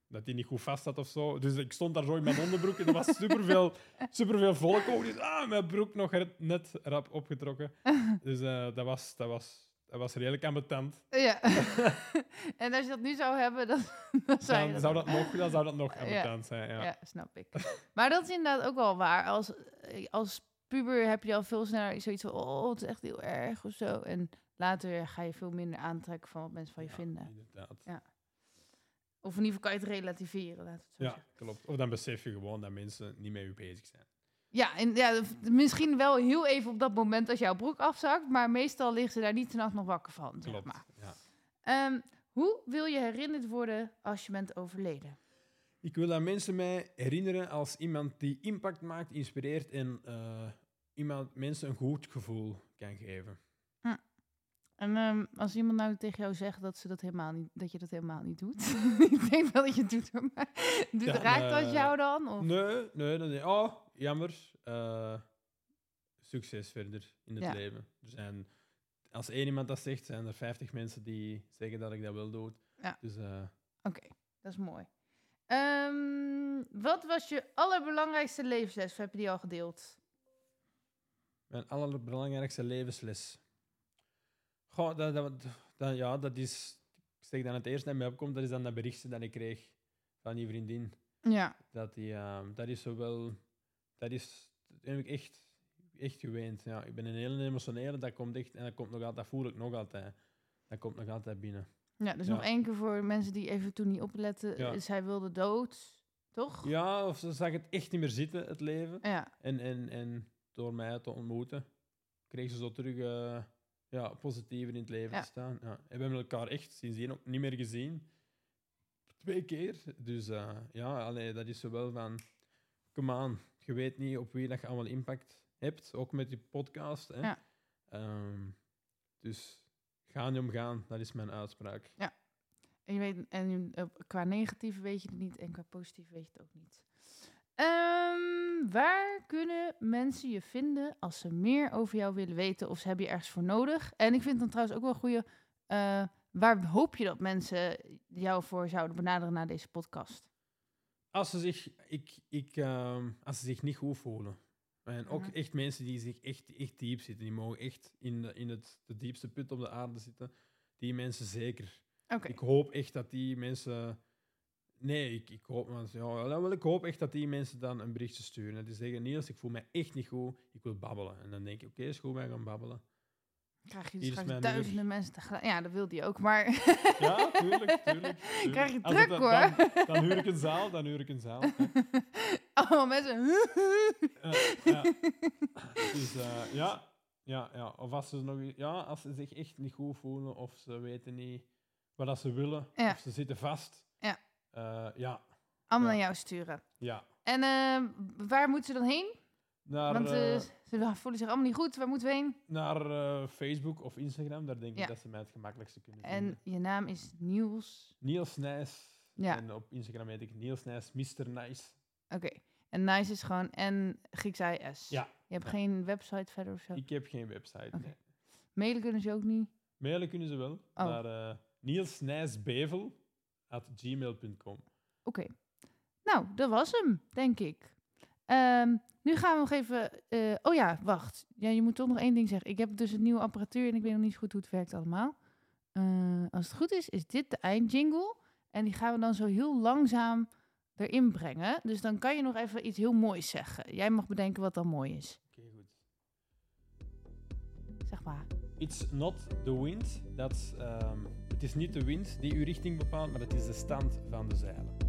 Speaker 2: Dat hij niet goed vast had of zo. Dus ik stond daar zo in mijn onderbroek en er was superveel, superveel volk over. Dus ah, mijn broek nog net- rap opgetrokken. Dus eh, dat, was, dat, was, dat was redelijk ambetant.
Speaker 1: Ja. en als je dat nu zou hebben, dan, dan zou
Speaker 2: Dan
Speaker 1: dat
Speaker 2: zou dat nog, dan zou dat nog
Speaker 1: Ja.
Speaker 2: ambetant zijn. Ja.
Speaker 1: Ja. snap ik. Maar dat is inderdaad ook wel waar. Als, als puber heb je al veel sneller zoiets van... Oh, het is echt heel erg of zo. En later ga je veel minder aantrekken van wat mensen van je
Speaker 2: Ja,
Speaker 1: vinden.
Speaker 2: Inderdaad.
Speaker 1: Ja. Of in ieder geval kan je het relativeren, laat het zo
Speaker 2: Ja,
Speaker 1: zeggen.
Speaker 2: klopt. Of dan besef je gewoon dat mensen niet met je bezig zijn.
Speaker 1: Ja, en ja, misschien wel heel even op dat moment als jouw broek afzakt. Maar meestal liggen ze daar niet de nacht nog wakker van, zeg
Speaker 2: Klopt.
Speaker 1: maar.
Speaker 2: Ja.
Speaker 1: Ehm, hoe wil je herinnerd worden als je bent overleden?
Speaker 2: Ik wil dat mensen mij herinneren als iemand die impact maakt, inspireert en eh, iemand mensen een goed gevoel kan geven.
Speaker 1: En ehm, als iemand nou tegen jou zegt dat, ze dat, helemaal niet, dat je dat helemaal niet doet. ik denk wel dat je het doet. Maar doet,
Speaker 2: Ja,
Speaker 1: raakt dat jou dan? Of?
Speaker 2: Nee, nee, dan denk ik, oh, jammer. eh, succes verder in het
Speaker 1: Ja.
Speaker 2: leven. Er zijn, als één iemand dat zegt, zijn er 50 mensen die zeggen dat ik dat wel doe.
Speaker 1: Ja.
Speaker 2: Dus eh,
Speaker 1: Oké, dat is mooi. Ehm, wat was je allerbelangrijkste levensles? Of heb je die al gedeeld?
Speaker 2: mijn allerbelangrijkste levensles. Goh, dat, dat, dat- ja, dat is, ik zeg dan het eerste dat mij opkomt, dat is dan dat berichtje dat ik kreeg van die vriendin.
Speaker 1: Ja.
Speaker 2: Dat, die, ehm, dat is zo wel, dat is, dat heb ik echt, echt geweend. Ja, ik ben een hele emotionele, dat komt echt, en dat komt nog altijd, dat voel ik nog altijd. Dat komt nog altijd binnen.
Speaker 1: Ja, dus
Speaker 2: Ja.
Speaker 1: nog één keer voor mensen die even toen niet opletten.
Speaker 2: Ja.
Speaker 1: Zij wilde dood, toch?
Speaker 2: Ja, of ze zag het echt niet meer zitten, het leven.
Speaker 1: Ja.
Speaker 2: En, en, en door mij te ontmoeten, kreeg ze zo terug eh, ja, positiever in het leven
Speaker 1: Ja.
Speaker 2: te staan. Ja. En we hebben elkaar echt sindsdien ook niet meer gezien. Twee keer. Dus eh, ja, allee, dat is zo wel van... Come on, je weet niet op wie dat je allemaal impact hebt. Ook met die podcast. Hè.
Speaker 1: Ja.
Speaker 2: Ehm, dus ga niet omgaan, dat is mijn uitspraak.
Speaker 1: En, je weet, en eh, qua negatief weet je het niet en qua positief weet je het ook niet. Ehm, waar kunnen mensen je vinden als ze meer over jou willen weten of ze hebben je ergens voor nodig? En ik vind dan trouwens ook wel een goede. eh, waar hoop je dat mensen jou voor zouden benaderen na deze podcast?
Speaker 2: Als ze zich, ik, ik, ehm, als ze zich niet goed voelen. En ook echt mensen die zich echt, echt diep zitten. Die mogen echt in, de, in het, de diepste put op de aarde zitten. Die mensen zeker.
Speaker 1: Oké.
Speaker 2: Ik hoop echt dat die mensen... Nee, ik, ik hoop... Ja, wel, wel, ik hoop echt dat die mensen dan een berichtje sturen. En die zeggen, Niels, ik voel mij echt niet goed. Ik wil babbelen. En dan denk ik, oké, is goed, wij gaan babbelen.
Speaker 1: Krijg je straks
Speaker 2: mijn
Speaker 1: duizenden mensen tegelijk. Ja, dat wilde je ook, maar
Speaker 2: Ja, tuurlijk, tuurlijk. tuurlijk.
Speaker 1: krijg je druk hoor.
Speaker 2: Dan, dan huur ik een zaal, dan huur ik een zaal.
Speaker 1: Allemaal mensen.
Speaker 2: Ja, ja. Dus eh, ja, ja, ja. Of als ze, nog, ja, als ze zich echt niet goed voelen of ze weten niet wat ze willen,
Speaker 1: Ja.
Speaker 2: of ze zitten vast.
Speaker 1: Ja.
Speaker 2: Eh, ja,
Speaker 1: Allemaal naar jou sturen.
Speaker 2: ja.
Speaker 1: En eh, waar moeten ze dan heen?
Speaker 2: Naar,
Speaker 1: Want
Speaker 2: eh,
Speaker 1: eh, ze voelen zich allemaal niet goed. Waar moeten we heen?
Speaker 2: naar Facebook of Instagram, daar denk
Speaker 1: Ja.
Speaker 2: ik dat ze mij het gemakkelijkste kunnen vinden.
Speaker 1: En je naam is Niels.
Speaker 2: Niels Nijs.
Speaker 1: Ja.
Speaker 2: En op Instagram heet ik Niels Nijs, Mr. Nice.
Speaker 1: Oké. En nice is gewoon N Grieks IS.
Speaker 2: Ja.
Speaker 1: Je hebt
Speaker 2: Ja.
Speaker 1: geen website verder of zo?
Speaker 2: Ik heb geen website. Nee.
Speaker 1: Mailen kunnen ze ook niet.
Speaker 2: Mailen kunnen ze wel
Speaker 1: Oh.
Speaker 2: naar uh, nielsnijsbevel at gmail.com.
Speaker 1: Oké. Nou, dat was hem, denk ik. Ehm, nu gaan we nog even... eh, oh ja, wacht. Ja, je moet toch nog één ding zeggen. Ik heb dus een nieuwe apparatuur en ik weet nog niet zo goed hoe het werkt allemaal. Eh, als het goed is, is dit de eindjingle. En die gaan we dan zo heel langzaam erin brengen. Dus dan kan je nog even iets heel moois zeggen. Jij mag bedenken wat dan mooi is.
Speaker 2: Oké, goed.
Speaker 1: Zeg maar.
Speaker 2: It's not the wind. Dat, ehm, het is niet de wind die uw richting bepaalt, maar het is de stand van de zeilen.